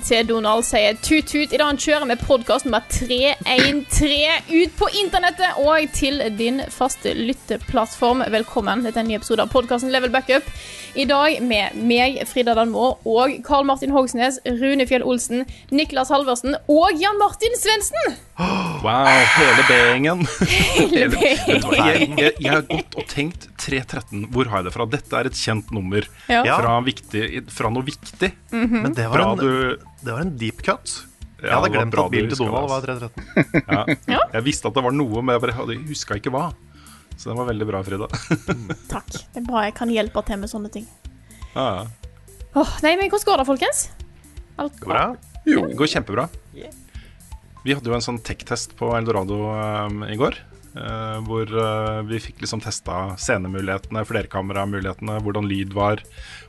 Til Donald sier tut-tut idet han kjører med podkast nummer 313 ut på internettet og til din faste lytteplattform. Velkommen til en ny episode av podkasten Level Backup. I dag med meg, Frida Danmo, og Karl Martin Hogsnes, Rune Fjell Olsen, Niklas Halvorsen og Jan Martin Svendsen. Wow, hele B-gjengen. Jeg, jeg, jeg har gått og tenkt 313. Hvor har jeg det fra? Dette er et kjent nummer Ja. fra, viktig, fra noe viktig. Men det var, en, du det var en deep cut. Jeg Ja, hadde glemt at bilen til Donald var det, 313. ja. Ja. Jeg visste at det var noe, men jeg bare huska ikke hva. Så den var veldig bra, Frida. Takk. Det er bra jeg kan hjelpe til med sånne ting. Ja, ja. Åh, nei, men Hvordan går det, folkens? Alt Går bra? Det går kjempebra. Vi hadde jo en sånn tech-test på Eldorado um, i går. Uh, hvor uh, vi fikk liksom testa scenemulighetene, flerkameramulighetene, hvordan lyd var.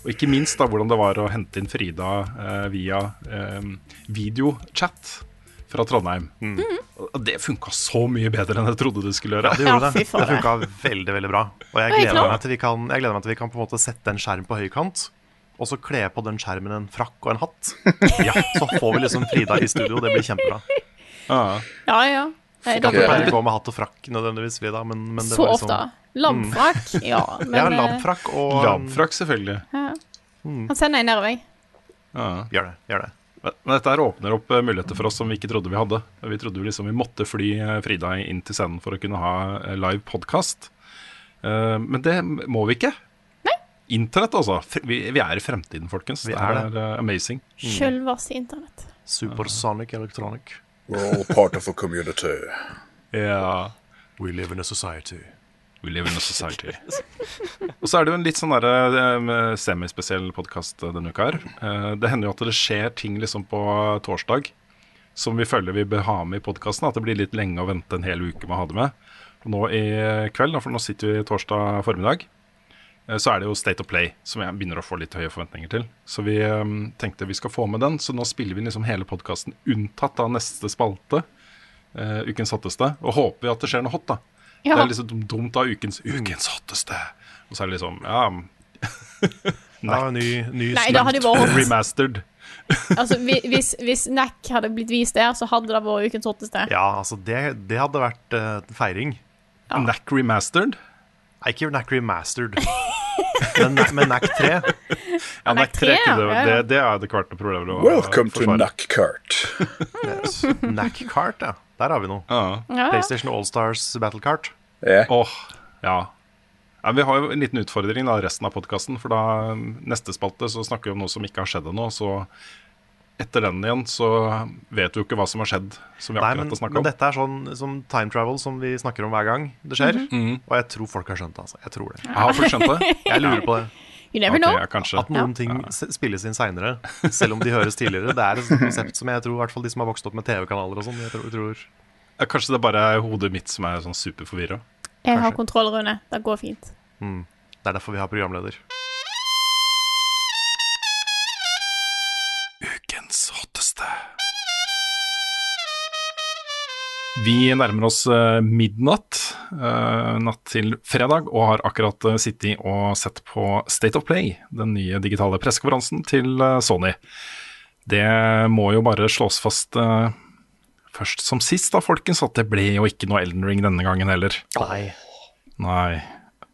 Og ikke minst da hvordan det var å hente inn Frida uh, via eh, videochat fra Trondheim. Og det funka så mye bedre enn jeg trodde det skulle gjøre. Ja, Det gjorde det. Det funka veldig veldig bra. Og jeg gleder, meg til vi kan, jeg gleder meg til vi kan på en måte sette en skjerm på høykant, og så kle på den skjermen en frakk og en hatt. Ja, Så får vi liksom Frida i studio. Det blir kjempebra. Ja. Ja, ja. Nei, da, ikke bare gå med hatt og frakk nødvendigvis, Frida, men, men det så var liksom ofte. Labbfrakk, ja. Men Ja, eh, og Labfrakk, selvfølgelig. han sender en nedover. Ja. Gjør det. gjør det Men men dette her åpner opp eh, muligheter for oss som vi ikke trodde vi hadde. Vi trodde jo liksom vi måtte fly eh, Frida inn til scenen for å kunne ha live podkast. Men det må vi ikke. Internett, altså. Vi, vi er i fremtiden, folkens. Vi det er er, amazing. Sjølvaste internett. Supersonic electronic. We're all part of a community. Yeah. We live in a society. We live in a society. Og så er det jo en litt sånn derre, eh, semispesiell podkast denne uka her. Eh, Det hender jo at det skjer ting liksom på torsdag som vi føler vi bør ha med i podkasten. At det blir litt lenge å vente en hel uke med å ha det med. Og nå i kveld, for nå sitter vi torsdag formiddag, så er det jo State of Play, som jeg begynner å få litt høye forventninger til. Så vi um, tenkte vi skal få med den, så nå spiller vi liksom hele podkasten unntatt av neste spalte. uh, ukens hotteste. Og håper vi at det skjer noe hot, da. Ja. Det er liksom dumt av ukens, ukens hotteste. Og så er det liksom Ja, Ja, ny, ny Nei, vært remastered. Altså, hvis, hvis Nack hadde blitt vist der, så hadde det vært ukens hotteste. Ja, altså, det, det hadde vært uh, feiring. Nack remastered. Nei, ikke Nack Remastered. Men, men NAC3 Ja, Nack Nack 3, 3, det, det, det er det kvarte problemet. å Welcome to NAC-kart. yes. NAC-kart, ja. Der har vi noe. Ja. Ja. PlayStation Allstars Battle Kart. Yeah. Åh, ja. ja. Vi har jo en liten utfordring da, resten av podkasten. For da neste spalte så snakker vi om noe som ikke har skjedd ennå. Så etter den igjen så vet du jo ikke hva som har skjedd, som vi Nei, akkurat har snakka men om. dette er sånn som time travel som vi snakker om hver gang det skjer. Mhm. Og jeg tror folk har skjønt det. altså. Jeg tror det. Jeg har folk skjønt det. Jeg lurer på det. You never Ok, know. ja. At noen ting spilles inn seinere, selv om de høres tidligere. Det er et konsept som jeg tror hvert fall de som har vokst opp med TV-kanaler og sånn, tror, tror Ja, Kanskje det er bare hodet mitt som er sånn superforvirra. Jeg har kontroll, Rune. Det går fint. Det er derfor vi har programleder. Vi nærmer oss eh, midnatt eh, natt til fredag, og har akkurat eh, sittet og sett på State of Play, den nye digitale pressekonferansen til Sony. Det må jo bare slås fast først som sist, da, folkens, at det ble jo ikke noe Elden Ring denne gangen heller. Nei. Nei.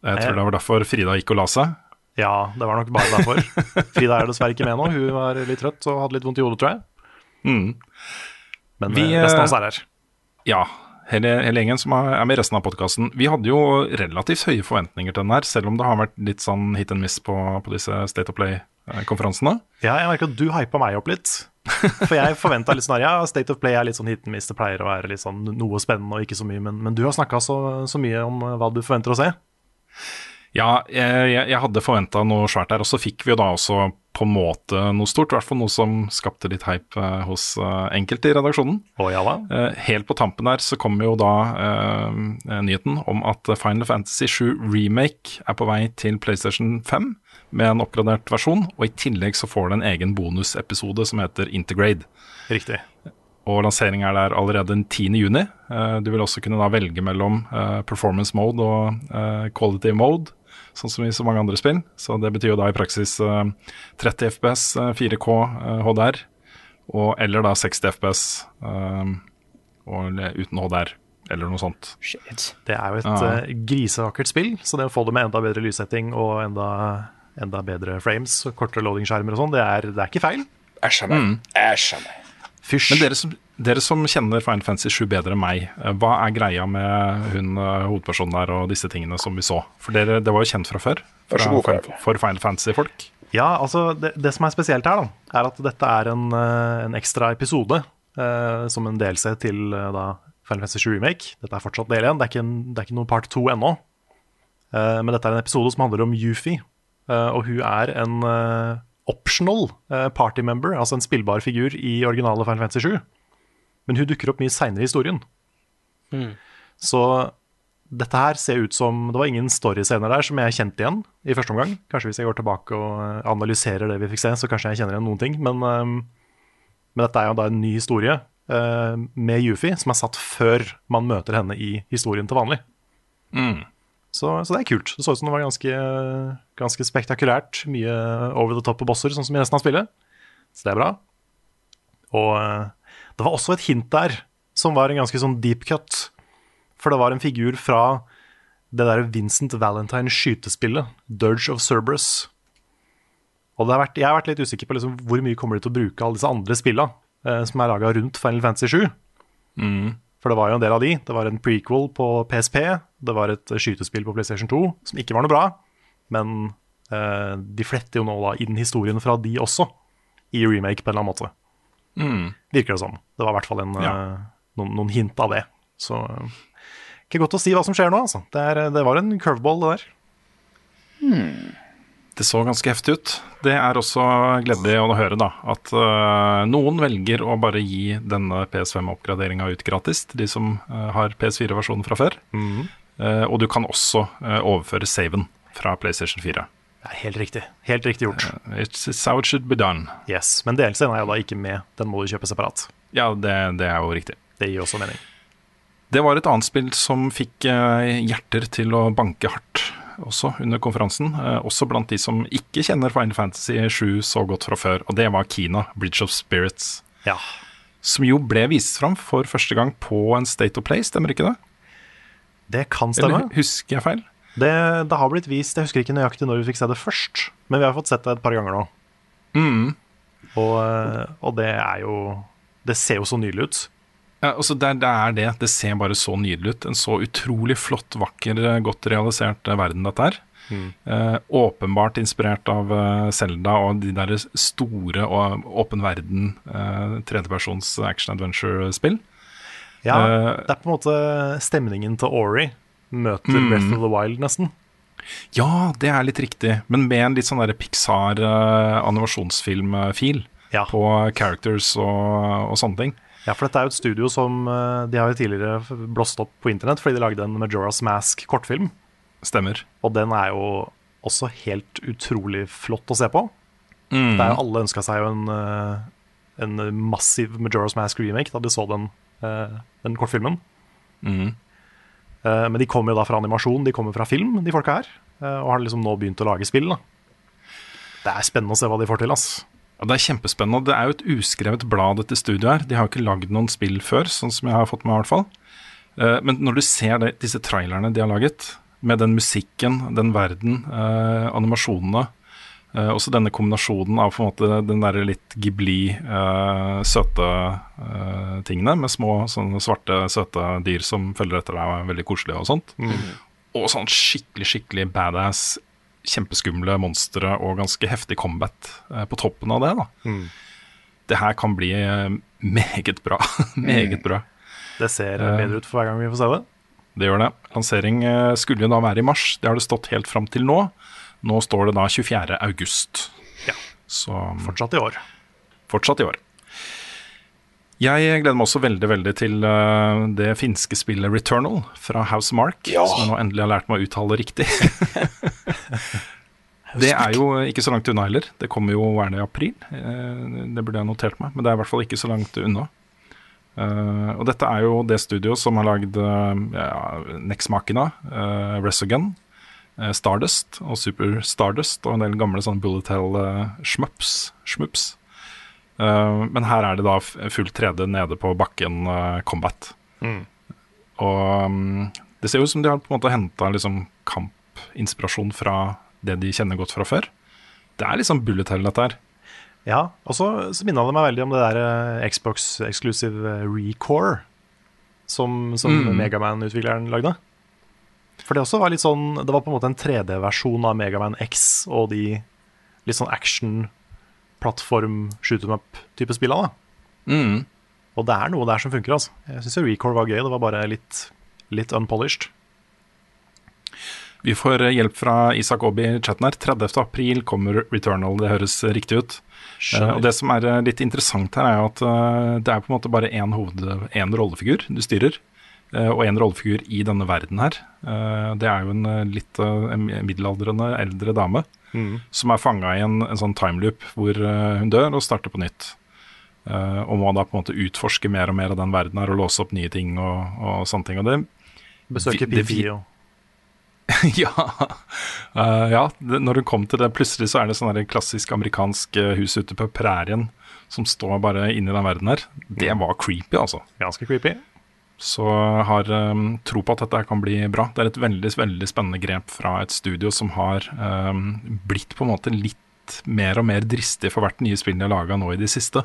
Jeg tror det var derfor Frida gikk og la seg. Ja, det var nok bare derfor. Frida er dessverre ikke med nå. Hun var litt trøtt og hadde litt vondt i hodet, tror jeg. Mm. Men Vi, resten av oss er her. Ja, hele, hele gjengen som er med i resten av podkasten. Vi hadde jo relativt høye forventninger til den her, selv om det har vært litt sånn hit and miss på, på disse State of Play-konferansene. Ja, jeg merker at du hypa meg opp litt. For jeg forventa litt sånn her, ja, State of Play er litt sånn hit and miss. Det pleier å være litt sånn noe spennende og ikke så mye. Men, men du har snakka så, så mye om eh, hva du forventer å se. Ja, jeg jeg hadde forventa noe svært der, og så fikk vi jo da også på en måte noe stort. I hvert fall noe som skapte litt hype eh, hos eh, enkelte i redaksjonen. Oh, ja da. Eh, helt på tampen der så kommer jo da eh, nyheten om at Final Fantasy 7 Remake er på vei til PlayStation 5 med en oppgradert versjon, og i tillegg så får det en egen bonusepisode som heter Intergrade. Riktig. Og lansering er der allerede den 10. juni. Eh, Du vil også kunne da velge mellom eh, performance mode og eh, quality mode, sånn som i så mange andre spill. Så det betyr jo da i praksis eh, 30 FPS, eh, 4K eh, HDR, og, eller da 60 FPS eh, og, uten HDR, eller noe sånt. Shit. Det er jo et Ja. eh, grisevakkert spill, så det å få det med enda bedre lyssetting og enda, enda bedre frames kortere loading-skjermer og sånn, det, det er ikke feil. Æsj a meg. Æsj a meg. Fysj. Men dere som, dere som kjenner Final Fantasy 7 bedre enn meg, eh, hva er greia med hun eh, hovedpersonen der og disse tingene som vi så? For dere, det var jo kjent fra før, fra, god, for, for Final Fantasy-folk. Ja, altså det, det som er spesielt her, da, er at dette er en, eh, en ekstra episode eh, som en delse til da Final Fantasy 7 Remake. Dette er fortsatt del én, det er ikke, det er ikke noen part 2 ennå. Eh, men dette er en episode som handler om Yufi, eh, og hun er en eh, optional eh, party member, altså en spillbar figur i originale Final Fantasy 7. Men hun dukker opp mye seinere i historien. Så dette her ser ut som Det var ingen storyscener der som jeg kjente igjen i første omgang. Kanskje hvis jeg går tilbake og eh, analyserer det vi fikk se, så kanskje jeg kjenner igjen noen ting. Men, ehm, men dette er jo da en ny historie eh, med Yufi, som er satt før man møter henne i historien til vanlig. Så, så det er kult. Det så ut som det var ganske, ganske spektakulært. Mye over the top på bosser, sånn som i resten av spillet. Så det er bra. Og eh, det var også et hint der som var en ganske sånn deep cut. For det var en figur fra det der Vincent Valentine skytespillet, Dirge of Cerberus. Og det har vært, jeg har vært litt usikker på liksom, hvor mye kommer de til å bruke alle disse andre spillene eh, som er laga rundt Final Fantasy 7. For det var jo en del av de. Det var en prequel på PSP, det var et skytespill på PlayStation 2 som ikke var noe bra, men eh, de fletter jo nå da inn historien fra de også, i remake på en eller annen måte. Virker det som. Det var i hvert fall en, Ja. eh, noen, noen hint av det. Så eh, ikke godt å si hva som skjer nå, altså. Det, er, det var en curveball, det der. Det så ganske heftig ut. Det er også gledelig å høre da, at uh, noen velger å bare gi denne PS5-oppgraderinga ut gratis til de som uh, har PS4-versjonen fra før. Eh, og du kan også overføre saven fra PlayStation 4. Er helt riktig. Helt riktig gjort. It's, it's how it should be done. Yes, Men DLC-en er jo da ikke med. Den må du kjøpe separat. Ja, det, det er jo riktig. Det gir også mening. Det var et annet spill som fikk eh, hjerter til å banke hardt også under konferansen. Eh, også blant de som ikke kjenner Final Fantasy 7 så godt fra før. Og det var Kina, Bridge of Spirits. Ja. Som jo ble vist fram for første gang på en State of Play, stemmer ikke det? Det kan stemme. Eller husker jeg feil? Det, det har blitt vist, jeg husker ikke nøyaktig når vi fikk se det først, men vi har fått sett det et par ganger nå. Og, eh, og det er jo Det ser jo så nydelig ut. Ja, altså det, det er det. Det ser bare så nydelig ut. En så utrolig flott, vakker, eh, godt realisert eh, verden dette er. Eh, åpenbart inspirert av Selda Zelda og de der store og åpen verden eh, tredjepersons action-adventure-spill. Ja, Eh, Det er på en måte stemningen til Ori møter Mm. Breath of the Wild, nesten. Ja, det er litt riktig, men med en litt sånn Pixar eh, Ja. på characters og, og sånne ting. Ja, for dette er jo et studio som eh, De har jo tidligere blåst opp på internett fordi de lagde en Majora's Mask-kortfilm. Stemmer. Og den er jo også helt utrolig flott å se på. Mm. Er jo Alle ønska seg jo en, eh, en massiv Majora's Mask-remake da de så den, den kortfilmen. Mm. Eh, Men de kommer jo da fra animasjon, de kommer fra film, de folka her. eh, Og har liksom nå begynt å lage spill. da Det er spennende å se hva de får til. ass Ja, det er kjempespennende. Det er jo et uskrevet blad, dette studioet her. De har jo ikke lagd noen spill før, sånn som jeg har fått med i hvert fall. Eh, Men når du ser det, disse trailerne de har laget, med den musikken, den verden, animasjonene, Uh, også denne kombinasjonen av på en måte den der litt Ghibli, uh, søte uh, tingene, med små sånne svarte, søte dyr som følger etter deg og er veldig koselige og sånt. Og sånn skikkelig, skikkelig badass, kjempeskumle monstre og ganske heftig combat på toppen av det. da. Det her kan bli meget bra. meget bra. Det ser bedre ut for hver gang vi får se det. Det gjør det. Lansering skulle jo da være i mars. Det har det stått helt fram til nå. Nå står det da 24. august. Ja. Så Fortsatt i år. fortsatt i år. Jeg gleder meg også veldig veldig til uh, det finske spillet Returnal fra House Mark, Ja. som jeg nå endelig har lært meg å uttale riktig. det er jo ikke så langt unna heller. Det kommer jo gjerne i april. Eh, det burde jeg notert meg, men det er i hvert fall ikke så langt unna. Eh, og dette er jo det studio som har lagd uh, ja, Nex Machina, Resogun, eh, Stardust og Super Stardust og en del gamle sånn Bullet Hell shmups. shmups. Eh, men her er det da full 3D nede på bakken eh, combat. Og mm, det ser ut som de har på en måte henta liksom, kampinspirasjon fra det de kjenner godt fra før. Det er liksom bullet hell, dette her. Ja, og så, minna det meg veldig om det der eh, Xbox Exclusive eh, Recore som, som Mm. Megaman-utvikleren lagde. For det også var litt sånn Det var på en måte en 3D-versjon av Megaman X og de litt sånn action, plattform, shoot em up-type spillene. Mm. Og det er noe der som funker, altså. Jeg syns Recore var gøy, det var bare litt, litt unpolished. Vi får eh, hjelp fra Isak Obi i chatten her. 30. april kommer Returnal, det høres riktig ut. Eh, og Det som er eh, litt interessant her, er at det er på en måte bare én hoved, én rollefigur du styrer. Eh, og en rollefigur i denne verden her. Eh, det er jo en eh, litt middelaldrende eldre dame som er fanga i en, en sånn timeloop hvor hun dør og starter på nytt. Og må da på en måte utforske mer og mer av den verden her og låse opp nye ting og, og sånne ting. Og det Besøke og ja. Uh, ja, det, når hun kom til det, plutselig så er det sånn klassisk amerikansk hus ute på prærien som står bare inni den verden her. Det var creepy, altså. Ganske creepy. Så jeg har um, tro på at dette kan bli bra. Det er et veldig veldig spennende grep fra et studio som har um, blitt på en måte litt mer og mer dristig for hvert nye spill de har laga nå i det siste.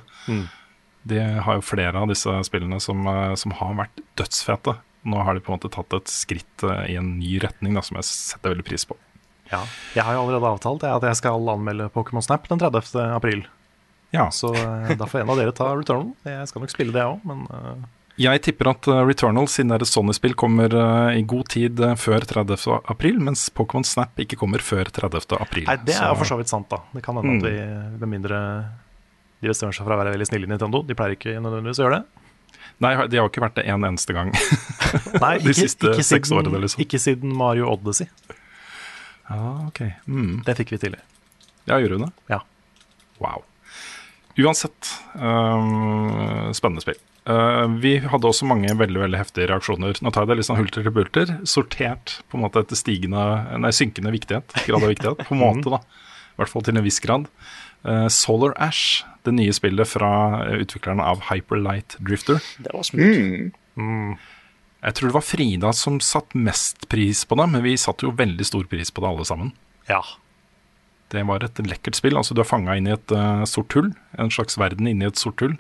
De har jo flere av disse spillene som, eh, som har vært dødsfete. Nå har de på en måte tatt et skritt eh, i en ny retning da, som jeg setter veldig pris på. Ja. Jeg har jo allerede avtalt jeg, at jeg skal anmelde Pokémon Snap den 30. april. Ja, Så eh, da får en av dere ta Returnal. Jeg skal nok spille det òg, men Jeg tipper at uh, Returnal, siden det er et Sony-spill, kommer uh, i god tid uh, før 30. april, mens Pokémon Snap ikke kommer før 30. april. Nei, det er Så- for så vidt sant, da. Det kan hende Mm. at vi, med mindre de bestemmer seg for å være veldig snille i Nintendo. De pleier ikke nødvendigvis å gjøre det. Nei, de har ikke vært det en eneste gang. Nei, De siste seks siden, årene, liksom. Ikke siden Mario Odyssey. ah, ok. Mm. Det fikk vi tidlig. Ja, gjorde hun det? Ja. Wow. Uansett, um, spennende spill. Uh, vi hadde også mange veldig veldig heftige reaksjoner. Nå tar jeg det litt sånn hulter til bulter. Sortert på en måte etter stigende, nei, synkende viktighet. Grad av viktighet. På en måte, da. I hvert fall til en viss grad. Uh, Solar Ash, det nye spillet fra uh, utviklerne av Hyperlight Drifter. Det var smooth. Jeg tror det var Frida som satt mest pris på det, men vi satte jo veldig stor pris på det alle sammen. Ja. Det var et lekkert spill. altså Du er fanga inn i et uh, sort hull. En slags verden inni et sort hull.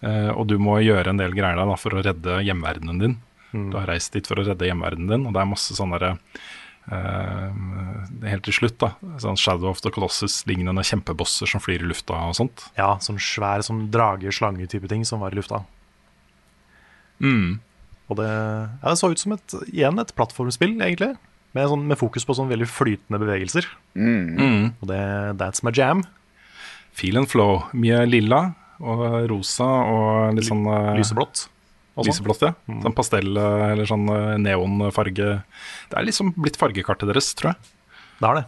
Eh, og du må gjøre en del greier der da, for å redde hjemverdenen din. Du har reist dit for å redde hjemverdenen din, og det er masse sånne der, Uh, Helt til slutt, da. Sånn Shadow of the Colossus-lignende kjempebosser som flyr i lufta og sånt. ja, sånn svær som drage-slange-type ting som var i lufta. Mm. Og det, ja, det så ut som et, igjen et plattformspill, egentlig. Med, sånn, med fokus på sånn veldig flytende bevegelser. Mm. Og det, that's my jam. Feel and flow. Mye lilla og rosa og litt sånn eh, Lyseblått. Lyseblått, ja. Sånn pastell eh, eller sånn eh, neonfarge. Det er liksom blitt fargekartet deres, tror jeg. Det er det.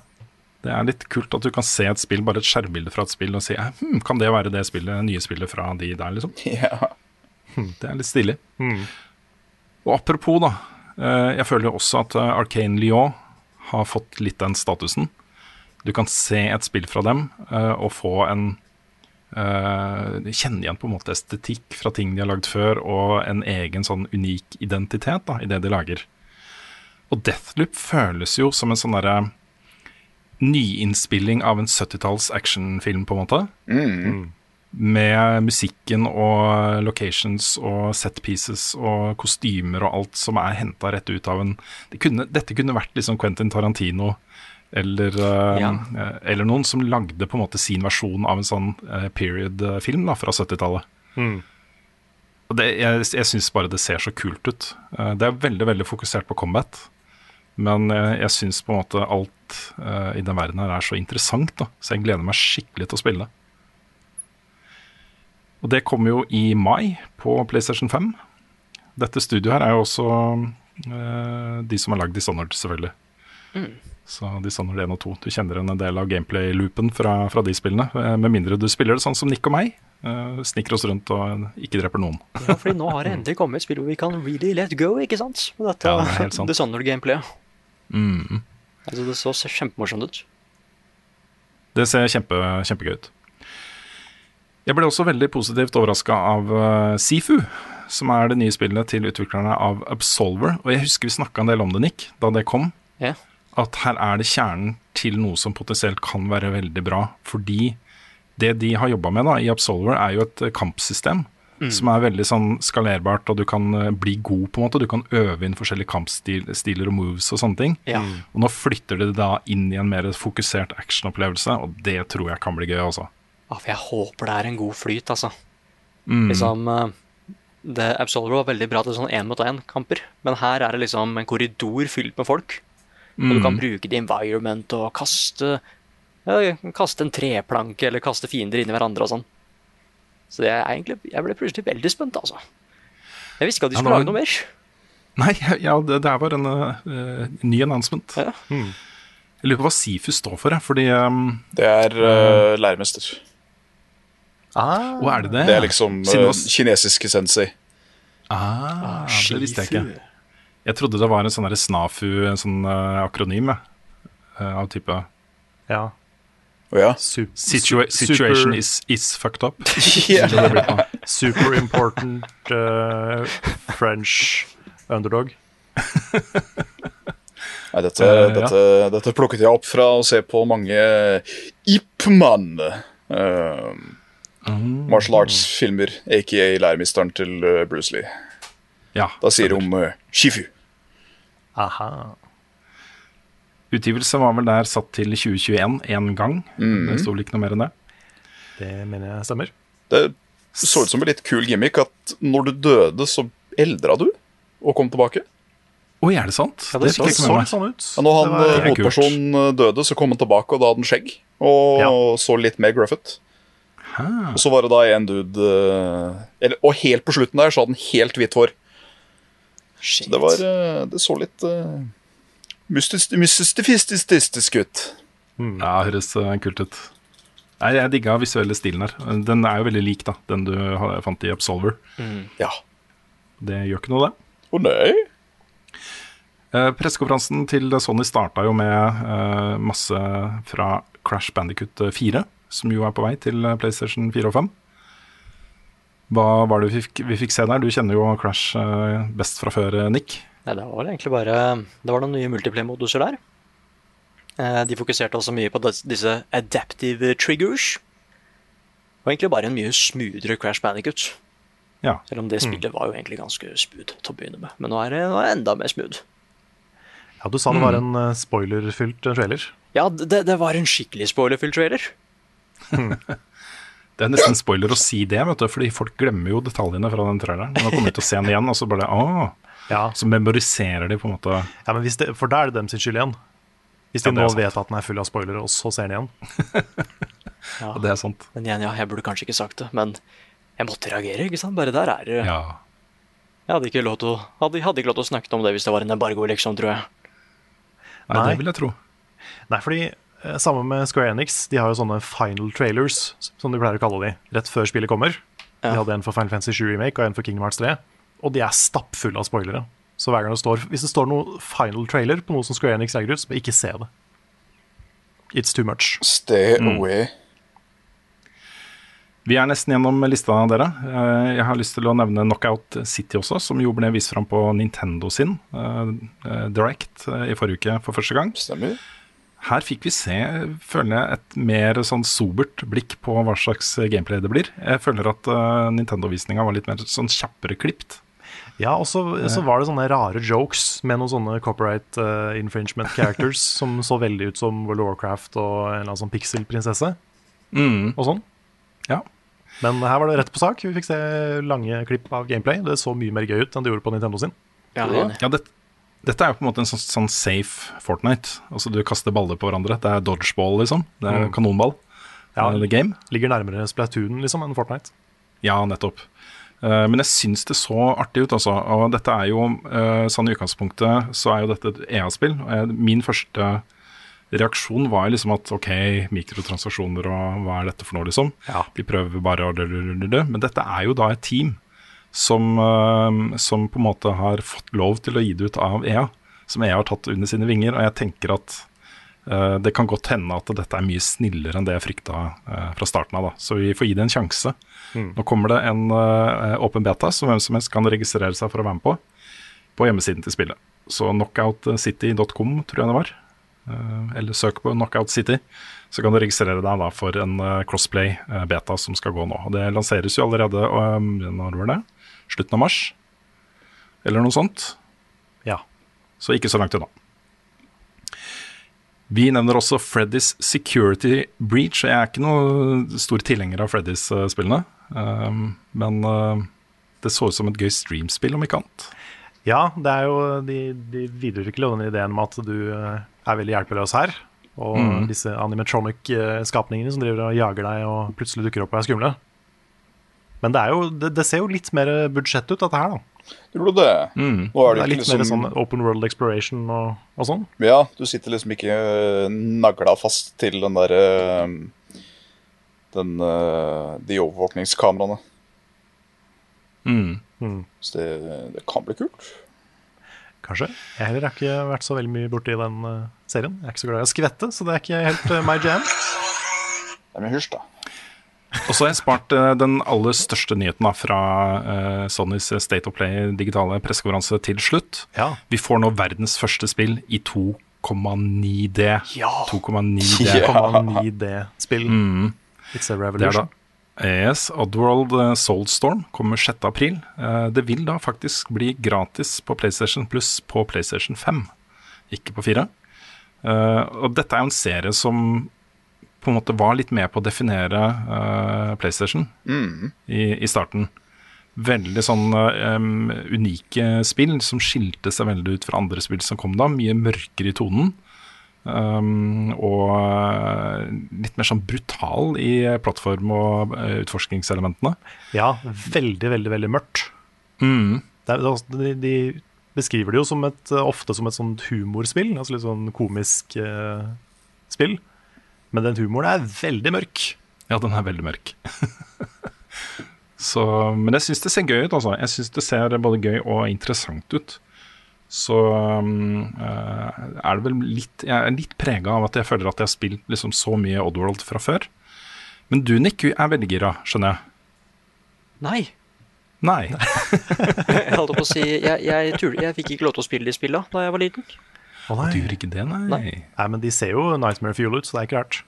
Det er litt kult at du kan se et spill, bare et skjermbilde fra et spill, og si hm, kan det være det spillet, nye spillet fra de der, liksom. Ja. Det er litt stilig. Og apropos, da. Jeg føler jo også at Arcane Lyon har fått litt den statusen. Du kan se et spill fra dem og få en Kjenne igjen på en måte estetikk fra ting de har lagd før, og en egen sånn unik identitet da, i det de lager. Og Deathloop føles jo som en sånn derre nyinnspilling av en 70-talls actionfilm, på en måte. Med musikken og locations og set pieces og kostymer og alt som er henta rett ut av en det kunne, Dette kunne vært liksom Quentin Tarantino eller, eh, Ja. eh, eller noen som lagde på en måte sin versjon av en sånn eh, period-film fra 70-tallet. Mm. det, jeg jeg syns bare det ser så kult ut. Det er veldig veldig fokusert på combat. Men jeg syns på en måte alt i den verden her er så interessant, da. så jeg gleder meg skikkelig til å spille. Og det kommer jo i mai på PlayStation 5. Dette studioet her er jo også eh, de som har lagd Dishonored, selvfølgelig. Så Dishonored 1 og 2. Du kjenner en del av gameplay-loopen fra, fra de spillene. eh, Med mindre du spiller det sånn som Nick og meg. Uh, snikker oss rundt og ikke dreper noen. Ja, fordi nå har det endelig kommet et spill hvor vi kan really let go, ikke sant? Dette Ja, det er helt sant. Dishonored-gameplayet. Mm. Altså, det så kjempemorsomt ut. Det ser kjempe, kjempegøy ut. Jeg ble også veldig positivt overraska av uh, Sifu, som er det nye spillet til utviklerne av Absolver. Og jeg husker vi snakka en del om det, Nick, da det kom. Ja. At her er det kjernen til noe som potensielt kan være veldig bra. Fordi det de har jobba med da, i Absolver, er jo et kampsystem. kampsystem. Som er veldig sånn skalerbart, og du kan eh, bli god på en måte. Du kan øve inn forskjellige kampstiler og moves og sånne ting. Ja. Og nå flytter de det da inn i en mer fokusert actionopplevelse, og det tror jeg kan bli gøy, altså. Ja, for jeg håper det er en god flyt, altså. Mm. Liksom eh, det Absolver var veldig bra til sånn én-mot-én-kamper, men her er det liksom en korridor fylt med folk. Og du Mm. kan bruke the environment og kaste ja, Kaste en treplanke eller kaste fiender inn i hverandre og sånn. Så det er egentlig, jeg ble plutselig veldig spent, altså. Jeg visste ikke at de Ja, skulle nå- lage noe mer. Nei, ja, det, det er bare en uh, ny announcement. Ja. Jeg lurer på hva Sifu står for, fordi um, Det er uh, læremester. Ah, Hva er det det? Det er liksom uh, kinesiske sensei. Ah, det visste jeg ikke. Jeg trodde det var en sånn Snafu, en sånn uh, akronym. Eh, av type ja. Oh, ja. Sup situa Situation super, is, is fucked up. Blir på. super important uh, French underdog. Nei, dette, Eh, ja. dette, dette plukket jeg opp fra å se på mange Ipman. Uh, mm. martial arts-filmer, aka læremesteren til uh, Bruce Lee. Ja, Da sier de om uh, Shifu. Aha. Utgivelse var vel der satt til 2021 én gang. Det sto vel ikke noe mer enn det. Det mener jeg stemmer. Det så ut som en litt kul gimmick at når du døde, så eldra du og kom tilbake. Oi, er det sant? Ja, det det fikk jeg ikke med meg. sånn ut. Ja, når han, var- hovedpersonen eh, døde, så kom han tilbake, og da hadde han skjegg. Og Ja. så litt mer gruffet. Og så var det da en dude eh, eller, Og helt på slutten der så hadde han helt hvitt hår. Så det var eh, Det så litt uh, mystifistisk ut. Ja, høres eh, kult ut. Nei, Jeg digga visuelle stilen her. Den er jo veldig lik da, den du fant i Absolver. Ja. Det gjør ikke noe, det. Å nei? Eh, Pressekonferansen til Sony starta jo med eh, masse fra Crash Bandicut 4, som jo er på vei til eh, PlayStation 4 og 5. Hva var det vi fikk, vi fikk se der? Du kjenner jo Crash eh, best fra før, eh, Nick. Nei, det var egentlig bare Det var noen nye multiplay-moduser der. Eh, De fokuserte også mye på disse adaptive triggers. Og egentlig bare en mye smoothere Crash Bandicut. Ja. Selv om det spillet var jo egentlig ganske smooth til å begynne med. Men nå er det, nå er det enda mer smooth. Ja, Du sa det var en eh, spoilerfylt trailer. Ja, det, det var en skikkelig spoilerfylt trailer. Det er nesten spoiler å si det, vet du, fordi folk glemmer jo detaljene fra den traileren. Nå kommer de til å se den igjen, og så bare Åh! Ja, Så memoriserer de på en måte ja men hvis det, For da er det dem sin skyld igjen. Hvis de Ja, nå sant. vet at den er full av spoilere, og så ser den igjen. Ja. Det er sant. Men igjen, ja, jeg burde kanskje ikke sagt det, men jeg måtte reagere, ikke sant? Bare der er det Ja. Jeg hadde ikke lov til å, hadde, hadde ikke lov til å snakke om det hvis det var en embargo, liksom, tror jeg. Nei, Nei. det vil jeg tro. Nei, fordi eh, Sammen med Square Enix, de har jo sånne final trailers, som de pleier å kalle de, rett før spillet kommer. De hadde en for Final Fantasy 7 Remake og en for Kingdom Hearts 3. Og de er stappfulle av spoilere. Så hver gang det står Hvis det står noe final trailer på noe som Square Enix legger ut, så bare ikke se det. It's too much. Stay away. Vi er nesten gjennom lista, dere. Eh, Jeg har lyst til å nevne Knockout City også, som jo ble vist fram på Nintendo sin eh, Direct i forrige uke for første gang. Stemmer. Her fikk vi se, føler jeg, et mer sånn sobert blikk på hva slags gameplay det blir. Jeg føler at uh, Nintendo-visninga var litt mer sånn kjappere klipt. Ja, og så så var det sånne rare jokes med noen sånne copyright uh, infringement characters som så veldig ut som World of Warcraft og en eller annen sånn pixel-prinsesse Mm. og sånn. Ja. Men her var det rett på sak. Vi fikk se lange klipp av gameplay. Det så mye mer gøy ut enn det gjorde på Nintendo sin. Ja, det. Ja, det, dette er jo på en måte en sånn, sånn safe Fortnite. Altså Du kaster baller på hverandre. Det er dodgeball, liksom. Det er Mm. kanonball. Ja. Eh, The game. Ligger nærmere Splatoon liksom enn Fortnite. Ja, nettopp. Uh, men jeg syns det så artig ut, altså. Og dette er jo uh, sånn i utgangspunktet så er jo dette et EA-spill. Min første reaksjon var liksom at ok, mikrotransaksjoner og hva er dette for noe, liksom. Ja. Vi prøver bare å Men dette er jo da et team som, eh, som på en måte har fått lov til å gi det ut av EA. Som EA har tatt under sine vinger. Og jeg tenker at uh, det kan godt hende at dette er mye snillere enn det jeg frykta uh, fra starten av. da. Så vi får gi det en sjanse. Nå kommer det en åpen åpen beta som hvem som helst kan registrere seg for å være med på. På hjemmesiden til spillet. Så knockoutcity.com tror jeg det var. Eh, eller søk på Knockout City. Så kan du registrere deg da for en eh, crossplay eh, beta som skal gå nå. Og Det lanseres jo allerede um, når var det? Slutten av mars? Eller noe sånt. Ja. Så ikke så langt unna. Vi nevner også Freddys Security Breach. Jeg er ikke noe stor tilhenger av Freddys-spillene. Um, men uh, det så ut som et gøy streamspill, om ikke annet. Ja, det er jo, de, de videreutvikler denne ideen med at du eh, er veldig hjelpeløs her. Og Mm. disse animatronic-skapningene som driver og jager deg og plutselig dukker opp og er skumle. Men det, er jo, det, det ser jo litt mer budsjett ut, dette her. da Det burde det. Mm. Nå er Det det er litt litt mer liksom sånn open world exploration og, og sånn. Ja, du sitter liksom ikke eh, nagla fast til den derre Den eh, De overvåkningskameraene. Mm. Mm. Så det, det kan bli kult. Kanskje. Jeg heller har ikke vært så veldig mye borti den eh, serien. Jeg er ikke så glad i å skvette, så det er ikke helt eh, my jam. Nei, men hysj, da. Og så har jeg spart eh, den aller største nyheten da, fra uh, Sonys State of Play digitale pressekonferanse til slutt. Ja. Vi får nå verdens første spill i 2,9D. Ja. 2,9D. Ja. 9D-spill. Mm. It's a Det er da revolution. Yes, Oddworld eh, Soulstorm kommer 6. april. Eh, Det vil da faktisk bli gratis på PlayStation pluss på PlayStation 5, ikke på 4. Uh, Og dette er jo en serie som på en måte var litt med på å definere uh, PlayStation i, i starten. Veldig sånn um, unike spill som skilte seg veldig ut fra andre spill som kom da. Mye mørkere i tonen. Um, og eh, litt mer sånn brutal i plattform- og utforskningselementene. Ja, veldig, veldig, veldig mørkt. Mm. Det de, de beskriver det jo som et, ofte som et sånt humorspill, altså litt sånn komisk eh, spill. Men den humoren er veldig mørk. Ja, den er veldig mørk. Så, men jeg syns det ser gøy ut, altså. Jeg syns det ser både gøy og interessant ut. Så um, eh, er det vel litt Jeg er litt prega av at jeg føler at jeg har spilt liksom så mye Oddworld fra før. Men du, Nick, er veldig gira, skjønner jeg. Nei. Nei. Jeg holdt på å si Jeg, jeg, tur- jeg fikk ikke lov til å spille de spilla da jeg var liten. Å Du gjør ikke det, nei? Nei. Nei, men de ser jo Nightmare Fuel ut, så det er ikke rart.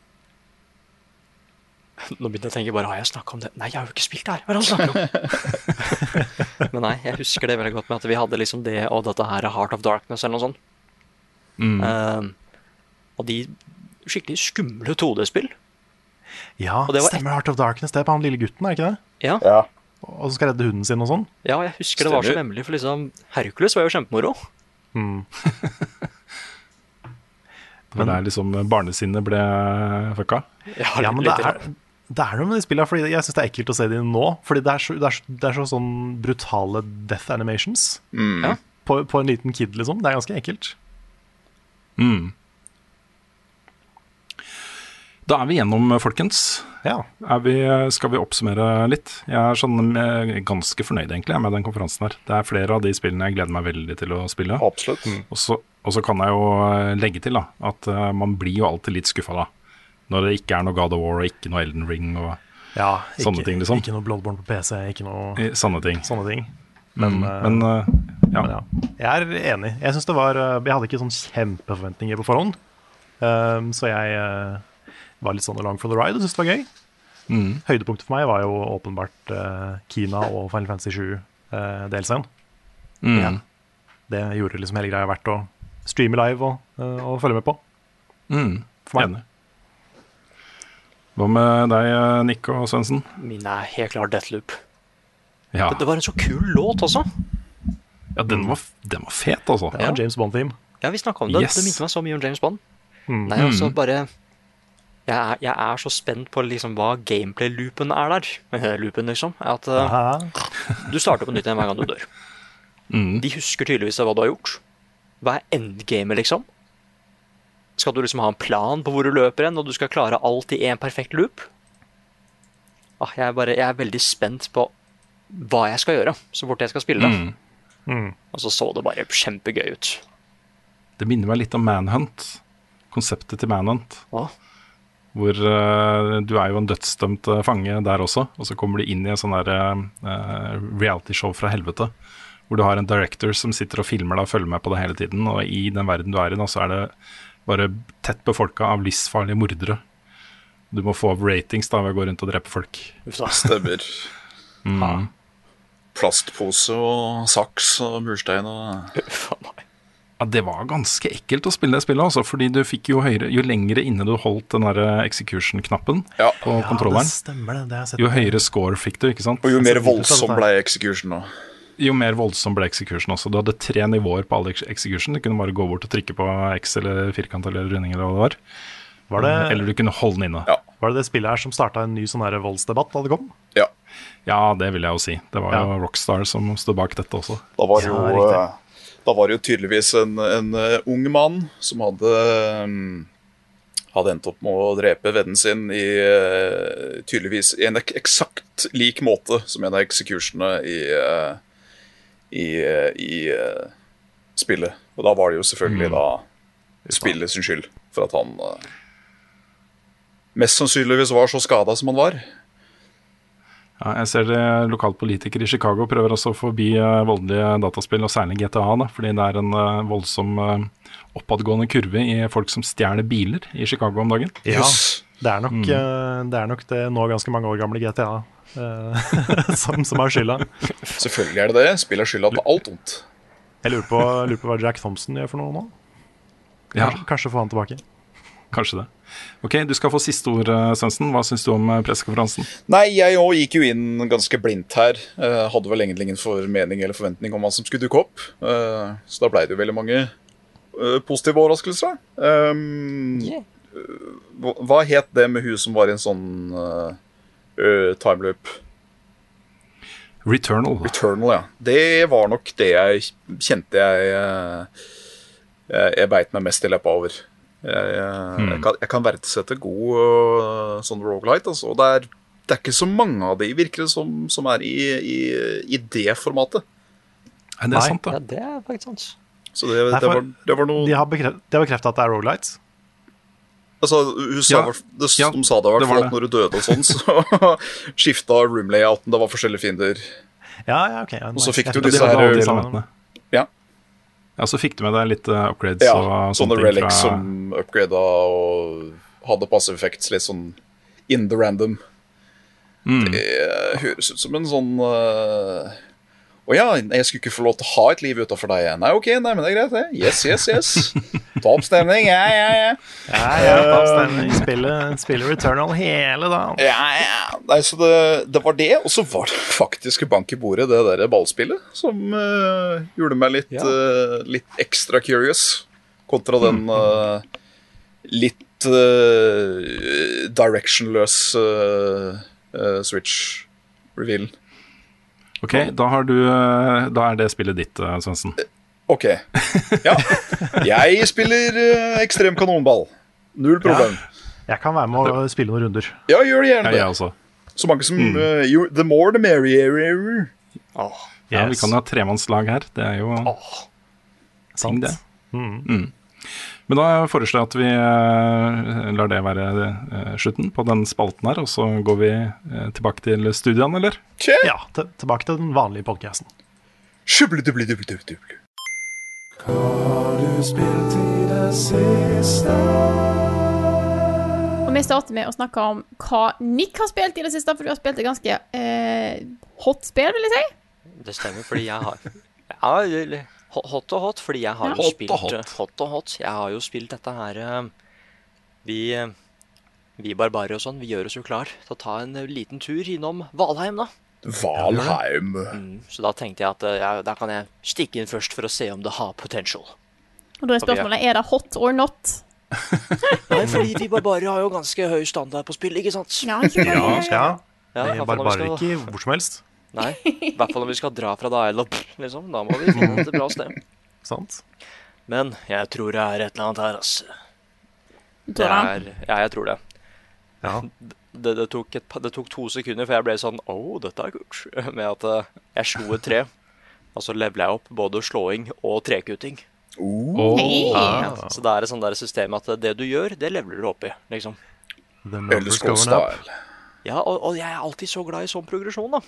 Nå begynte jeg å tenke bare har jeg snakka om det? Nei, jeg har jo ikke spilt det her. Hva er det om? Men nei, jeg husker det veldig godt med at vi hadde liksom det og dette her er Heart of Darkness eller noe sånt. Mm. Uh, og de skikkelig skumle 2D-spill. Ja, det var stemmer Heart of Darkness. Det er på han lille gutten, er ikke det? Ja, Ja. Og som skal redde hunden sin og sånn. ja, jeg husker det var så nemlig vemmelig, for liksom Hercules var jo kjempemoro. Mm. Men det er liksom barnesinnet ble fucka. Ja, Ja, men det er, det er noe med de spillene, fordi jeg syns det er ekkelt å se dem nå. Fordi det er så, det er, så- det er så sånn brutale death animations Mm. Ja. på, på en liten kid, liksom. Det er ganske ekkelt. Mm. Da er vi gjennom, folkens. Ja. Vi, skal vi oppsummere litt? Jeg er sånn eh, ganske fornøyd egentlig med den konferansen her. Det er flere av de spillene jeg gleder meg veldig til å spille. Absolutt. Og så, og så kan jeg jo eh, legge til da, at eh, man blir jo alltid litt skuffa da. Når det ikke er noe God of War og ikke noe Elden Ring og ja Sånne ting, liksom. Ikke noe Bloodborne på PC, ikke noe eh, sånne ting. sånne ting. Men, Mm, eh, Men uh, ja. men ja. Jeg er enig. Jeg det var eh, Jeg hadde ikke sånn kjempeforventninger på forhånd. Um, så jeg eh, var litt sånn along for the ride og syntes det var gøy. Mm. Høydepunktet for meg var jo åpenbart uh, Kina og Final Fantasy 7-delscenen. Mm. Ja. Det gjorde liksom hele greia verdt å streame live og, uh, og følge med på. Mm. For meg. Enig. Hva med deg, Nico Svendsen? Min er helt klart Deathloop. Ja. Det, det var en så kul låt også. ja, den var, den var fet, altså. Det var ja. James Bond-theme. Ja, vi snakka om det. Yes. Det minte meg så mye om James Bond. Mm. Nei, altså bare jeg er, jeg er så spent på liksom hva gameplay-loopen er der. Loopen, liksom. At uh, du starter på nytt igjen hver gang du dør. Mm. De husker tydeligvis hva du har gjort. Hva er endgamet, liksom? Skal du liksom ha en plan på hvor du løper hen, og du skal klare alt i én perfekt loop? Ah, jeg, er bare, jeg er veldig spent på hva jeg skal gjøre så fort jeg skal spille. Mm. Mm. Og så så det bare kjempegøy ut. Det minner meg litt om Manhunt. Konseptet til Manhunt. Å, Hvor uh, du er jo en dødsdømt eh, fange der også, og så kommer du inn i en sånn der uh, realityshow fra helvete. Hvor du har en director som sitter og filmer deg og følger med på det hele tiden. Og i den verden du er i nå, så er det bare tett befolka av livsfarlige mordere. Du må få opp ratings da ved å gå rundt og drepe folk. da. Stemmer. Mm. Plastpose og saks og murstein og meg. Ja, Det var ganske ekkelt å spille det spillet, altså, fordi du fikk jo høyere Jo lengre inne du holdt den der eh, execution-knappen Ja. på Ja, kontrolleren, det stemmer, det. det har sett. jo høyere score fikk du, ikke sant? Og jo mer voldsom ble execution nå. Jo mer voldsom ble execution også. Du hadde tre nivåer på alle execution. Du kunne bare gå bort og trykke på X eller firkant eller runding eller hva det var. Var det, Eller du kunne holde den inne. Ja. var det det spillet her som starta en ny sånn her voldsdebatt da det kom? Ja. Ja, det vil jeg jo si. Det var jo Rockstar som stod bak dette også. Da var jo, Ja, da var det jo tydeligvis en, en eh, ung mann som hadde mm, hadde endt opp med å drepe vennen sin i eh, tydeligvis i en eksakt lik måte som en av executionene i, eh, i, i spillet. Og da var det jo selvfølgelig da spillet sin skyld for at han mest sannsynligvis var så skada som han var. Ja, jeg ser det lokalpolitikere i Chicago prøver også å forby eh, voldelige dataspill, og særlig GTA, da, fordi det er en eh, voldsom eh, oppadgående kurve i folk som stjeler biler i Chicago om dagen. Ja, det er, nok, mm. det er nok det nå ganske mange år gamle GTA som, som har skylda. Selvfølgelig er det det. Spill er skylda på alt ondt. Jeg lurer på, lurer på hva Jack Thompson gjør for noe nå. Ja, Kanskje, kanskje få han tilbake. Kanskje det. Ok, du skal få siste ord, Sønsen. Svendsen. Hva syns du om eh, pressekonferansen? Nei, jeg òg gikk jo inn ganske blindt her. Eh, hadde vel egentlig ingen formening eller forventning om hva som skulle dukke opp. Eh, så da blei det jo veldig mange eh, positive overraskelser. Um, Yeah. hva, hva het det med hun som var i en sånn uh, timeloop? Returnal. Returnal, ja. Det var nok det jeg kjente jeg eh, Jeg, jeg beit meg mest i leppa over. Jeg, jeg, jeg, kan, jeg kan verdsette god uh, sånn rogelight, altså. Og det er, det er ikke så mange av de, virker det som, som er i, i, i det formatet. Nei, det er Nei. sant, Ja, det. er faktisk sant. Så det, Nei, det, var, det var noe De har bekreftet at det er rogelights. Altså, hun sa, Ja. det, Ja, De sa det i hvert fall at når du døde og sånn, så skifta room-layouten. Det var forskjellige fiender. Ja, ja, ok. ja, Og så fikk du disse her- elementene. Ja. Ja, så fikk du med deg litt eh, upgrades Ja, og sånne sånne relics fra som upgrada og hadde passive effects litt sånn in the random. Mm. Det høres ut som en sånn øh, Å ja, jeg skulle ikke få lov til å ha et liv utafor deg. Nei, ok, nei, men det er greit, det. Yes, yes, yes. Topp stemning. Ja, ja, ja. Ja, ja, topp stemning. Spiller, spiller Returnal hele dagen. Ja, ja. Nei, så det, det var det. Og så var det faktisk bank i bordet, det der ballspillet, som uh, gjorde meg litt, Ja. uh, litt ekstra curious. Kontra den uh, litt directionløs øh, Switch-revealen. Ok, da, har du, eh, da er det spillet ditt, eh, Svendsen. Ok. Ja. Jeg spiller øh, ekstrem kanonball. Null problem. Jeg kan være med og spille noen runder. Ja, gjør det Ja, gjerne jeg det. også. Så mange som Mm. uh, you- The more the merrier. Åh, Ja, vi kan jo ha tremannslag her. Det er jo ting, det. Mm. Men da foreslår jeg at vi eh, lar det være eh, slutten på den spalten her, og så går vi eh, tilbake til studiene, eller? Tje. Ja, til- tilbake til den vanlige podcasten. siste? Og vi starter med å snakke om hva Nick har spilt i det siste, for du har spilt et ganske eh, hot spill, vil jeg si. Det stemmer, fordi jeg har Ja, hot og hot, fordi jeg har Ja. jo Hot og spilt hot. eh, hot og hot. Jeg har jo spilt dette her eh, Vi eh, vi barbarer og sånn, vi gjør oss jo klar til å ta en eh, liten tur innom Valheim, da. Valheim. Mm, Så da tenkte jeg at ja, da kan jeg stikke inn først for å se om det har potential. Og da er spørsmålet er det hot or not. Nei, fordi vi barbarer har jo ganske høy standard på spill, ikke sant? Ja, ikke Ja, ja. Ja, vi skal- ikke hvor som helst. Nei, i hvert fall når vi skal dra fra Dael og liksom. Da må vi finne et bra sted. Sant? Men jeg tror det er et eller annet her, altså. Det er, ja, jeg tror det. Ja. Det, det, tok et, det tok to sekunder før jeg ble sånn Å, dette er kult. Med at eh, jeg slo et tre, og så levela jeg opp både slåing og trekutting. Oh, Hei. Ah, Så det er et sånt der system at det du gjør, det leveler du opp i. liksom. the numbers Elskov going up. style. Ja, og, og jeg er alltid så glad i sånn progresjon, da.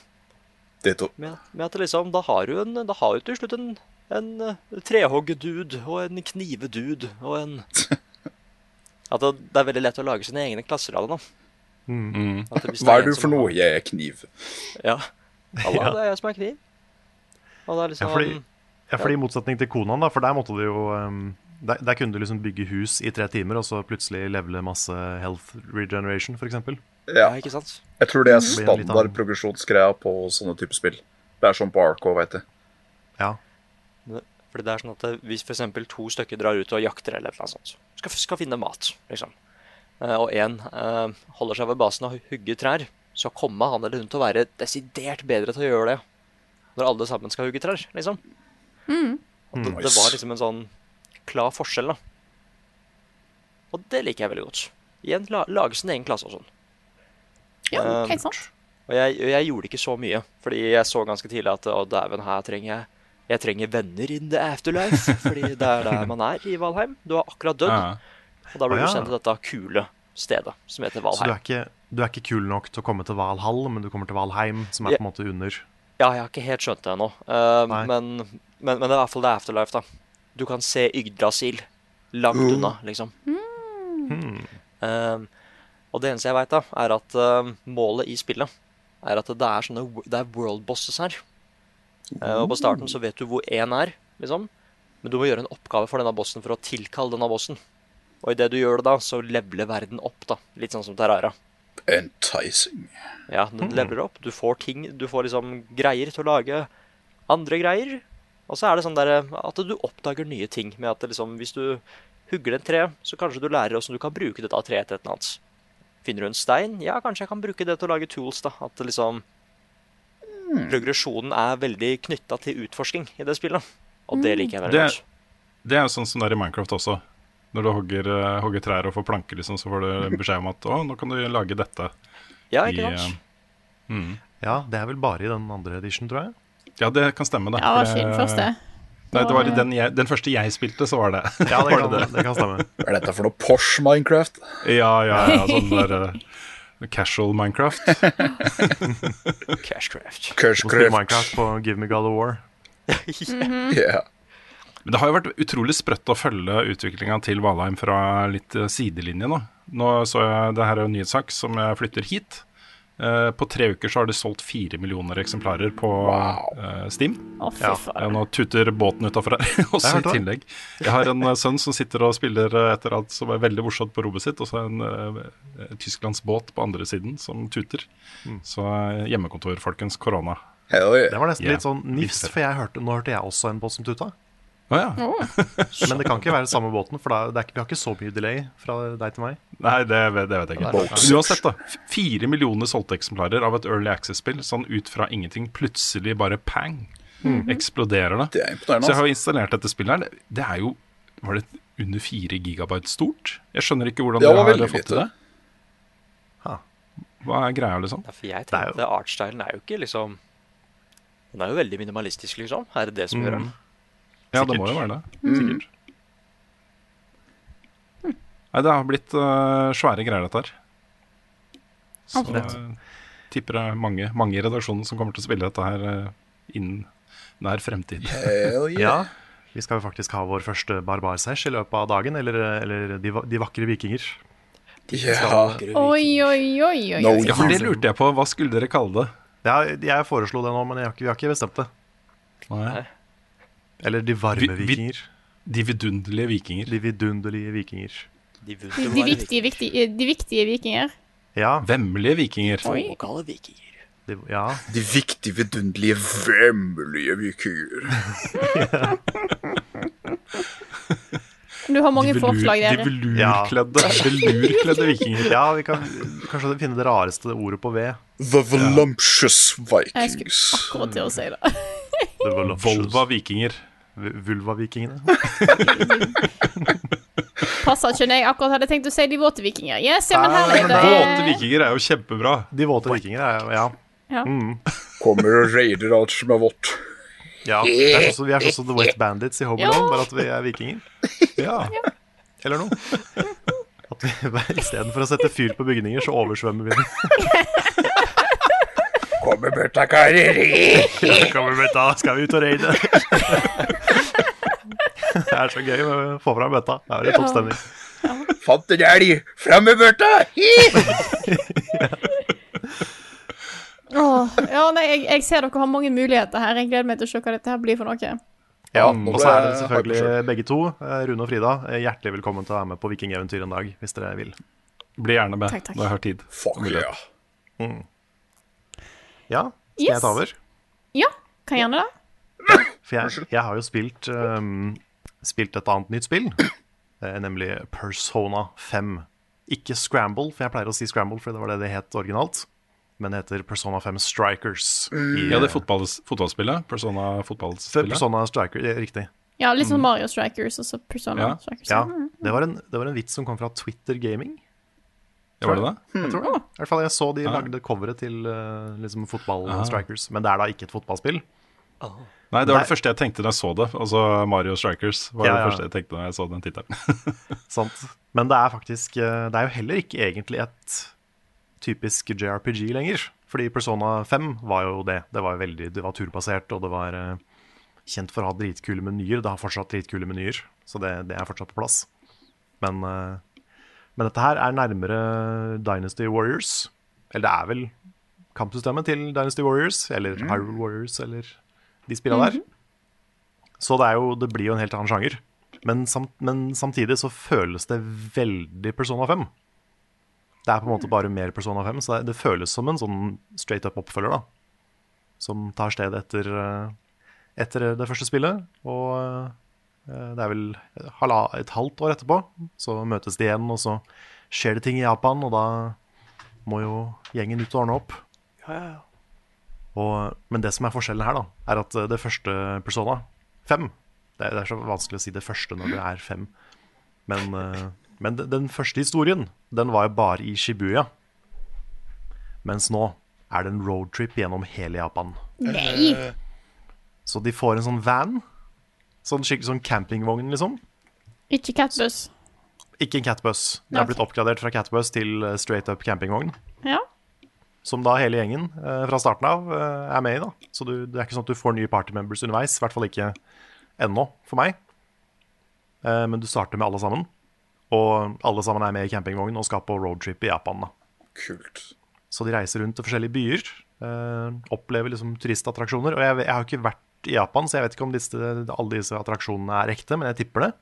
Ditto. Med, med at liksom, da har du en, da har du til slutt en, en eh, trehoggedude og en knivedude og en At det, det er veldig lett å lage sine egne klasser av det. nå. Mm. Det Hva er du for noe? Jeg er kniv. Ja. Allah, det er jeg som er kniv. Og det er Ja, liksom fordi, ja, fordi I motsetning til konaen, da, for der måtte du jo um, der, der kunne du liksom bygge hus i tre timer, og så plutselig levele masse health regeneration, f.eks. Ja, Ja. ikke sant? Jeg tror det er litt standard progresjonsgreia på sånne typer spill. Det er sånn på Arco, veit jeg. Ja. Fordi det er sånn at hvis for eksempel to stykker drar ut og jakter eller noe sånt, skal, skal finne mat, liksom, eh, og én eh, holder seg ved basen og hugger trær, så kommer han eller hun til å være desidert bedre til å gjøre det når alle sammen skal hugge trær, liksom. Og det, det var liksom en sånn klar forskjell, da. Og det liker jeg veldig godt. Igjen, la, lage sin egen klasse og sånn. Ja, Um, helt sant. Og jeg, jeg gjorde ikke så mye, fordi jeg så ganske tidlig at å dæven, her trenger jeg jeg trenger venner in the afterlife, fordi det er der man er i Valheim. Du har akkurat dødd, Ja. og da blir du sendt til dette kule stedet som heter Så du Valheim. er, ikke, du er ikke kul nok til å komme til Valhall, men du kommer til Valheim, som er Ja. på en måte under. Ja, jeg har ikke helt skjønt det ennå, uh, men, men, men det er i hvert fall det afterlife, da. Du kan se Yggdrasil langt unna, liksom. Um, og det eneste jeg veit, er at uh, målet i spillet er at det er sånne Det er world bosses her. Uh, og på starten så vet du hvor én er, liksom. Men du må gjøre en oppgave for denne bossen for å tilkalle denne bossen. Og idet du gjør det, da, så leveler verden opp, da. Litt sånn som Terraria. Enticing. Ja, den leveler opp. Du får ting, du får liksom greier til å lage andre greier. Og så er det sånn der at du oppdager nye ting med at liksom, hvis du hugger et tre, så kanskje du lærer hvordan du kan bruke dette treet til et eller annet. Finner du en stein? Ja, kanskje jeg kan bruke det til å lage tools, da. At liksom Progresjonen er veldig knytta til utforsking i det spillet. Og det liker jeg veldig Det- godt. Det er jo sånn som det er i Minecraft også. Når du hogger, eh, hogger trær og får planker, liksom, så får du beskjed om at å, nå kan du lage dette. Ja, ikke sant? eh, mm. Ja, det er vel bare i den andre edition, tror jeg. Ja, det kan stemme, det. Ja, det var ikke først, det-. Nei, det var i den, jeg, den første jeg spilte, så var det Ja, det kan, det kan stemme. Hva er dette for noe Porsche Minecraft? Ja, ja, ja. Sånn der uh, casual Minecraft. Cashcraft. Cashcraft. Minecraft på Give Me God of War. Yeah. Men det har jo vært utrolig sprøtt å følge utviklinga til Valheim fra litt eh, sidelinje nå. Nå så jeg, Det her er en nyhetssak som jeg flytter hit. Eh, på tre uker så har de solgt fire millioner eksemplarer på Wow. uh, Steam. Oh, Ja, Ja, nå tuter båten utafor her, også i tillegg. Jeg har en uh, sønn som sitter og spiller eh, etter alt som er veldig morsomt på rommet sitt, og så en uh, Tysklands båt på andre siden som tuter. Mm. Så hjemmekontor, folkens. Korona. Det var nesten yeah. litt sånn nifst, for jeg hørte, nå hørte jeg også en båt som tuta. Å ja. Men det kan ikke være samme båten, for da, det er, ikke- vi har ikke så mye delay fra deg til meg. Nei, det, det vet jeg ikke. Uansett, da. Fire millioner solgte eksemplarer av et Early Access-spill, sånn ut fra ingenting. Plutselig bare pang. Eksploderer det. Det Så jeg har Altså. jo installert dette spillet her. Det- Det er jo Var det under fire gigabyte stort? Jeg skjønner ikke hvordan dere har fått til det. Hva er greia, liksom? Ja, for jeg er tenkte artstylen er jo ikke liksom Den er jo veldig minimalistisk, liksom. Er det det som gjør den? Ja, det må jo være det. Sikkert. Nei, det har blitt uh, svære greier, dette her. Så Absolutt. øh, tipper det er mange, mange i redaksjonen som kommer til å spille dette her uh, innen nær fremtid. Hell yeah. Ja, Vi skal jo faktisk ha vår første barbarsesh i løpet av dagen, eller, eller de, de vakre vikinger. Ja. Oi, oi, oi, oi. No. Ja, for det lurte jeg på. Hva skulle dere kalle det? Ja, jeg foreslo det nå, men jeg har ikke, vi har ikke bestemt det. Nei. Eller de varme Vi- vi- vikinger. De vidunderlige vikinger. De vidunderlige vikinger. De, De, viktige, viktige, de viktige vikinger. Ja, Vemmelige vikinger. Vokale vikinger. de, ja. De viktige, vidunderlige, vemmelige vikinger. Du har mange De velur- forslag, De velurkledde, ja. velurkledde vikinger. ja vi kan kanskje finne det rareste ordet på V. The voluptuous Jeg skulle akkurat til å si det. Det var Volva vikinger. Vulva-vikingene. Passa ikke når jeg akkurat hadde tenkt å si de våte vikinger. Yes, ja, men herlig. Det Våte er, vikinger er jo kjempebra. De våte vikinger er jo Ja. ja. Kommer og raider alt som er vått. ja. Vi er sånn som- vi er sånn som The Wet Bandits i Home Ja. Bare at vi er vikinger. Ja. Eller noe. At vi Istedenfor å sette fyr på bygninger, så oversvømmer vi dem. Kommer bøtta karer. Kommer bøtta, skal vi ut og raide? Det er så gøy å få fram bøtta. Det er jo topp stemning. Fant en elg. Fram med bøtta. Åh, ja, nei, jeg, jeg ser dere har mange muligheter her. Jeg gleder meg til å se hva dette her blir for noe. Ja, og så er dere selvfølgelig begge to, eh, Rune og Frida, eh, hjertelig velkommen til å være med på Vikingeventyr en dag, hvis dere vil. Bli gjerne med Takk, takk. når jeg har tid. Fuck ja. Ja, skal Yes. jeg ta over? Ja, kan gjerne det. For jeg, jeg har jo spilt, um, spilt et annet nytt spill, nemlig Persona 5. Ikke Scramble, for jeg pleier å si Scramble, for det var det det het originalt. Men det heter Persona 5 Strikers. I, Ja, det fotball, fotballspillet. Persona fotballspillet. Persona Striker, det er riktig. Ja, litt sånn Mario Strikers og så Persona Ja. Strikers. Ja, Mm. det var, en, det var en vits som kom fra Twitter Gaming. Ja, var det det? Jeg tror det. I hvert fall jeg så de Ja. lagde coveret til eh, liksom fotball Ah. Strikers. Men det er da ikke et fotballspill. Nei, det var Nei. det første jeg tenkte da jeg så det. Altså Mario Strikers var Ja, det ja. første jeg tenkte da jeg så den tittelen. Sant? Men det er faktisk eh, Det er jo heller ikke egentlig et typisk JRPG lenger. Fordi Persona 5 var jo det. Det var veldig, det var turbasert, og det var eh, kjent for å ha dritkule menyer. Det har fortsatt dritkule menyer, så det, det er fortsatt på plass. Men, eh, men dette her er nærmere Dynasty Warriors. Eller det er vel kampsystemet til Dynasty Warriors, eller Hyrule Warriors, eller de spilla der. Så det, er jo, det blir jo en helt annen sjanger. Men, samt, men samtidig så føles det veldig Persona 5. Det er på en måte bare mer Persona 5, så det, det føles som en sånn straight up oppfølger, da. Som tar sted etter, eh, etter det første spillet. Og eh, det er vel et halvt år etterpå, så møtes de igjen, og så skjer det ting i Japan, og da må jo gjengen ut og ordne opp. Og, men det som er forskjellen her, da, er at eh, det første Persona fem det er, det er så vanskelig å si det første når det er fem. Men, eh, men den første historien, den var jo bare i Shibuya. Mens nå er det en roadtrip gjennom hele Japan. Nei! Så de får en sånn van. Sånn skikkelig sånn campingvogn, liksom. Ikke Catbus. Ikke en catbus. Det er blitt oppgradert fra catbus til eh, straight up campingvogn. Ja. Som da hele gjengen eh, fra starten av eh, er med i. da Så du, det er ikke sånn at du får nye partymembers underveis. I hvert fall ikke ennå, for meg. Eh, men du starter med alle sammen. Og alle sammen er med i campingvogn og skal på roadtrip i Japan. da Kult. Så de reiser rundt til forskjellige byer. Eh, opplever liksom turistattraksjoner. Og jeg, jeg har jo ikke vært i Japan, så jeg vet ikke om disse, alle disse attraksjonene er ekte, men jeg tipper det.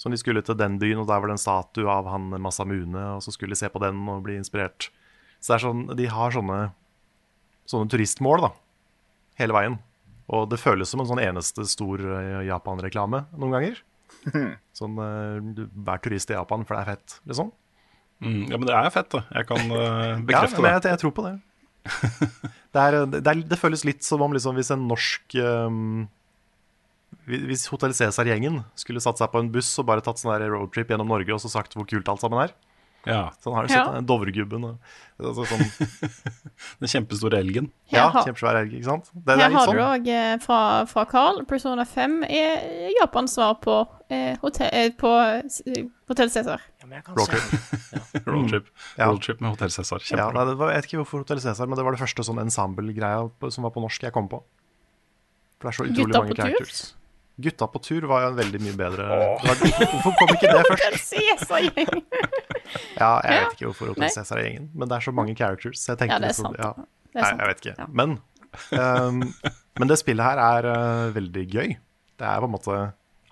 Så de skulle til den byen, og der var det en statue av han Masamune, og så skulle de se på den og bli inspirert. Så det er sånn, de har sånne, sånne turistmål da, hele veien. Og det føles som en sånn eneste stor eh, Japan-reklame noen ganger. Sånn, eh, vær turist i Japan, for det er fett, liksom. Mm, ja, men det er fett, da. Jeg kan Ja, bekrefte men det. jeg, jeg tror på det. Det, er, det, er, det føles litt som om liksom, hvis en norsk um, Hvis Hotell Cæsar-gjengen skulle satt seg på en buss og bare tatt sånn roadtrip gjennom Norge og så sagt hvor kult alt sammen er. Ja, Sånn har du Ja. sett den Dovregubben og altså, sånn, Den kjempestore elgen. Her, Ja, kjempesvær elg, ikke sant? Det, det her er litt har du sånn. òg eh, fra, fra Carl. Persona 5 er Japans svar på eh, hotell, eh, på Hotell Cæsar. Roadtrip. Roadtrip. Ja. Roadtrip med Hotell Cæsar. Ja, nei, det var, jeg vet ikke hvorfor Hotell Cæsar, men det var det første sånn ensemble-greia som var på norsk jeg kom på. For det er så utrolig Gutta mange på tur? characters. Gutta på tur var jo en veldig mye bedre Hvorfor kom ikke det først? Ja, jeg vet ikke hvorfor Hotel Cæsar er gjengen, men det er så mange characters. Så jeg tenkte Ja, det er liksom, sant. ja. Det er Nei, jeg vet ikke. Ja. Men, um, men det spillet her er uh, veldig gøy. Det er på en måte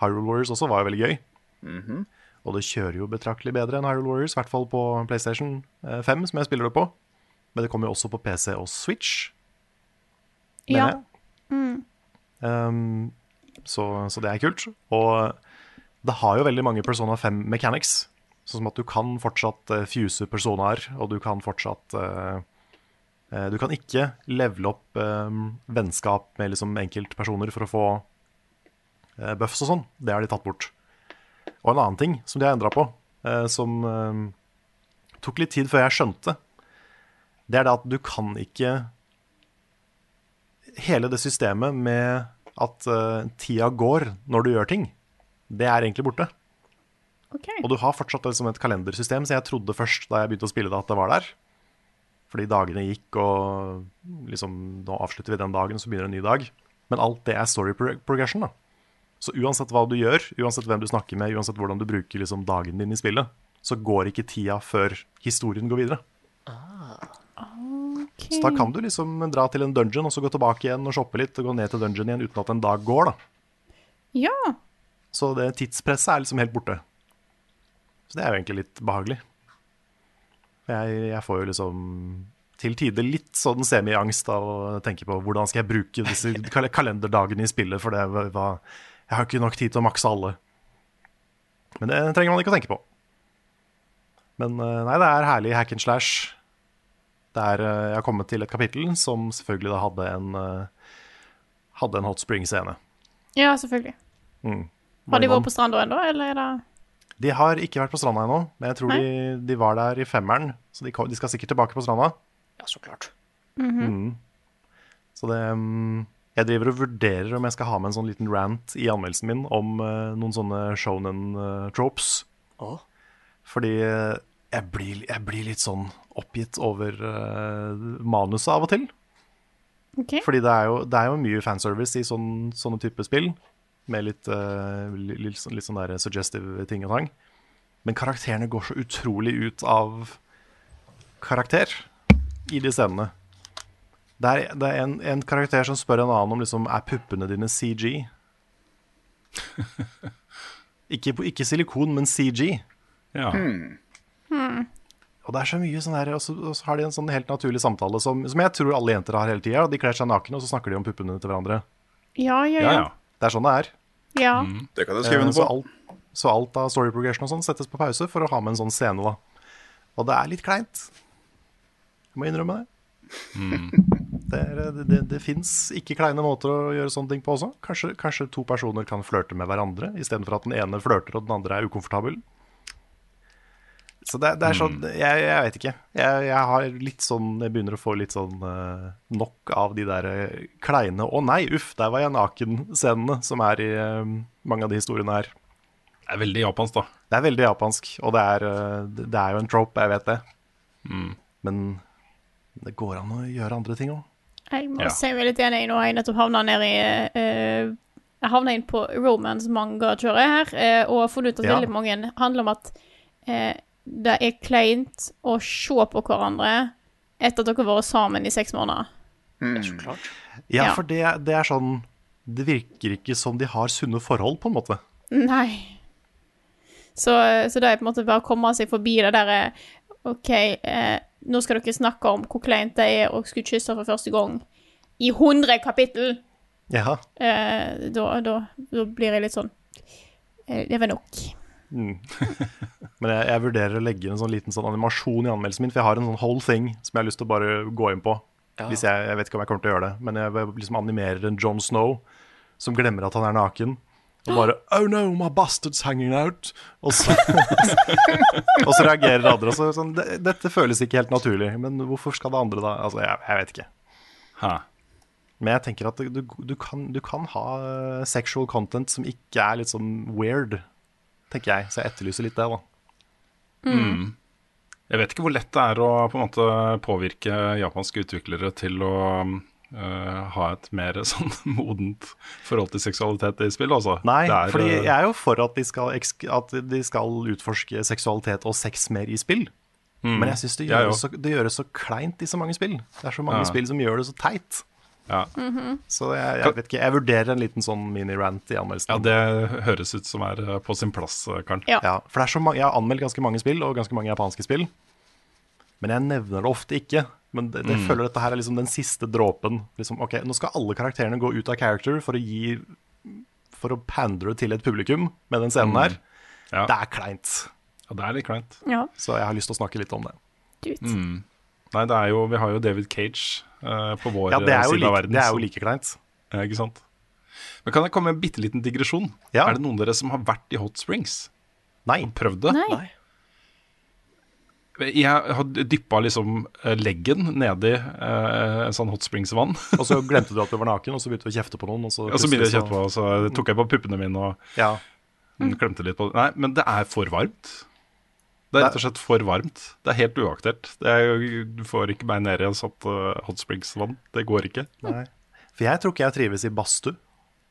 Hyrule Warriors også var jo veldig gøy. Og det kjører jo betraktelig bedre enn Hyrule Warriors, i hvert fall på PlayStation eh, 5, som jeg spiller det på. Men det kommer jo også på PC og Switch, mener Ja. jeg. Um, så, så det er kult. Og det har jo veldig mange Persona 5 mechanics. Sånn som at du kan fortsatt uh, fuse personaer, og du kan fortsatt uh, uh, Du kan ikke levele opp eh, vennskap med liksom enkeltpersoner for å få buffs og sånn. Det har de tatt bort. Og en annen ting som de har endra på, eh, som eh, tok litt tid før jeg skjønte, det er det at du kan ikke Hele det systemet med at eh, tida går når du gjør ting, det er egentlig borte. Okay. Og du har fortsatt det som et kalendersystem, så jeg trodde først da jeg begynte å spille det, at det var der. Fordi dagene gikk, og liksom nå avslutter vi den dagen, så begynner en ny dag. Men alt det er story progression, da. Så uansett hva du gjør, uansett hvem du snakker med, uansett hvordan du bruker liksom dagen din i spillet, så går ikke tida før historien går videre. Så da kan du liksom dra til en dungeon, og så gå tilbake igjen og shoppe litt, og gå ned til dungeon igjen uten at en dag går, da. Ja. Så det tidspresset er liksom helt borte. Så det er jo egentlig litt behagelig. Jeg, jeg får jo liksom til tider litt sånn semi-angst av å tenke på hvordan skal jeg bruke disse kal kalenderdagene i spillet, for det var Jeg har ikke nok tid til å makse alle. Men det trenger man ikke å tenke på. Men eh, nei, det er herlig hack and slash. Det er, eh, jeg har kommet til et kapittel som selvfølgelig da hadde en eh, Hadde en hot spring-scene. ja, selvfølgelig. Mm. Har de vært på stranda ennå, eller er det De har ikke vært på stranda ennå, men jeg tror de, de var der i femmeren. Så de, de skal sikkert tilbake på stranda. Ja, så klart. Mm. Så det mm, Jeg driver og vurderer om jeg skal ha med en sånn liten rant i anmeldelsen min om uh, noen sånne shonen-tropes. Oh. Fordi eh, jeg blir, jeg blir litt sånn oppgitt over uh, manuset av og til. Okay. Fordi det er jo, det er jo mye fanservice i sånn, sånne type spill. Med litt, eh, li- litt, sånn- litt sånn der suggestive ting og tang. Men karakterene går så utrolig ut av karakter i de scenene. Det er, det er en, en karakter som spør en annen om liksom, er puppene dine CG. ikke, ikke silikon, men CG. Ja. Og det er så mye sånn her, og så, og så har de en sånn helt naturlig samtale som, som jeg tror alle jenter har hele tida. De kler seg nakne, og så snakker de om puppene til hverandre. Ja, ja, ja, ja. ja. Det er sånn det er. ja. Det kan jeg skrive Eh, på. så, alt, så alt av story progression og sånn settes på pause for å ha med en sånn scene, da. Og det er litt kleint. Jeg må innrømme det. Det, er, det, det, det fins ikke kleine måter å gjøre sånne ting på også. Kanskje, kanskje to personer kan flørte med hverandre istedenfor at den ene flørter og den andre er ukomfortabel. Så det, det er sånn jeg, jeg vet ikke. Jeg, jeg har litt sånn Jeg begynner å få litt sånn uh, nok av de der eh, kleine Å nei, uff, der var jeg naken-scenene som er i uh, mange av de historiene her. Det er veldig japansk, da. Det er veldig japansk, og det er, uh, det er jo en trope, jeg vet det. Men det går an å gjøre andre ting òg. Jeg må Ja. si meg litt enig nå. Jeg nettopp havna ned i uh, Jeg havna inn på romance-manga-kjøret her, uh, og har funnet ut at Ja. veldig mange handler om at uh, det er kleint å se på hverandre etter at dere har vært sammen i seks måneder. Ja, så klart. Ja, Ja. for det, det er sånn Det virker ikke som de har sunne forhold, på en måte. Nei. Så, så det er på en måte bare å komme seg forbi det derre OK, eh, nå skal dere snakke om hvor kleint det er å skulle kysse for første gang i 100 kapittel. Jaha. Eh, da, da, da blir jeg litt sånn eh, Det var nok. Men jeg, jeg vurderer å legge inn en sånn liten sånn animasjon i anmeldelsen min, for jeg har en sånn whole thing som jeg har lyst til å bare gå inn på. Ja. Hvis jeg, jeg vet ikke om jeg kommer til å gjøre det, men jeg liksom animerer en Jon Snow som glemmer at han er naken. Og bare Oh no, my bastard's hanging out. Og så, og så reagerer andre. Og så, sånn, Dette føles ikke helt naturlig, men hvorfor skal det andre da Altså, jeg, jeg vet ikke. Hæ. Men jeg tenker at du, du, kan, du kan ha eh, sexual content som ikke er litt sånn weird, tenker jeg. Så jeg etterlyser litt det, da. Jeg vet ikke hvor lett det er å på en måte påvirke japanske utviklere til å eh, ha et mer sånn modent forhold til seksualitet i spill, altså. Nei, for er, fordi eh, jeg er jo for at de, skal, eks- at de skal utforske seksualitet og sex mer i spill. Mm. Men jeg syns det, gjøres så- det så kleint i så mange spill. Det er så mange Ja. spill som gjør det så teit. Ja. Så jeg, jeg vet ikke, jeg vurderer en liten sånn mini-rant i anmeldelsen. ja, det høres ut som er eh, på sin plass, Karen. Ja. Ja, for det er så mange, Jeg har anmeldt ganske mange spill, og ganske mange japanske spill. Men jeg nevner det ofte ikke. Men det, det Mm. føler dette her er liksom den siste dråpen. Liksom, ok, Nå skal alle karakterene gå ut av character for å gi For å pandre til et publikum med den scenen her. Mm. Ja. Det er kleint. Ja, det er litt kleint. Ja, Så jeg har lyst til å snakke litt om det. Mm. Nei, det er jo, vi har jo David Cage uh, på vår Ja, side like, av verden. det er jo like kleint. Ja, ikke sant? Men Kan jeg komme med en bitte liten digresjon? Ja. Er det noen av dere som har vært i Hot Springs? Nei. Prøvd det? Nei. Jeg har dyppa liksom eh, leggen nedi eh, sånn Hot Springs-vann. Og så glemte du at du var naken, og så begynte du å kjefte på noen. Og så, Og så begynte jeg å kjefte på, og så tok jeg på puppene mine og Ja, mm, klemte litt på det. Nei, men det er for varmt. Det er rett og slett for varmt. Det er helt jo- du får ikke meg ned i en sånt eh, Hot Springs-vann. Det går ikke. nei. For jeg tror ikke jeg trives i badstue.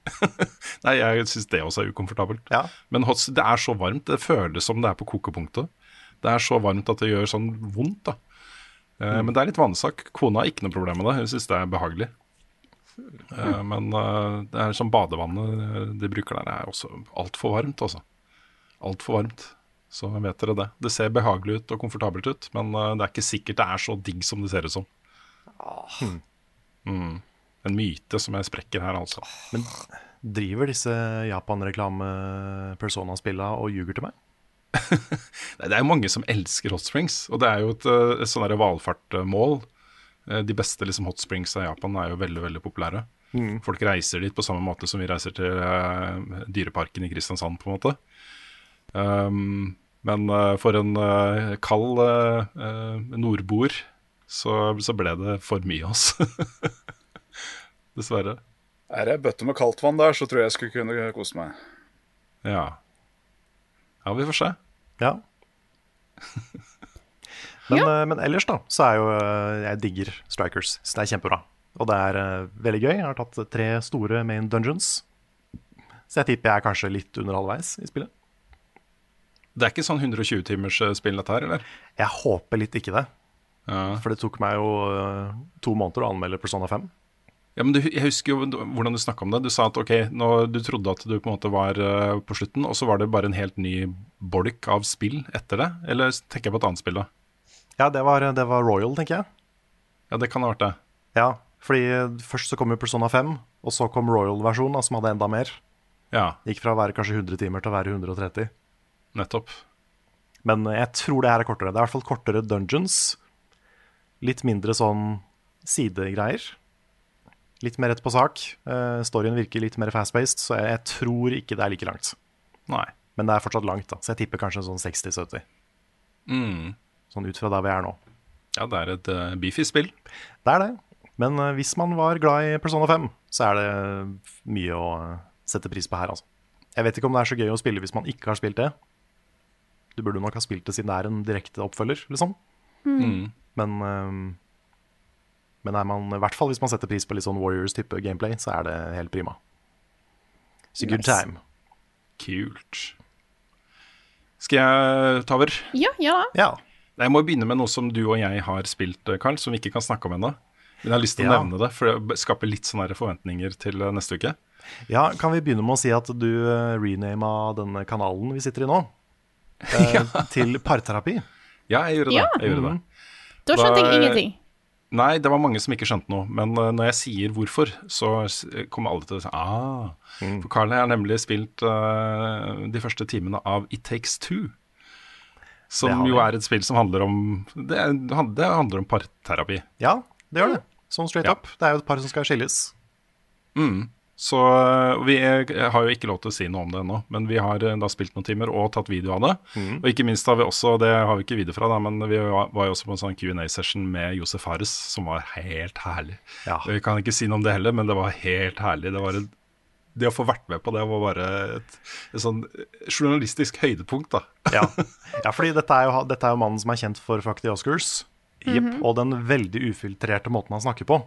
Nei, jeg syns det også er ukomfortabelt. Ja. Men hot, det er så varmt. Det føles som det er på kokepunktet. Det er så varmt at det gjør sånn vondt, da. Mm. Men det er litt vanesak. Kona har ikke noe problem med det. Hun syns det er behagelig. Mm. Men eh, det er sånn badevannet eh, de bruker der, er også altfor varmt, altså. Altfor varmt. Så vet dere det. Det ser behagelig ut og komfortabelt ut, men eh, det er ikke sikkert det er så digg som det ser ut som. Mm. En myte som jeg sprekker her, altså. Men driver disse Japan-reklame-persona-spilla og ljuger til meg? Det er jo mange som elsker hot springs, og det er jo et, eh, et sånn valfartmål. Eh, De beste liksom, hot springs av Japan er jo veldig veldig populære. Folk reiser dit på samme måte som vi reiser til uh, dyreparken i Kristiansand, på en måte. Um, men uh, for en uh, kald nordboer så, så ble det for mye, altså. Dessverre. Er det ei bøtte med kaldt vann der, så tror jeg jeg skulle kunne kose meg. Ja. Ja, vi får se. Ja. Men, ja. men ellers, da, så er jo eh, Jeg digger Strikers. Så det er kjempebra. Og det er eh, veldig gøy. Jeg har tatt tre store main dungeons. Så jeg tipper jeg er kanskje litt under halvveis i spillet. Det er ikke sånn 120 timers eh, spill, dette her, eller? Jeg håper litt ikke det. Ja. For det tok meg jo eh, to måneder å anmelde Persona 5. Ja, men du, Jeg husker jo hvordan du snakka om det. Du sa at ok, nå, du trodde at du på en måte var uh, på slutten, og så var det bare en helt ny bolk av spill etter det? Eller tenker jeg på et annet spill, da? Ja, det var, det var Royal, tenker jeg. Ja, det kan ha vært det. Ja, fordi først så kom jo Persona 5, og så kom Royal-versjonen, som hadde enda mer. Ja, Gikk fra å være kanskje 100 timer til å være 130. nettopp. Men jeg tror det her er kortere. Det er i hvert fall kortere dungeons. Litt mindre sånn sidegreier. Litt mer rett på sak. Uh, storyen virker litt mer fast-paced, så jeg, jeg tror ikke det er like langt. Nei. Men det er fortsatt langt, da. så jeg tipper kanskje sånn 60-70. Mm. Sånn ut fra der vi er nå. Ja, det er et uh, beefy spill. Det er det. Men uh, hvis man var glad i Persona 5, så er det mye å sette pris på her, altså. Jeg vet ikke om det er så gøy å spille hvis man ikke har spilt det. Du burde nok ha spilt det siden det er en direkte oppfølger, liksom. Mm. Men, eh, men er man, i hvert fall hvis man setter pris på litt sånn Warriors-type gameplay, så er det helt prima. It's a good Nice. time. Kult. Skal jeg ta over? Ja, ja. Ja. Jeg må begynne med noe som du og jeg har spilt, Karl, Carl, som vi ikke kan snakke om ennå. Men jeg har lyst til å Ja. nevne det, for det skaper litt sånne forventninger til eh, neste uke. ja, kan vi begynne med å si at du uh, renama denne kanalen vi sitter i nå, ja. til parterapi? Ja, jeg gjorde det. Ja. Jeg gjorde det. Da skjønte jeg ingenting. Nei, det var mange som ikke skjønte noe. Men uh, når jeg sier hvorfor, så kommer alle til å si ah. Mm. For Carl har nemlig spilt uh, de første timene av It Takes Two. Som jo er et spill som handler om Det, det handler om parterapi. Ja, det gjør det. Sånn straight Ja. up. Det er jo et par som skal skilles. Mm. Så øh, vi er, har jo ikke lov til å si noe om det ennå, men vi har øh, da spilt noen timer og tatt video av det. Mm. Og ikke minst har vi også, det har vi ikke video fra, da, men vi var, var jo også på en sånn Q&A-session med Josef Fares, som var helt herlig. Ja. Vi kan ikke si noe om det heller, men det var helt herlig. Det, var et, det å få vært med på det var bare et, et sånn journalistisk høydepunkt, da. Ja, ja fordi dette er, jo, dette er jo mannen som er kjent for Fuck the Oscars. Og den veldig ufiltrerte måten han snakker på.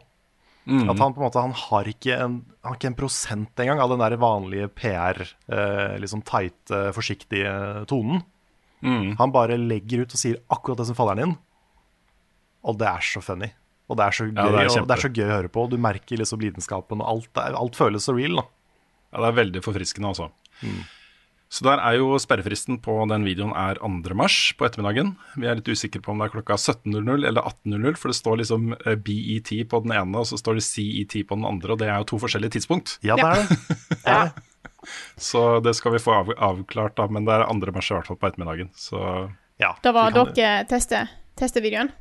At han på en måte Han har ikke en, har ikke en prosent engang av den der vanlige PR, eh, liksom tighte, forsiktige tonen. Han bare legger ut og sier akkurat det som faller han inn. Og det er så funny. Og det er så gøy, Ja, det er og det er så gøy å høre på. Du merker liksom lidenskapen, og alt, alt føles så real. da Ja, det er veldig forfriskende, altså. Så der er jo sperrefristen på den videoen er 2. mars på ettermiddagen. Vi er litt usikre på om det er klokka 17.00 eller 18.00, for det står liksom eh, BET på den ene, og så står det CET på den andre, og det er jo to forskjellige tidspunkt. Ja, det er det. Er. Så det skal vi få av, avklart, da, men det er 2. mars i hvert fall på ettermiddagen. Så Ja, Da var kan- dere teste, teste videoen.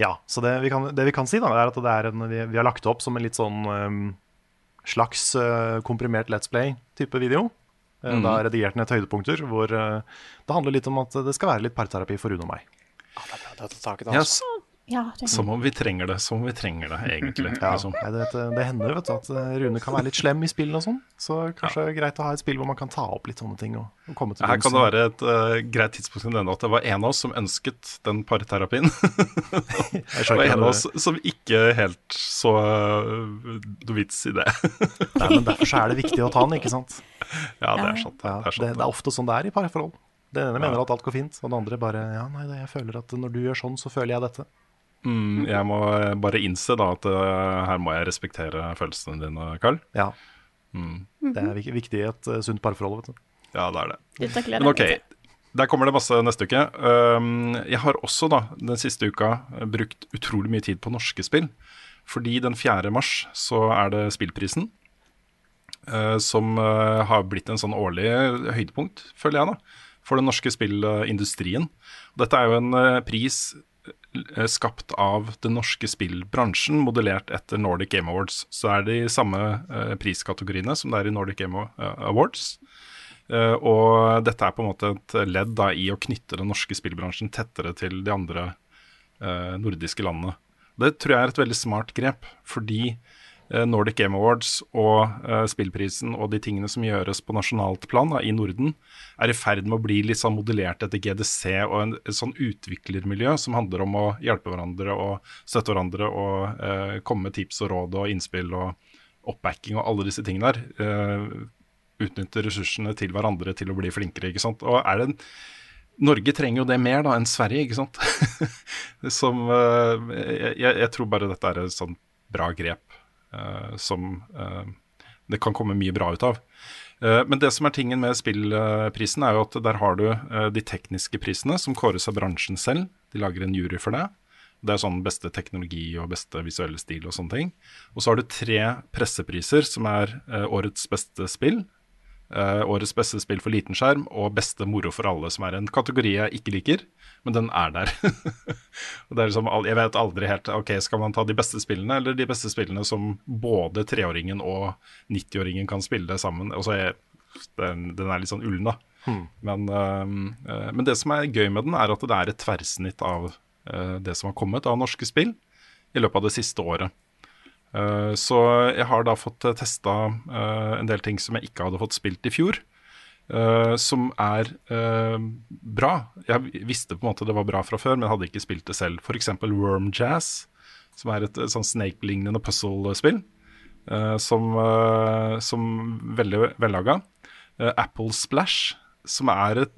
Ja, så det vi kan, det vi kan si, da, er at det er en, vi, vi har lagt det opp som en litt sånn um, slags uh, komprimert Let's Play-type video. Uh, Da jeg redigert ned til høydepunkter, hvor uh, det handler litt om at det skal være litt parterapi for Rune og meg. Ja, Det er bra, det det, ja, altså. s- Ja, som om vi trenger det, som om vi trenger det, egentlig. Ja, Liksom. nei, det, det hender vet du, at uh, Rune kan være litt slem i spill og sånn. Så kanskje det er greit å ha et spill hvor man kan ta opp litt sånne ting. Og, og komme til Her kan det være et uh, greit tidspunkt til nevne at det var en av oss som ønsket den parterapien. det var en av oss som ikke helt så uh, noe vits i det. Nei, men Derfor så er det viktig å ta den, ikke sant? ja, det er sant. Det, Ja, det er det, sant. det er ofte sånn det er i parforhold. Den ene mener at alt går fint, og den andre bare Ja, nei, det, jeg føler at når du gjør sånn, så føler jeg dette. Mm, jeg må eh, bare innse da at eh, her må jeg respektere følelsene dine, Carl. Ja. Det er viktig i et uh, sunt parforhold, vet du. Ja, det er det. Gleder Men ok, der kommer det masse neste uke. Um, jeg har også da den siste uka eh, brukt utrolig mye tid på norske spill. Fordi den 4. mars så er det Spillprisen. eh, som eh, har blitt en sånn årlig høydepunkt, føler jeg, da. For den norske spillindustrien. Dette er jo en eh, pris eh, skapt av den norske spillbransjen, modellert etter Nordic Game Awards. Så er det i samme eh, priskategoriene som det er i Nordic Game eh, Awards. Eh, og dette er på en måte et ledd da, i å knytte den norske spillbransjen tettere til de andre eh, nordiske landene. Det tror jeg er et veldig smart grep, fordi eh, Nordic Game Awards og eh, spillprisen og de tingene som gjøres på nasjonalt plan da, i Norden, er i ferd med å bli litt sånn modellert etter GDC og en, et sånn utviklermiljø som handler om å hjelpe hverandre og støtte hverandre og eh, komme med tips og råd og innspill og oppbacking og alle disse tingene der. Eh, utnytte ressursene til hverandre til å bli flinkere. ikke sant? Og er det en Norge trenger jo det mer da enn Sverige, ikke sant? som eh, jeg, jeg tror bare dette er et sånn bra grep eh, som eh, det kan komme mye bra ut av. Eh, men det som er tingen med spillprisen, er jo at der har du eh, de tekniske prisene, som kåres av bransjen selv. De lager en jury for det. Det er sånn beste teknologi og beste visuelle stil og sånne ting. Og så har du tre pressepriser, som er eh, årets beste spill, Eh, årets beste spill for liten skjerm og beste moro for alle, som er en kategori jeg ikke liker, men den er der. og det er liksom, jeg vet aldri helt Ok, skal man ta de beste spillene, eller de beste spillene som både treåringen og 90-åringen kan spille sammen? Altså, jeg, den, den er litt sånn ullen, da. Men, uh, eh, men det som er gøy med den, er at det er et tverrsnitt av uh, det som har kommet av norske spill i løpet av det siste året. Eh, Så jeg har da fått testa en del ting som jeg ikke hadde fått spilt i fjor. eh, som er eh, bra. Jeg visste på en måte det var bra fra før, men hadde ikke spilt det selv. F.eks. Worm Jazz, som er et, et sånn Snake-lignende puzzle-spill. eh, som, som veldig vellaga. Apple Splash, som er et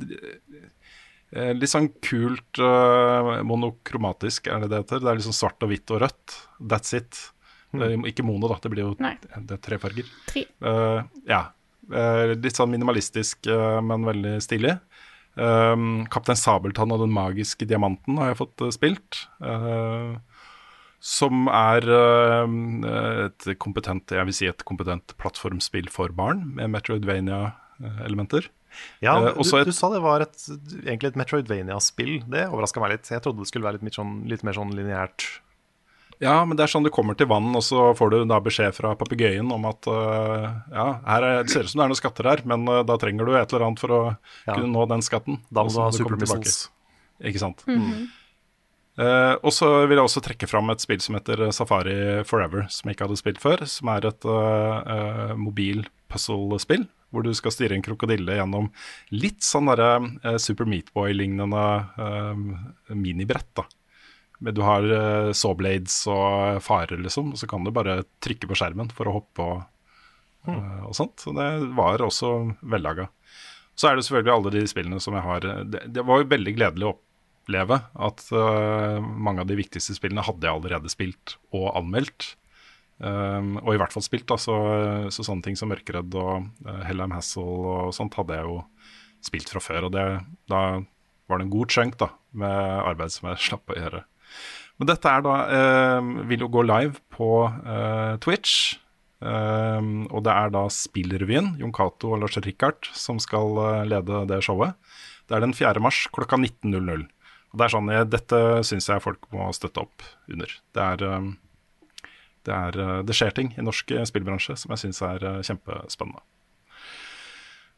eh, litt sånn kult eh, monokromatisk, er det det heter? Det er sånn svart og hvitt og rødt. That's it. Eh, ikke mono, da. Det blir jo det tre farger. Tre. Uh, ja. Uh, litt sånn minimalistisk, uh, men veldig stilig. Um, Kaptein Sabeltann og den magiske diamanten har jeg fått spilt. eh, som er et kompetent, jeg vil si et kompetent plattformspill for barn, med Metroidvania-elementer. Ja, du, et- du sa det var et, egentlig et Metroidvania-spill. Det overraska meg litt. Jeg trodde det skulle være litt, mer sånn, litt mer sånn lineært. Ja, men det er sånn du kommer til vann, og så får du da beskjed fra papegøyen om at uh, ja, her er, det ser ut som det er noen skatter her, men uh, da trenger du et eller annet for å Ja. kunne nå den skatten. Da må du ha supermissions. super sant. Mm Ikke sant. Eh, og så vil jeg også trekke fram et spill som heter Safari Forever, som jeg ikke hadde spilt før. Som er et uh, uh, mobil puzzle-spill, hvor du skal styre en krokodille gjennom litt sånn derre Super Meatboy-lignende eh, minibrett. da du har uh, sawblades og farer, liksom, og så kan du bare trykke på skjermen for å hoppe og, uh, og sånt. Så det var også vellaga. Så er det selvfølgelig alle de spillene som jeg har Det, det var jo veldig gledelig å oppleve at uh, mange av de viktigste spillene hadde jeg allerede spilt og anmeldt. Um, og i hvert fall spilt, da, så, så sånne ting som Mørkeredd og uh, Hellheim Hassel og sånt hadde jeg jo spilt fra før. Og det, da var det en god chunk da, med arbeid som jeg slapp å gjøre. Men dette er da eh, vil jo gå live på eh, Twitch. Eh, og det er da Spillrevyen, Jon Cato og Lars Rikard, som skal lede det showet. Det er den 4. mars klokka 19.00. Og det er sånn, Dette syns jeg folk må støtte opp under. Det er um, det, er, eh, det skjer ting i norsk eh, spillbransje som jeg syns er eh, kjempespennende.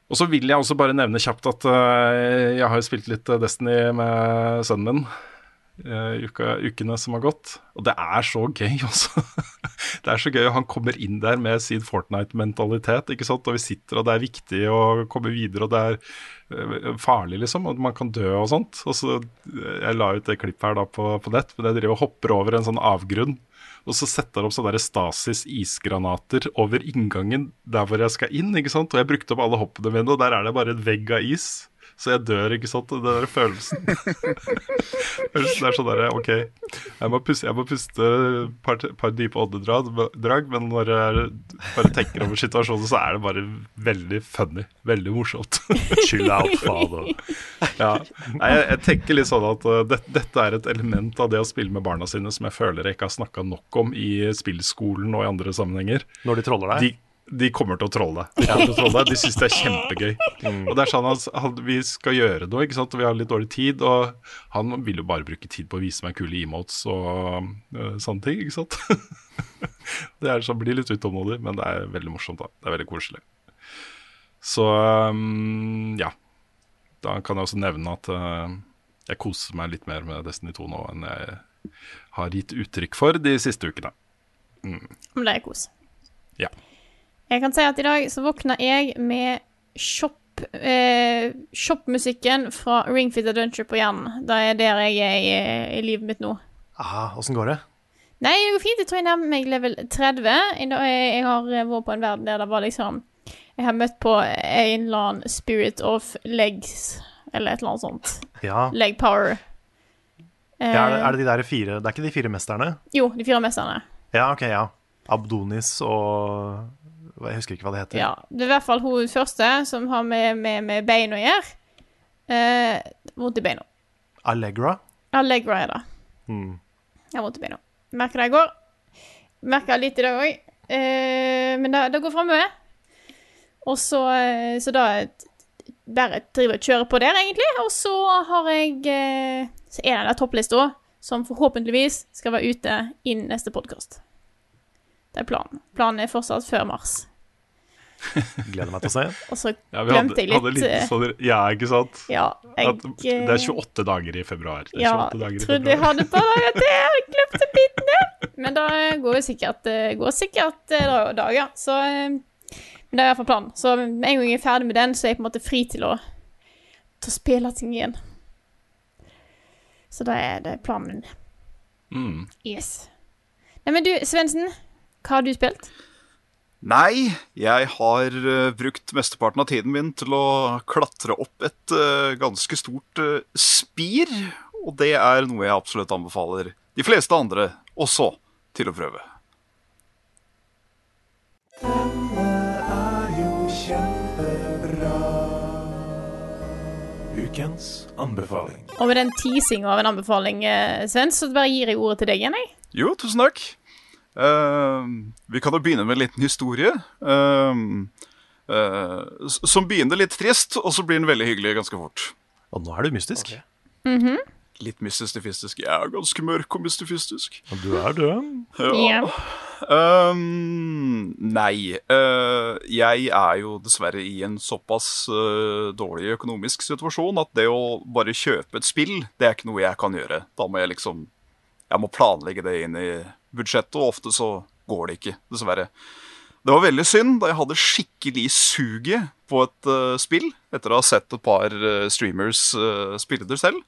Og så vil jeg også bare nevne kjapt at jeg har jo spilt litt Destiny med sønnen min. Uka, ukene som har gått. Og det er så gøy, også. det er så gøy. Han kommer inn der med sin Fortnite-mentalitet. ikke sant? Og vi sitter, og det er viktig å komme videre, og det er farlig, liksom. Og man kan dø og sånt. Og så, Jeg la ut det klippet her da på, på nett, men jeg driver og hopper over en sånn avgrunn og så setter han opp sånne Stasis-isgranater over inngangen der hvor jeg skal inn. ikke sant? Og jeg brukte opp alle hoppene mine, og der er det bare en vegg av is. Så jeg dør, ikke sant. Den der følelsen. det er sånn derre OK, jeg må puste, jeg må puste et par, par, dype åndedrag, men når jeg bare tenker over situasjonen, så er det bare veldig funny. Veldig morsomt. Chill out, fader. Ja. Jeg, jeg, tenker litt sånn at uh, det, dette er et element av det å spille med barna sine som jeg føler jeg ikke har snakka nok om i spillskolen og i andre sammenhenger. Når de troller deg? De, de kommer til å trolle deg. De, trolle de syns det er kjempegøy. Mm. Og det er sånn at Vi skal gjøre noe, ikke sant? vi har litt dårlig tid. Og han vil jo bare bruke tid på å vise meg kule emotes og uh, sånne ting. ikke sant? det er sånn, blir litt utålmodig, men det er veldig morsomt. da. Det er veldig koselig. Så um, ja. Da kan jeg også nevne at uh, jeg koser meg litt mer med Destiny 2 nå enn jeg har gitt uttrykk for de siste ukene. Mm. Men det er kos. Ja. Jeg kan si at i dag så våkna jeg med shop, eh, shop-musikken fra Ringfit Adventure på hjernen. Det er der jeg er i, i livet mitt nå. Aha, Åssen går det? Nei, det går fint. Jeg tror jeg nærmer meg level 30. Jeg har vært på en verden der det var liksom Jeg har møtt på en eller annen spirit of legs, eller et eller annet sånt. Ja. Leg power. Ja, er, det, er det de der fire Det er ikke de fire mesterne? Jo, de fire mesterne. Ja, ok, ja. Abdonis og jeg husker ikke hva det heter. Ja, Det er i hvert fall hun første som har med, med, med bein å gjøre. Eh, vondt i beina. Allegra? Allegra er det. Mm. Jeg har vondt i beina. Merker det i går. Merker litt i dag òg. Eh, men det, det går framover. Og så, eh, så da bare driver og kjører på der, egentlig. Og så har jeg eh, Så er det den topplista som forhåpentligvis skal være ute innen neste podkast. Det er planen. Planen er fortsatt før mars. Gleder meg til å se. Og så ja, glemte jeg litt, litt sånn, Ja, ikke sant? Ja, jeg, det er 28 dager i februar. ja, jeg trodde jeg hadde bare dager til. Jeg glemte biten der. Men da går det sikkert, går sikkert eh, dager. Så men det er i hvert fall planen. Så med en gang jeg er ferdig med den, så er jeg på en måte fri til å, til å spille ting igjen. Så da er, det planen min. Mm. Yes. Nei, men du, Svendsen. Hva har du spilt? Nei, jeg har uh, brukt mesteparten av tiden min til å klatre opp et uh, ganske stort uh, spir. Og det er noe jeg absolutt anbefaler de fleste andre også til å prøve. Denne er jo kjempebra. Ukens anbefaling. Og med den teasinga av en anbefaling, Sven, så bare gir jeg ordet til deg igjen, jeg. Jo, tusen takk. Uh, vi kan jo begynne med en liten historie. Uh, uh, som begynner litt trist, og så blir den veldig hyggelig ganske fort. Og nå er du mystisk. Okay. Mm -hmm. Litt mystifistisk. Jeg er ganske mørk og mystifistisk. Og du er død. Ja. Um, nei. jeg er jo dessverre i en såpass dårlig økonomisk situasjon at det å bare kjøpe et spill, det er ikke noe jeg kan gjøre. Da må jeg liksom Jeg må planlegge det inn i budsjettet, og ofte så går det ikke, dessverre. Det var veldig synd, da jeg hadde skikkelig suget på et uh, spill etter å ha sett et par uh, streamers uh, spille det selv.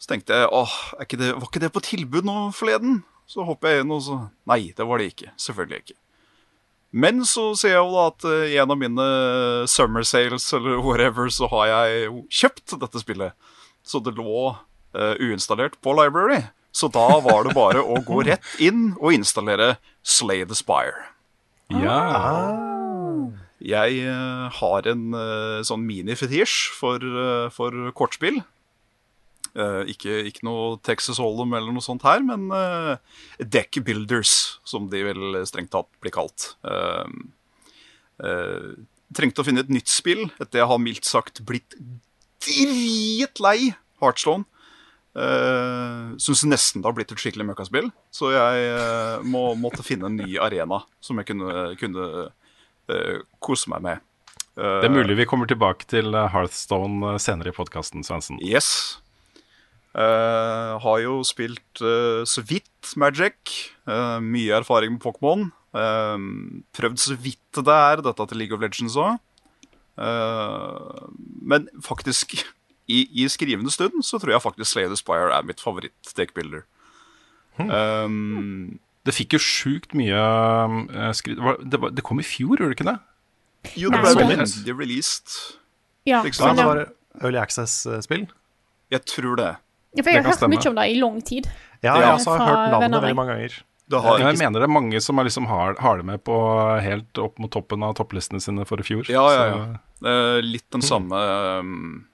Så tenkte jeg åh, ikke det, var ikke det på tilbud nå forleden? Så hopper jeg inn, og så Nei, det var det ikke. Selvfølgelig ikke. Men så ser jeg jo da at i en av mine summer sales eller whatever, så har jeg kjøpt dette spillet. Så det lå uinstallert på library. Så da var det bare å gå rett inn og installere Slay the Spire. Ja. Jeg eh, har en eh, sånn mini-fetisj for, eh, for kortspill. Eh, ikke, ikke noe Texas Hold'em eller noe sånt her, men deck builders, som de vel strengt tatt blir kalt. Trengte å finne et nytt spill etter jeg har mildt sagt blitt dritlei Heartstone. Uh, Syns nesten det har blitt et skikkelig møkkaspill. Så jeg uh, må, måtte finne en ny arena som jeg kunne, kunne uh, kose meg med. Uh, Det er mulig vi kommer tilbake til eh, Hearthstone eh, senere i podkasten, Svendsen. Yes. Eh, har jo spilt eh, så vidt Magic. eh, mye erfaring med Pokémon. Eh, prøvd så vidt det er, dette til League of Legends òg. men faktisk, i, i skrivende stund, så tror jeg faktisk Slay the Spire er mitt favoritt-deckbuilder. Um, Det fikk jo sjukt mye eh, skryt Var- det, var- det kom i fjor, gjorde det ikke det? jo, det ble veldig released. Ja, Liksom. Det var Early Access-spill. Jeg tror det. ja, for jeg har hørt stemme. mye om det i lang tid. Ja, Ja. jeg også har Fra hørt navnet veldig mange ganger. Det har Jeg mener det er mange som er liksom har, har det med på helt opp mot toppen av topplistene sine for i fjor. Ja, ja, ja. Eh, litt den samme um,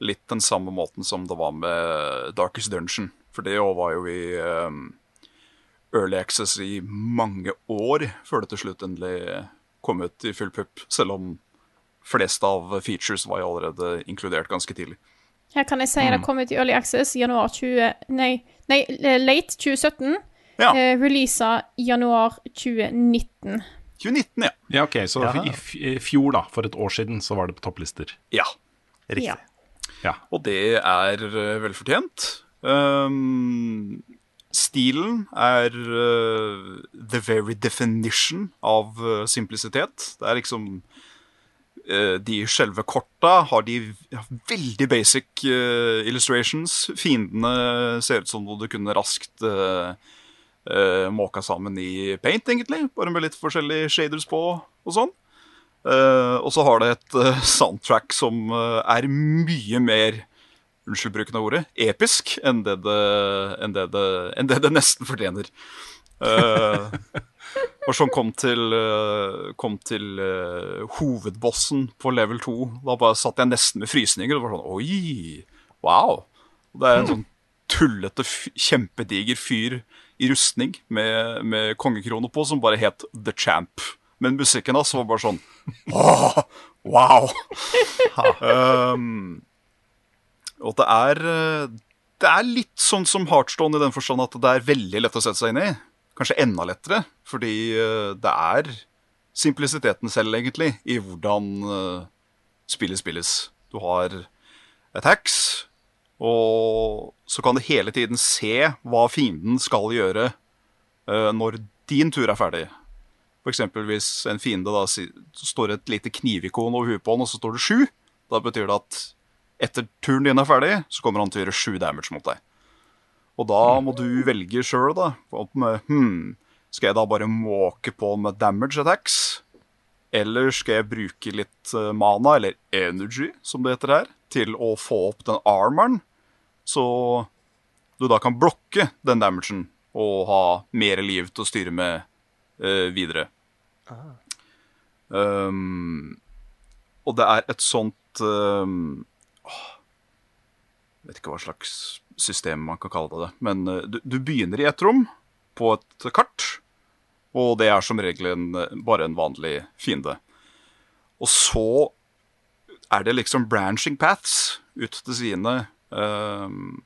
Litt den samme måten som det var med Darkest Dungeon. For det òg var jo i um, Early Access i mange år før det til slutt endelig kom ut i full pupp. Selv om fleste av features var jo allerede inkludert ganske tidlig. Her kan jeg si det kom ut i Early Access i januar 20... Nei, nei late 2017. Ja, Eh, Releasa januar 2019. 2019, ja. Ja, ok, Så Jaha. i, i fjor, da, for et år siden, så var det på topplister. Ja. Riktig. Ja. Ja. Og det er eh, velfortjent. Um, stilen er uh, the very definition av uh, simplisitet. Det er liksom uh, De selve korta har de veldig basic illustrations. Fiendene ser ut som noe du kunne raskt måka sammen i paint, egentlig. Bare med litt forskjellige shaders på og sånn. Eh, og så har det et eh, soundtrack som eh, er mye mer Unnskyld bruken av ordet episk enn det det, enn det, det, enn det, nesten fortjener. Uh, og sånn kom til, uh, kom til uh, hovedbossen på level 2. Da bare satt jeg nesten med frysninger. Og det var sånn Oi! Wow! Og det er en sånn tullete, kjempediger fyr i rustning med, med kongekrone på, som bare het The Champ. Men musikken hans var bare sånn Åh, wow! um, og det er eh, Det er litt sånn som Heartstone i den forstand at det er veldig lett å sette seg inn i. Kanskje enda lettere, fordi eh, det er simplisiteten selv, egentlig, i hvordan eh, spillet spilles. Du har attacks, og så kan du hele tiden se hva fienden skal gjøre når din tur er ferdig. Eksempel hvis en fiende da står et lite knivikon over huet på han, og så står det sju. Da betyr det at etter turen din er ferdig, så kommer han til å gjøre sju damage mot deg. Og da må du velge sjøl, da. Med, hmm, skal jeg da bare måke på med damage attacks? Eller skal jeg bruke litt eh, mana, eller energy, som det heter her, til å få opp den armoren, så du da kan blokke den damagen og ha mer liv til å styre med eh, videre. Um, og det er et sånt um, åh, Jeg vet ikke hva slags system man kan kalle det, men eh, du, du begynner i et rom på et kart, og det er som regel en, bare en vanlig fiende. Og så er det liksom branching paths ut til sidene, um,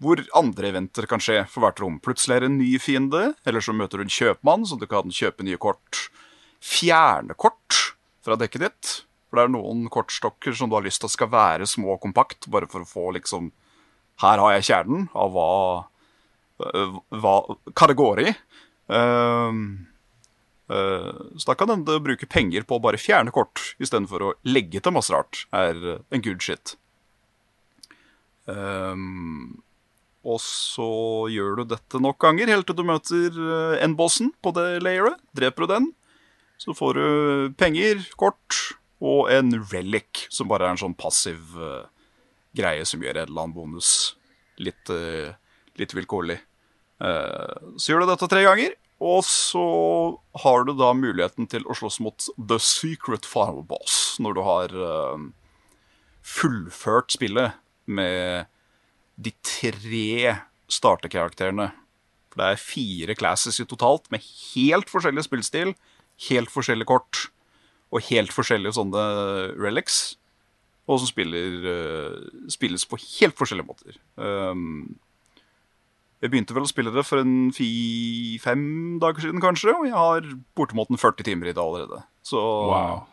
hvor andre eventer kan skje for hvert rom. Plutselig er det en ny fiende, eller så møter du en kjøpmann, så du kan kjøpe nye kort. Fjerne kort fra dekket ditt. For det er noen kortstokker som du har lyst til skal være små og kompakt, bare for å få liksom Her har jeg kjernen av hva, øh, hva, hva det går i. Uh, uh, så da kan en bruke penger på å bare fjerne kort istedenfor å legge til masse rart. er en good shit. Um, Og så gjør du dette nok ganger, helt til du møter uh, N-bossen på det layeret. Dreper du den, så får du penger, kort og en relic, som bare er en sånn passiv uh, greie som gjør en eller annen bonus litt, uh, litt vilkårlig. Uh, så gjør du dette tre ganger, og så har du da muligheten til å slåss mot The Secret Final Boss når du har fullført spillet med de tre starterkarakterene. For det er fire classes i totalt, med helt forskjellig spillstil, helt forskjellige kort og helt forskjellige sånne relics. Og som spiller, uh, spilles på helt forskjellige måter. Um, jeg begynte vel å spille det for en fi-fem dager siden, kanskje, og jeg har bortimot 40 timer i det allerede. Så Wow.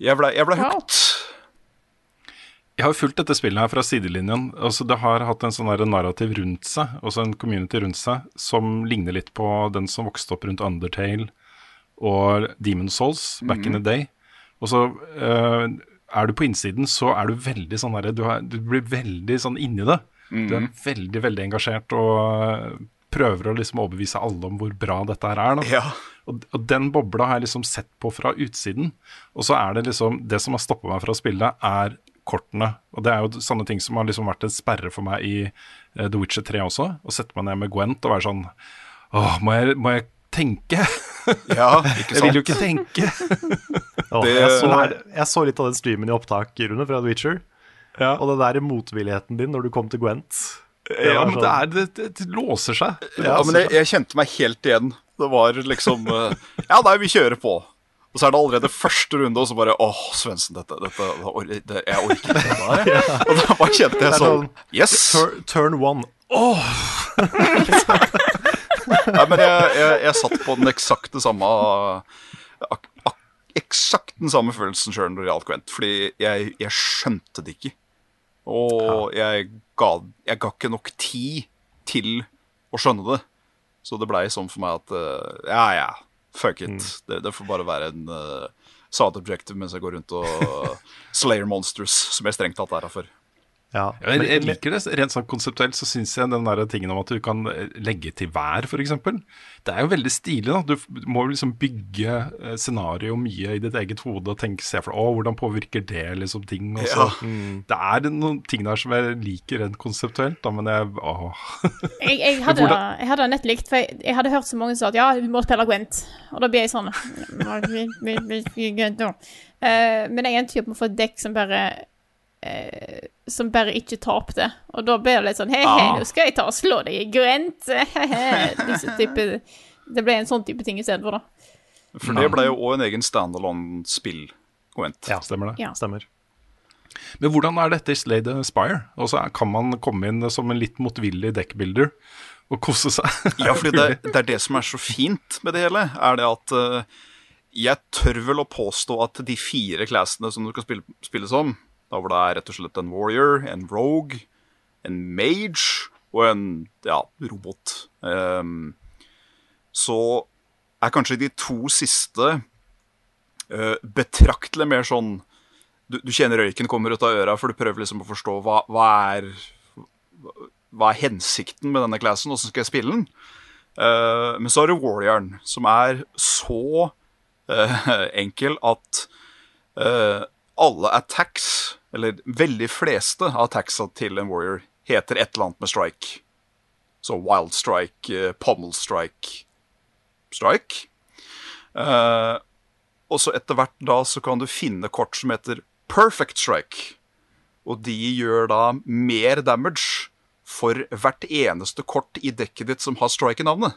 jeg ble, jeg ble Wow. hooked. Jeg har jo fulgt dette spillet her fra sidelinjen. Altså Det har hatt en sånn der narrativ rundt seg, også en community rundt seg, som ligner litt på den som vokste opp rundt Undertale og Demon Souls back in the day. Og så uh, er du på innsiden, så er du veldig sånn herre du, du blir veldig sånn inni det. Du er veldig, veldig engasjert og eh, prøver å liksom overbevise alle om hvor bra dette her er. Ja. Og, og den bobla har jeg liksom sett på fra utsiden. Og så er det liksom Det som har stoppa meg fra å spille, er kortene. Og det er jo sånne ting som har liksom vært en sperre for meg i uh, The Witcher 3 også. Å sette meg ned med Gwent og være sånn Åh, må jeg, må jeg tenke? ja, ikke sant? Jeg vil jo ikke tenke. Åh, Det- jeg, så, jeg så litt av den streamen i opptak, Rune, fra The Witcher. Og den der motvilligheten din når du kom til Gwent. Det Ja, men sånn- det, er, det, det, det låser seg. Det Ja, låser men jeg, jeg kjente meg helt igjen. Det var liksom eh, Ja, nei, vi kjører på. Og så er det allerede første runde, og så bare Åh, Svendsen, dette, dette det, det, Jeg orker ikke det der. Og da bare kjente jeg Det sånn sånn- Yes! Turn, turn one. Nei, men jeg, jeg, jeg satt på den eksakte samme ak, ak, Eksakt den samme følelsen sjøl når det gjaldt Quent. Fordi jeg, jeg skjønte det ikke. Og jeg, ga, jeg ga ikke nok tid til å skjønne det. Så det blei sånn for meg at uh, ja, ja, fuck it. Det, det får bare være en uh, side objective mens jeg går rundt og slayer monsters, som jeg strengt tatt er her for. Ja. Jeg, jeg liker det. Rent sånn konseptuelt så syns jeg den der tingen om at du kan eh, legge til vær, f.eks. Det er jo veldig stilig. da Du må jo liksom bygge eh, scenario mye i ditt eget hode og tenke, se for deg å, hvordan påvirker det liksom ting. Og så. Det er noen ting der som jeg liker rent konseptuelt, da, men jeg åh. Jeg, jeg, hadde, jeg hadde nett likt, for jeg, jeg hadde hørt så mange som sa at ja, vi må spille Gwent. Og da blir jeg sånn Eh, Men jeg er en type for å et dekk som bare eh, Som bare ikke tapte. Og da ble det litt sånn he-he, Ah. nå skal jeg ta og slå deg i grønt! Disse type, det ble en sånn type ting istedenfor, da. For det ble jo òg en egen standalone-spill. Gwent. ja, Stemmer det. Ja. stemmer. Men hvordan er dette i Slade Spire? Og så er- kan man komme inn som en litt motvillig deckbuilder og kose seg. Ja, for det, det er det som er så fint med det hele, er det at Uh, jeg tør vel å påstå at de fire classene som du skal spille, spille som, da hvor det er rett og slett en warrior, en rogue, en mage og en ja, robot, Um, så er kanskje de to siste uh, betraktelig mer sånn du, du kjenner røyken kommer ut av øra, for du prøver liksom å forstå hva, hva er hva er hensikten med denne classen, hvordan skal jeg spille den? Uh, men så har du Warrioren, som er så uh, enkel at uh, alle attacks, eller veldig fleste av taxa til en warrior, heter et eller annet med strike. Så wild strike, eh, pommel strike, strike. Uh, og så etter hvert da så kan du finne kort som heter perfect strike. Og de gjør da mer damage for hvert eneste kort i dekket ditt som har strike i navnet.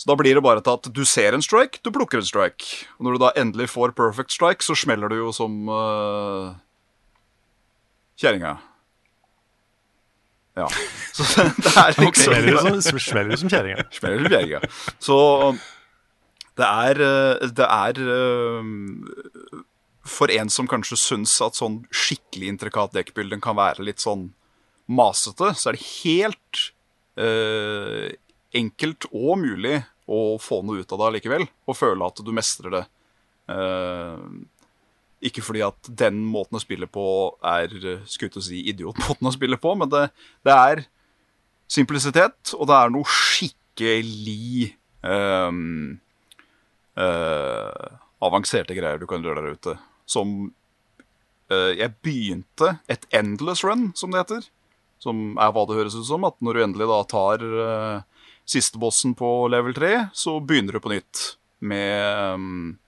Så da blir det bare til at du ser en strike, du plukker en strike. Og når du da endelig får perfect strike, så smeller du jo som uh, kjerringa. Ja. Så det er liksom Smeller du som, kjerringa? Smeller som kjerringa. Så det er, eh, det er eh, For en som kanskje syns at sånn skikkelig intrikat dekkbilden kan være litt sånn masete, så er det helt enkelt og mulig å få noe ut av det allikevel. Og føle at du mestrer det. Eh, Ikke fordi at den måten å spille på er skutt å si idiotmåten å spille på, men det, det er simplisitet, og det er noe skikkelig ehm, eh, avanserte greier du kan gjøre der ute. Som eh, Jeg begynte et endless run, som det heter. Som er hva det høres ut som. At når du endelig da tar eh, siste bossen på level 3, så begynner du på nytt med ehm,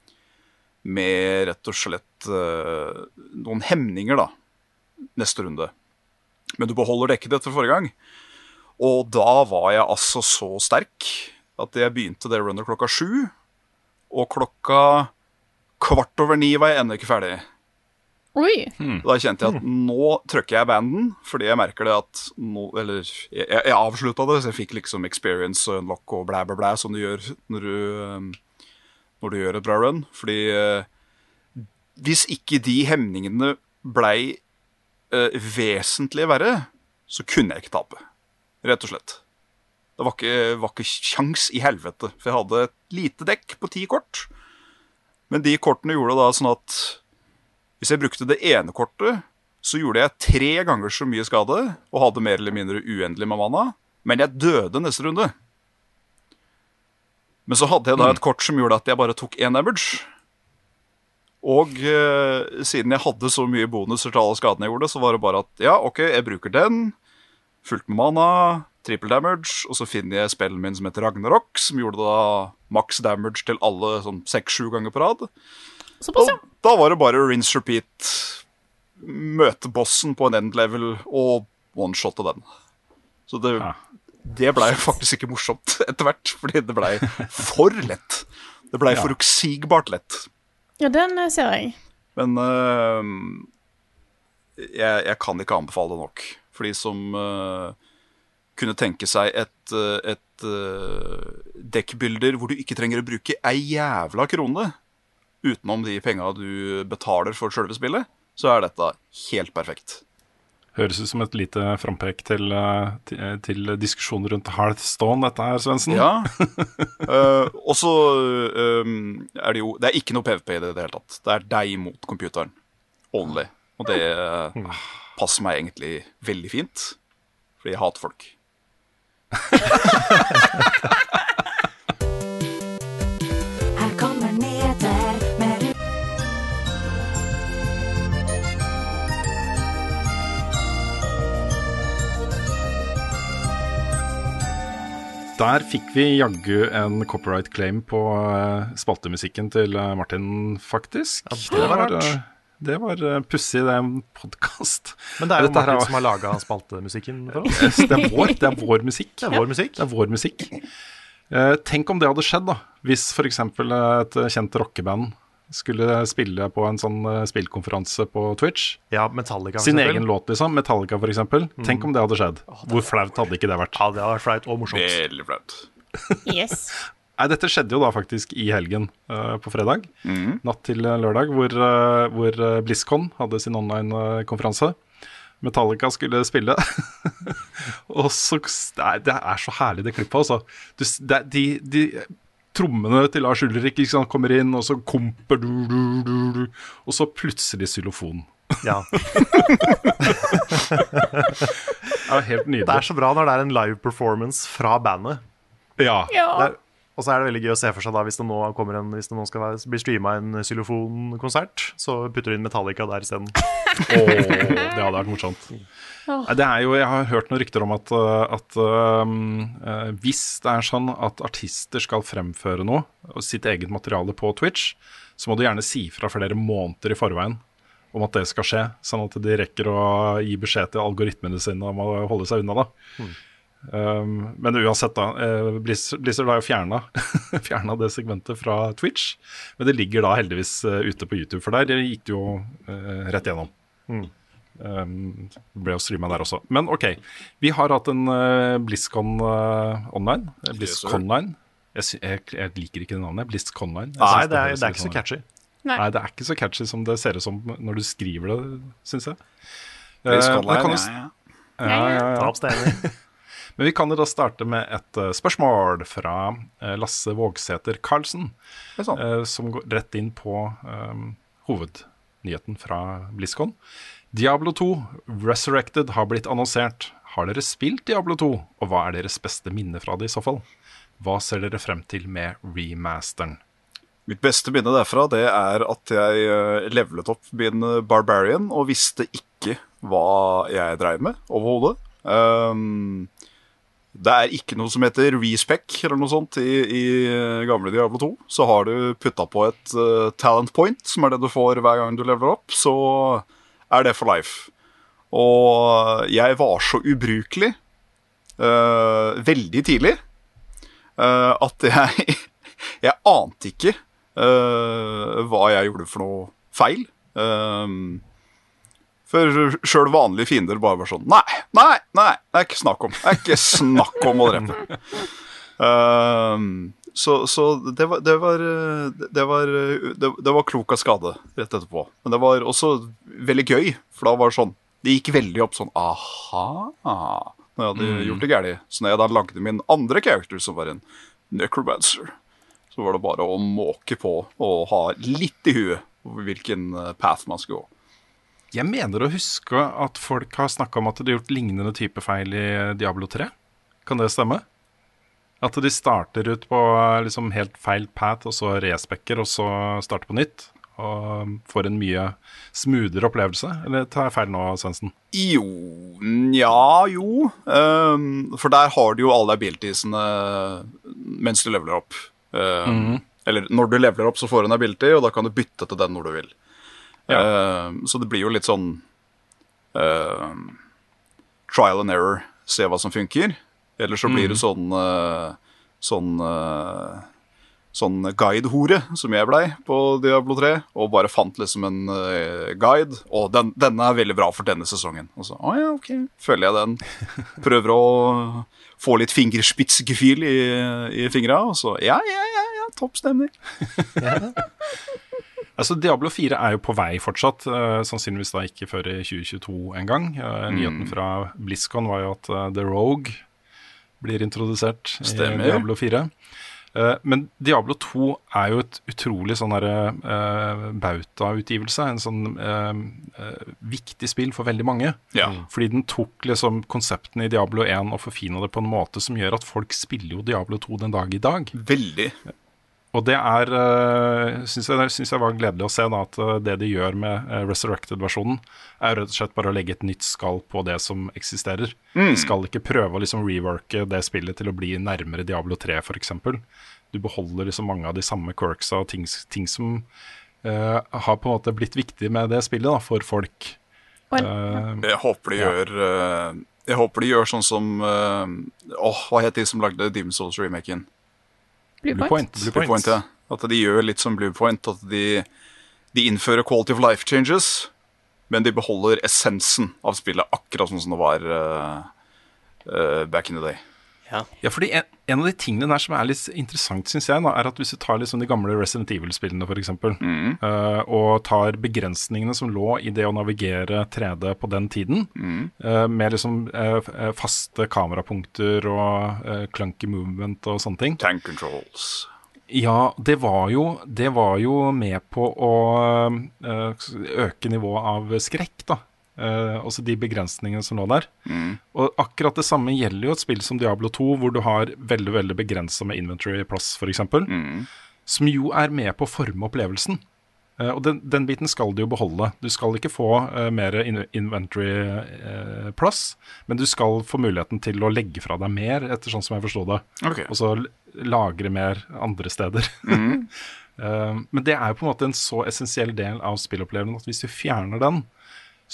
Med rett og slett eh, noen hemninger, da. Neste runde. Men du beholder dekket etter forrige gang. Og da var jeg altså så sterk at jeg begynte det runnet klokka sju. Og klokka kvart over ni var jeg ennå ikke ferdig. Oi. Da kjente jeg at nå trykker jeg banden, fordi jeg merker det at nå Eller jeg, jeg avslutta det, så jeg fikk liksom experience og unlock og blæ, blæ, blæ, som du gjør når du, um, når du gjør et bra run. Fordi eh, hvis ikke de hemningene blei uh, vesentlig verre, så kunne jeg ikke tape. Rett og slett. Det var ikke, var ikke kjangs i helvete. For jeg hadde et lite dekk på ti kort. Men de kortene gjorde da sånn at hvis jeg brukte det ene kortet, så gjorde jeg tre ganger så mye skade og hadde mer eller mindre uendelig med mana. Men jeg døde neste runde. Men så hadde jeg da et kort som gjorde at jeg bare tok én damage. Og eh, siden jeg hadde så mye bonuser til alle skadene jeg gjorde, så var det bare at ja, OK, jeg bruker den. Fullt med mana, triple damage, og så finner jeg spellen min som heter Ragnarok, som gjorde da maks damage til alle sånn seks-sju ganger på rad. Såpass, ja. Og da var det bare rinse repeat, møte bossen på en end level og one-shotte den. Så det, Ja. det blei faktisk ikke morsomt etter hvert, fordi det blei for lett. Det blei Ja. forutsigbart lett. Ja, den eh, ser jeg. Men uh, jeg, jeg kan ikke anbefale det nok. For de som uh, kunne tenke seg et, et uh, dekkbilder hvor du ikke trenger å bruke ei jævla krone utenom de penga du betaler for sjølve spillet, så er dette helt perfekt. Høres ut som et lite frampek til, eh, til, til diskusjonen rundt Hearthstone, dette her, Svendsen. Ja. uh, og så øh, er det jo Det er ikke noe PVP i det det hele tatt. Det er deg mot computeren. Only. Og det uh, passer meg egentlig veldig fint, fordi jeg hater folk. Der fikk vi jaggu en copyright claim på eh, spaltemusikken til eh, Martin, faktisk. Ja, det var rart. eh, Det var uh, pussig, det er en podkast. Men det er jo Dette Martin er- som har laga spaltemusikken for oss. Det er vår, det er vår musikk. Det er vår musikk. Det er vår musikk. Eh, tenk om det hadde skjedd, da. Hvis f.eks. et kjent rockeband skulle spille på en sånn eh, spillkonferanse på Twitch. Ja, Metallica, for Sin eksempel. egen låt, liksom. Metallica, f.eks. Tenk om det hadde skjedd. Hvor flaut hadde ikke det vært? Ja, det hadde vært flaut og morsomt. Veldig flaut. Yes. Nei, dette skjedde jo da faktisk i helgen uh, på fredag. Natt til eh, lørdag, hvor, uh, hvor BlizzCon hadde sin online-konferanse. Metallica skulle spille. og så Nei, det er så herlig, det klippet, altså. Du, det, de, de trommene til Lars Ulrik ikke sant, kommer inn, og så komper du, du, du, du, Og så plutselig xylofon. Ja. Det er helt nydelig. Det er så bra når det er en live performance fra bandet. Ja. Ja. Det er, og så er det veldig gøy å se for seg da hvis det nå, kommer en, hvis det nå skal være, bli streama en xylofonkonsert, så putter du inn Metallica der isteden. Åh, det hadde vært morsomt. Det er jo, jeg har hørt noen rykter om at, uh, at um, uh, hvis det er sånn at artister skal fremføre noe, sitt eget materiale på Twitch, så må du gjerne si fra flere måneder i forveien om at det skal skje, sånn at de rekker å gi beskjed til algoritmene sine om å holde seg unna. da. Um, men uansett, da. eh, Blizzard, har jo fjerna, det segmentet fra Twitch. Men det ligger da heldigvis uh, ute på YouTube, for der gikk det jo uh, rett gjennom. Um, det ble jo streama der også. Men OK. Vi har hatt en uh, BlizzCon uh, online. BlizzConline. Jeg, jeg, jeg liker ikke det navnet. BlizzConline. Nei, det er, det er ikke så sånn- catchy. Nei. Nei, det er ikke så catchy som det ser ut som når du skriver det, syns jeg. BlizzConline, s- ja, ja. ja, ja, ja. Men vi kan jo da starte med et eh, spørsmål fra eh, Lasse Vågsæter Karlsen, sånn. som går rett inn på um, hovednyheten fra BlizzCon. Diablo 2 Resurrected har blitt annonsert. Har dere spilt Diablo 2, og hva er deres beste minne fra det i så fall? Hva ser dere frem til med remasteren? Mitt beste minne derfra det er at jeg levelet opp min Barbarian og visste ikke hva jeg dreiv med overhodet. Um, det er ikke noe som heter respec eller noe sånt i, i gamle Diablo 2. Så har du putta på et uh, talent point, som er det du får hver gang du leveler opp, så er det for life. Og jeg var så ubrukelig uh, veldig tidlig uh, at jeg Jeg ante ikke hva jeg gjorde for noe feil. Um, for sjøl vanlige fiender bare var sånn Nei, nei, nei, det er ikke snakk om. Det er ikke snakk om å drepe. Uh, så så det, var, det, var, det, var, det, var klok av skade rett etterpå. Men det var også veldig gøy, for da var det sånn Det gikk veldig opp sånn aha når jeg hadde Mm. gjort det galt. Så når jeg da lagde min andre character, som var en necromancer, så var det bare å måke på og ha litt i huet hvilken eh, path man skulle gå. Jeg mener å huske at folk har snakka om at de har gjort lignende type feil i Diablo 3. Kan det stemme? At de starter ut på liksom helt feil path, og så respekker, og så starter på nytt. Og får en mye smoothere opplevelse. Eller tar jeg feil nå, Svendsen? Jo Nja, jo. Um, for der har du jo alle abilitiesene mens du leveler opp. Ehm, Eller når du leveler opp, så får du en ability, og da kan du bytte til den når du vil. Ehm, så det blir jo litt sånn uh, trial and error. Se hva som funker. Eller så blir det sånn uh, sånn eh, sånn guide-hore, som jeg blei på Diablo 3, og bare fant liksom en eh, guide. Og den, denne er veldig bra for denne sesongen. Og så, å ja, ok, følger jeg den. Prøver å få litt fingerspitzgefühl i, i fingra, og så ja, ja, ja, ja topp stemning. Altså, Diablo 4 er jo på vei fortsatt, eh, sannsynligvis da ikke før i 2022 en gang. nyheten Nyheten fra BlizzCon var jo at eh, The Rogue blir introdusert Stemmer. i Diablo 4. Eh, men Diablo 2 er jo et utrolig sånn uh, bautautgivelse. En sånn uh, uh, viktig spill for veldig mange. Ja. Fordi den tok liksom konseptene i Diablo 1 og forfina det på en måte som gjør at folk spiller jo Diablo 2 den dag i dag. Veldig. Og det er uh, Syns jeg, synes jeg var gledelig å se da at eh, det de gjør med eh, Resurrected-versjonen, er rett og slett bare å legge et nytt skall på det som eksisterer. De skal ikke prøve å liksom reworke det spillet til å bli nærmere Diablo 3, f.eks. Du beholder liksom mange av de samme quirksa og ting, ting som uh, har på en måte blitt viktig med det spillet da, for folk. Uh, Eh, Jeg håper de Ja. gjør uh, Jeg håper de gjør sånn som eh, Åh, hva het de som lagde Demon's Souls-remaken? Blue Blue Point. Point. Blue Point, ja. At de gjør litt som Blue Point. At de, de innfører quality of life changes, men de beholder essensen av spillet akkurat sånn som det var uh, uh, back in the day. Ja. Ja, fordi en, en av de tingene der som er litt interessant, syns jeg, da, er at hvis du tar liksom de gamle Resident Evil-spillene f.eks., Mm. uh, og tar begrensningene som lå i det å navigere 3D på den tiden, Mm. uh, med liksom uh, faste kamerapunkter og uh, clunky movement og sånne ting Tank controls. Ja, det var jo, det var jo med på å øke nivået av skrekk, da. Eh, også de begrensningene som lå der. Og akkurat det samme gjelder jo et spill som Diablo 2, hvor du har veldig veldig begrensa med inventory-plass, f.eks. Som jo er med på å forme opplevelsen. Eh, og den, den biten skal du jo beholde. Du skal ikke få uh, mer in inventory-plass, men du skal få muligheten til å legge fra deg mer, etter sånn som jeg forsto det. Okay. Og så lagre mer andre steder. Eh, men det er jo på en måte en så essensiell del av spillopplevelsen at hvis du fjerner den,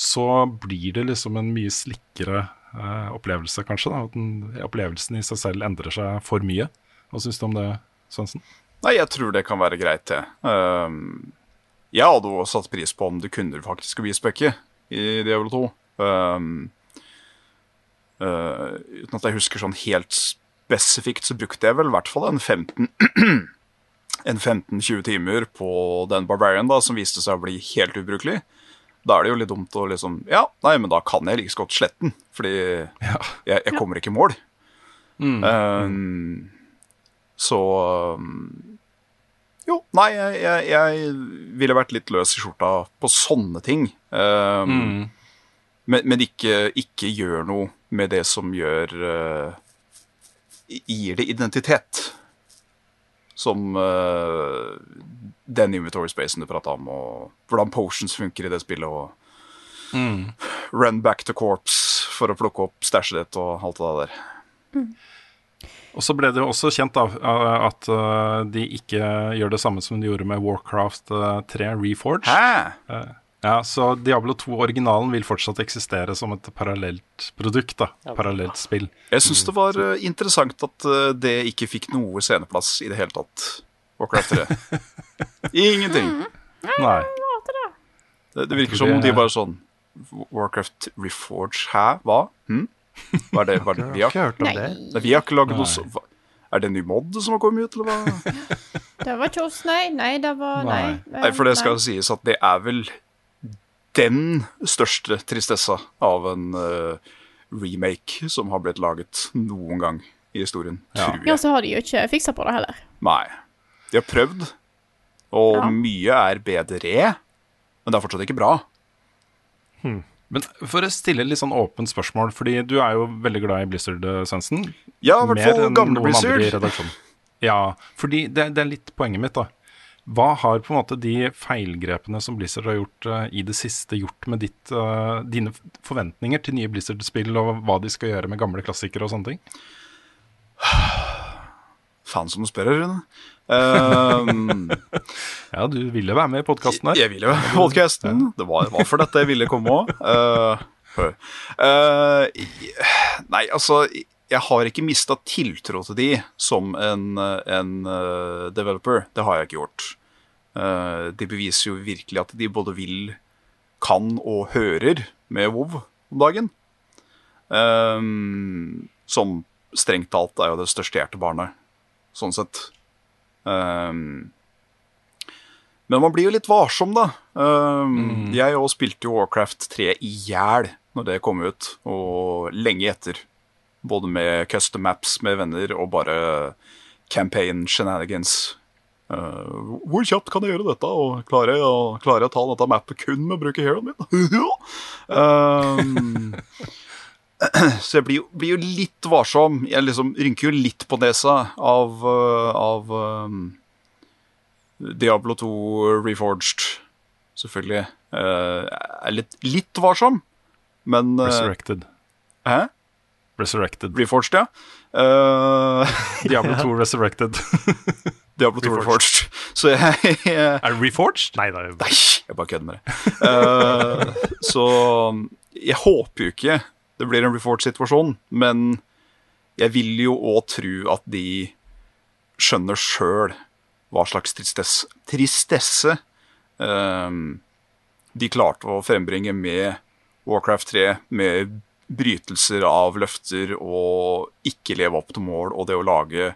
så blir det liksom en mye slikkere eh, opplevelse, kanskje. da, At den, opplevelsen i seg selv endrer seg for mye. Hva syns du om det, Svendsen? Nei, jeg tror det kan være greit, det. Um, jeg hadde jo satt pris på om du kunne faktisk respekke i Diablo 2. Um, uh, uten at jeg husker sånn helt spesifikt, så brukte jeg vel i hvert fall en 15 en 15-20 timer på den Barbarian da, som viste seg å bli helt ubrukelig. Da er det jo litt dumt å liksom Ja, nei, men da kan jeg like så godt slette den, fordi jeg, jeg kommer ikke i mål. Um, så um, Jo, nei, jeg, jeg, jeg ville vært litt løs i skjorta på sånne ting. Um, Men, men ikke, ikke gjør noe med det som gjør uh, Gir det identitet. Som uh, den inventory spacen du prata om, og hvordan potions funker i det spillet, og run back to corpse for å plukke opp stæsjet ditt og alt det der. Og så ble det jo også kjent da, at uh, de ikke gjør det samme som de gjorde med Warcraft uh, 3 Reforged. Hæ? Ja, Så Diablo 2-originalen vil fortsatt eksistere som et parallelt produkt. da, Parallelt spill. Jeg syns det var uh, interessant at uh, det ikke fikk noe sceneplass i det hele tatt. Warcraft 3. Ingenting. Nei. Det, det virker som om de bare sånn Warcraft Reforge, hæ? Hva? Hm? Hva er det? Hva er det? Vi, har, Ikke hørt om det. nei, vi har ikke laget noe Er det en ny mod som har kommet ut, eller hva? det var ikke oss, nei. Nei, det var Nei. Nei. Nei, for det skal sies at det er vel den største tristessa av en uh, remake som har blitt laget noen gang i historien, Ja. tror Ja, så har de jo ikke fiksa på det heller. Nei. De har prøvd, og Ja. mye er bedre, men det er fortsatt ikke bra. Men for å stille et litt sånn åpent spørsmål, fordi du er jo veldig glad i Blizzard-sensen Svendsen. Ja, i hvert fall gamle Blizzard. Ja, fordi det, det er litt poenget mitt, da. Hva har på en måte de feilgrepene som Blizzard har gjort uh, i det siste, gjort med ditt, uh, dine forventninger til nye Blizzard-spill, og hva de skal gjøre med gamle klassikere og sånne ting? Faen som du spør, Rune. Um, Ja, du ville være med i podkasten her. Jeg ville jo podcasten. Det var, var for dette jeg ville komme òg. nei, altså Jeg har ikke mista tiltro til de som en, en eh, developer. Det har jeg ikke gjort. Eh, de beviser jo virkelig at de både vil, kan og hører med WoW om dagen. Um, som strengt talt er jo det største hjertebarnet, sånn sett. Men man blir jo litt varsom, da. Um, Jeg òg spilte jo Warcraft 3 i hjel når det kom ut, og lenge etter. Både med custom maps med venner og bare campaign shenanigans. Uh, hvor kjapt kan jeg gjøre dette, og klarer jeg, å- klarer jeg å ta dette mappet kun med å bruke heroen min? um, så jeg blir jo, blir jo litt varsom. Jeg liksom rynker jo litt på nesa av, uh, av um, Diablo 2 Reforged, selvfølgelig. Uh, er litt, litt varsom, men uh, Resurrected. Hæ? Resurrected. Reforged, ja. Uh, Diablo 2 Resurrected. Diablo 2 Reforged. Så jeg, jeg er det Reforged? Nei, det er jo Nei, jeg bare kødder med det. Uh, så jeg håper jo ikke det blir en Reforged-situasjon, men jeg vil jo òg tro at de skjønner sjøl hva slags tristesse, tristesse um, de klarte å frembringe med Warcraft 3, med brytelser av løfter og ikke leve opp til mål, og det å lage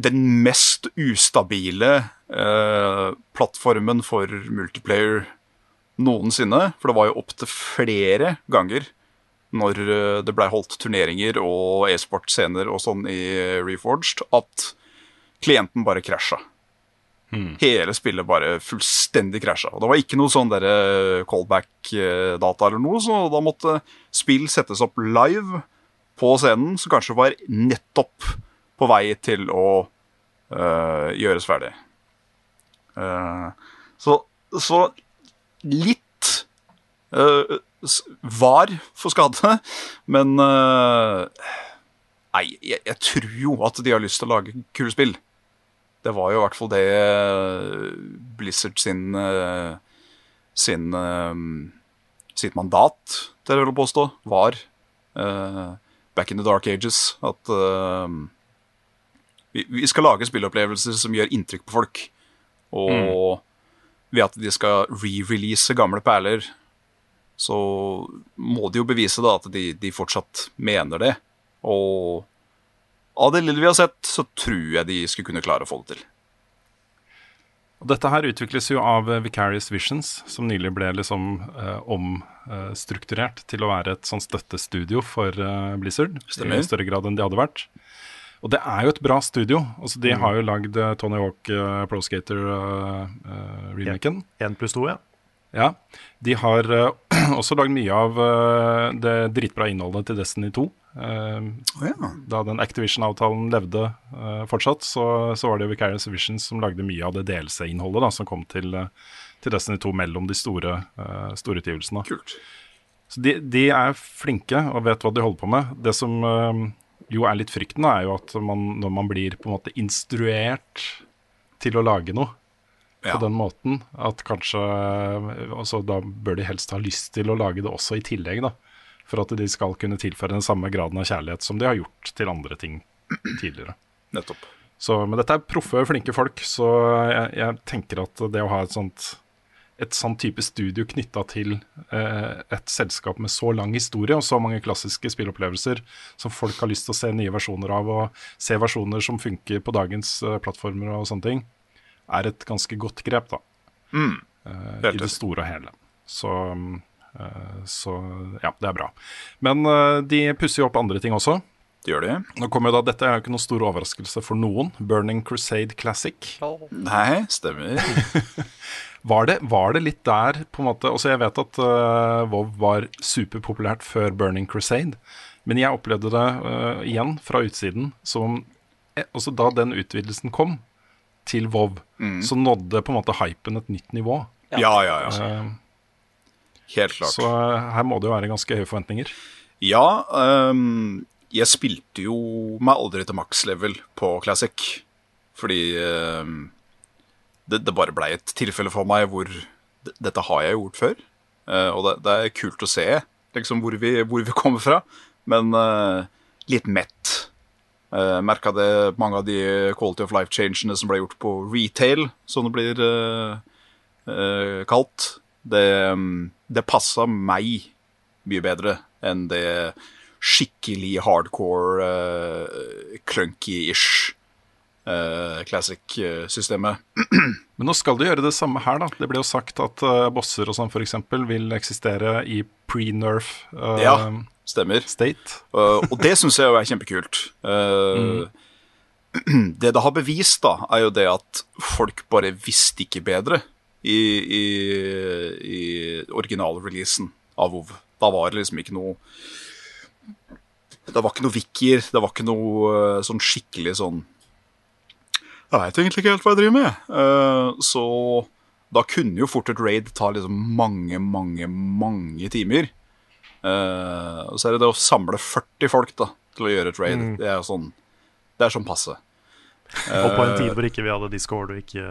den mest ustabile eh, plattformen for multiplayer noensinne. For det var jo opptil flere ganger når eh, det blei holdt turneringer og e-sportscener og sånn i Reforged, at klienten bare krasja. Hele spillet bare fullstendig krasja. Det var ikke noe sånn derre callback-data eller noe, så da måtte spill settes opp live på scenen, som kanskje var nettopp på vei til å øh, gjøres ferdig. Uh, så, så litt øh, var for skade, men øh, Nei, jeg, jeg tror jo at de har lyst til å lage kule spill. Det var jo i hvert fall det øh, Blizzard sin øh, sin øh, sitt mandat, til jeg vil påstå, var back in the dark ages. At vi, vi skal lage spillopplevelser som gjør inntrykk på folk. Og ved at de skal re-release gamle perler, så må de jo bevise da at de, de fortsatt mener det. Og av det lille vi har sett, så tror jeg de skulle kunne klare å få det til. Og dette her utvikles jo av eh, Vicarious Visions, som nylig ble liksom eh, omstrukturert til å være et sånn støttestudio for eh, Blizzard. Stemmer. I større grad enn de hadde vært. Og det er jo et bra studio. Altså, de har jo lagd eh, Tony Hawk uh, Pro Skater-remaken. Én pluss to, ja. Ja. De har eh, også lagd mye av eh, det dritbra innholdet til Destiny 2. Oh, ja. Da den Activision-avtalen levde eh, fortsatt, så, så var det Vicarious Visions som lagde mye av det DLC-innholdet som kom til, eh, til Destiny 2 mellom de store, store utgivelsene. Kult. Så de, de er flinke og vet hva de holder på med. Det som eh, jo er litt frykten, er jo at man, når man blir på en måte instruert til å lage noe Ja. på den måten, at kanskje altså, Da bør de helst ha lyst til å lage det også i tillegg, da. For at de skal kunne tilføre den samme graden av kjærlighet som de har gjort til andre ting tidligere. Nettopp. Så, men dette er proffe, flinke folk, så jeg, jeg tenker at det å ha et sånt et sånn type studio knytta til eh, et selskap med så lang historie og så mange klassiske spillopplevelser som folk har lyst til å se nye versjoner av, og se versjoner som funker på dagens eh, plattformer og sånne ting, er et ganske godt grep, da. Mm. eh, I det store og hele. Så, eh, så ja, det er bra. Men eh, de pusser jo opp andre ting også. Det gjør de. Nå kommer jo da, Dette er jo ikke noen stor overraskelse for noen. Burning Crusade Classic. Nei, stemmer. Var det, var det litt der på en måte Altså Jeg vet at uh, WoW var superpopulært før Burning Crusade, men jeg opplevde det uh, igjen fra utsiden som altså Da den utvidelsen kom til WoW, så nådde på en måte hypen et nytt nivå. Ja, ja, ja. Uh, Helt klart. så uh, her må det jo være ganske høye forventninger. Ja, Um, jeg spilte jo meg aldri til maks level på Classic. Fordi um, det, det bare blei et tilfelle for meg hvor Dette har jeg gjort før. Uh, og det, det er kult å se liksom, hvor, vi, hvor vi kommer fra. Men uh, litt mett. Uh, Merka det mange av de quality of life-changene som ble gjort på retail, som det blir uh, uh, kalt. Det, um, det passa meg mye bedre enn det skikkelig hardcore, uh, clunky-ish uh, classic-systemet. Men nå skal du gjøre det samme her, da. Det ble jo sagt at bosser og sånn f.eks. vil eksistere i pre-nerf uh, Ja. Stemmer. state. Uh, og det syns jeg jo er kjempekult. Uh, Det det har bevist, da, er jo det at folk bare visste ikke bedre i, i, i originalreleasen av WoW. Da var det liksom ikke noe Det var ikke noe wikier, det var ikke noe uh, sånn skikkelig sånn Jeg veit egentlig ikke helt hva jeg driver med. Så da kunne jo fort et raid ta liksom mange, mange, mange timer. Eh, og så er det det å samle 40 folk da, til å gjøre et raid. Det er sånn Det er sånn passe. Og på en tid hvor ikke vi hadde Discord og ikke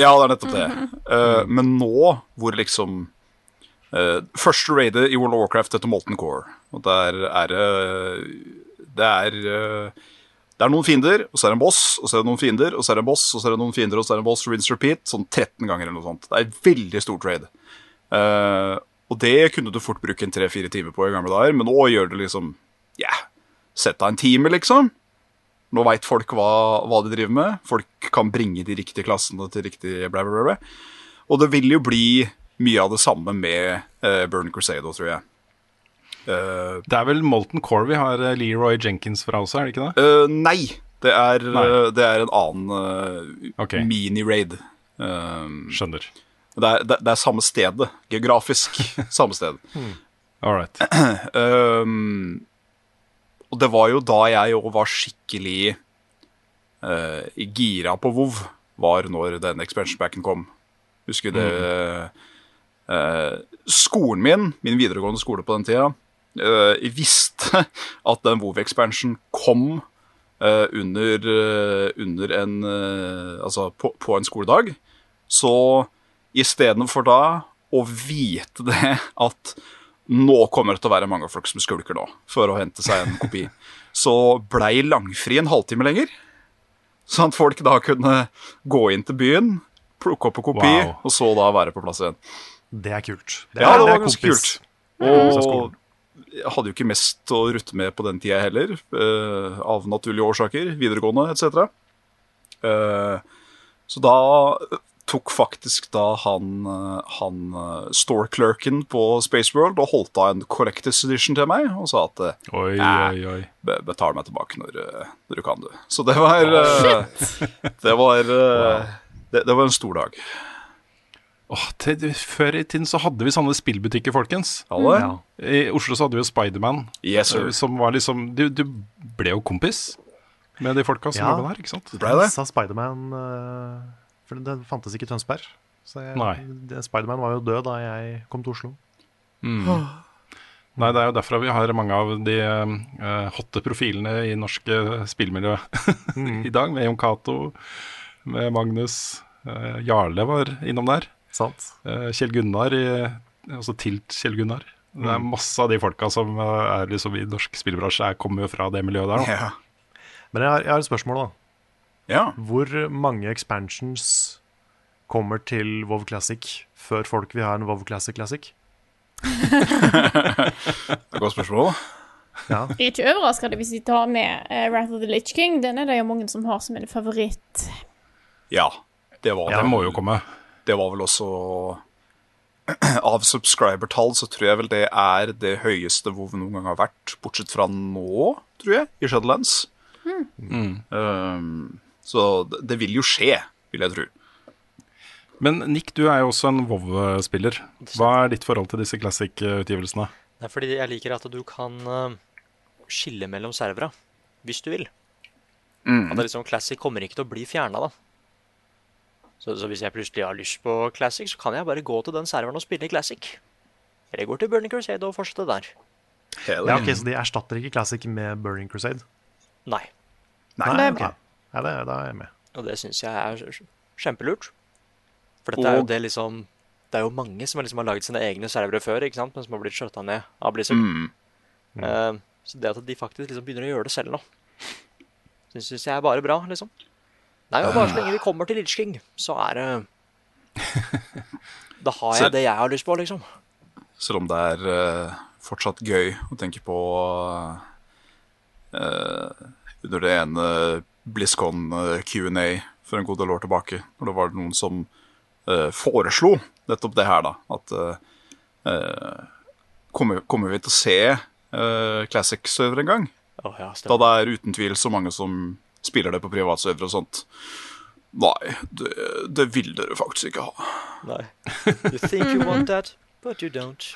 Ja, det er nettopp det. Eh, men nå hvor liksom eh, Første raidet i World of Warcraft heter Molten Core. Og der er det Det er eh, Det er noen fiender, og så er det en boss, og så er det noen fiender, og så er det en boss, og så er det noen fiender, og så er det en boss, rinse repeat, sånn 13 ganger eller noe sånt. Det er et veldig stort raid. Eh, og det kunne du fort bruke en tre-fire timer på i gamle dager, men nå gjør det liksom Ja, sett av en time, liksom. Nå veit folk hva, hva de driver med. Folk kan bringe de riktige klassene til riktig bla, bla, bla. Og det vil jo bli mye av det samme med uh, Burn Crusade, tror jeg. Uh, Det er vel Molten Core vi har eh, Leroy Jenkins fra også, er det ikke det? Uh, nei, det er, Nei. det er en annen eh, Ok. mini-raid. Skjønner. Det, er, det, det er samme stedet. Geografisk samme sted. All right. Um, og det var jo da jeg òg var skikkelig uh, gira på WoW, var når den expansion packen kom. Husker det uh, Skolen min, min videregående skole på den tida, uh, visste at den WoW-expansion kom uh, under, under en Altså på, på en skoledag. Så istedenfor da å vite det at nå kommer det til å være mange folk som skulker nå for å hente seg en kopi. Så blei langfri en halvtime lenger. Sånn at folk da kunne gå inn til byen, plukke opp en kopi, Wow. og så da være på plass igjen. Det er kult. Ja, det er var ganske kult. Og jeg hadde jo ikke mest å rutte med på den tida heller, uh, av naturlige årsaker. Videregående etc. Uh, så da tok faktisk da han, eh, han eh, store-clerken på Spaceworld og holdt av en Collectors Edition til meg og sa at eh, Oi, oi, oi. betal meg tilbake når, når du kan, du. Så det var eh, Det var det, det var en stor dag. Oh, til, før i tiden så hadde vi sånne spillbutikker, folkens. Alle? Ja. I Oslo så hadde vi jo Spiderman, Yes, sir. som var liksom du, du ble jo kompis med de folka som Ja. jobba der, ikke sant? Ble det? Sa Spiderman uh, For det fantes ikke i Tønsberg. Så Spiderman var jo død da jeg kom til Oslo. Nei, det er jo derfra vi har mange av de uh, hotte profilene i norske spillmiljø mm. i dag, med Jon Cato, med Magnus. Uh, Jarle var innom der. Sant? Uh, Kjell Gunnar, i, også Tilt Kjell Gunnar. Det er masse av de folka som eh, er liksom i norsk spillbransje, er, kommer jo fra det miljøet der. Ja. Men jeg har, jeg har et spørsmål, da. Ja. Hvor mange expansions kommer til WoW Classic før folk vil ha en WoW Classic Classic? Det godt spørsmål. Ja. Jeg er ikke overraska hvis de tar med uh, Wrath of the Litch King. Den er det jo mange som har som en favoritt. Ja. Det var, Det må jo komme. det var vel også Av subscriber-tall så tror jeg vel det er det høyeste WoW noen gang har vært, bortsett fra nå, tror jeg, i Shadowlands. Um, så det, det vil jo skje, vil jeg tro. Men Nick, du er jo også en WoW-spiller. Hva er ditt forhold til disse classic-utgivelsene? Det er fordi jeg liker at du kan eh, skille mellom servera, hvis du vil. At det liksom, Classic kommer ikke til å bli fjerna, da. Så, så hvis jeg plutselig har lyst på Classic, så kan jeg bare gå til den serveren og spille Classic. Eller jeg går til Burning Crusade og fortsetter der. ja, ok, Så de erstatter ikke Classic med Burning Crusade? Nei. Nei, Nei okay. Ja, det, da er jeg med. Og det syns jeg er kj- kjempelurt. For dette er jo det liksom Det er jo mange som liksom har laget sine egne servere før, ikke sant? men som har blitt skjøtta ned av Blizzard. Mm. Eh, så det at de faktisk liksom begynner å gjøre det selv nå, syns jeg er bare bra, liksom. Nei, og bare så lenge vi kommer til Litch King, så er det Da har jeg det jeg har lyst på, liksom. Selv om det er uh, fortsatt gøy å tenke på uh, under det ene BlizzCon eh, Q&A for en god del år tilbake, når det var noen som uh, foreslo nettopp det her, da. At uh, eh, kommer, kommer vi til å se uh, Classic-server en gang? Oh, ja, Da det er uten tvil så mange som spiller det på privatserver og sånt. Nei, det, det vil dere faktisk ikke ha. Nei. You think you want that, but you don't.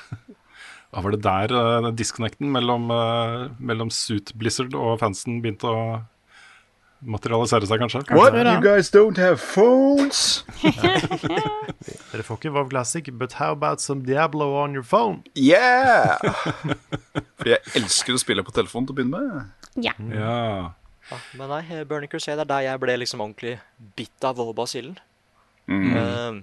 Da var det der uh, disconnecten mellom, uh, mellom Suit Blizzard og fansen begynte å materialisere seg, kanskje? What? You guys don't have phones? Dere får ikke WoW Classic, but how about some Diablo on your phone? Yeah! Fordi jeg elsker å spille på telefon til å begynne med. Ja. Ja. Ja, men nei, eh, Burning Crusade er der jeg ble liksom ordentlig bitt av Volbasillen. Mm. Eh,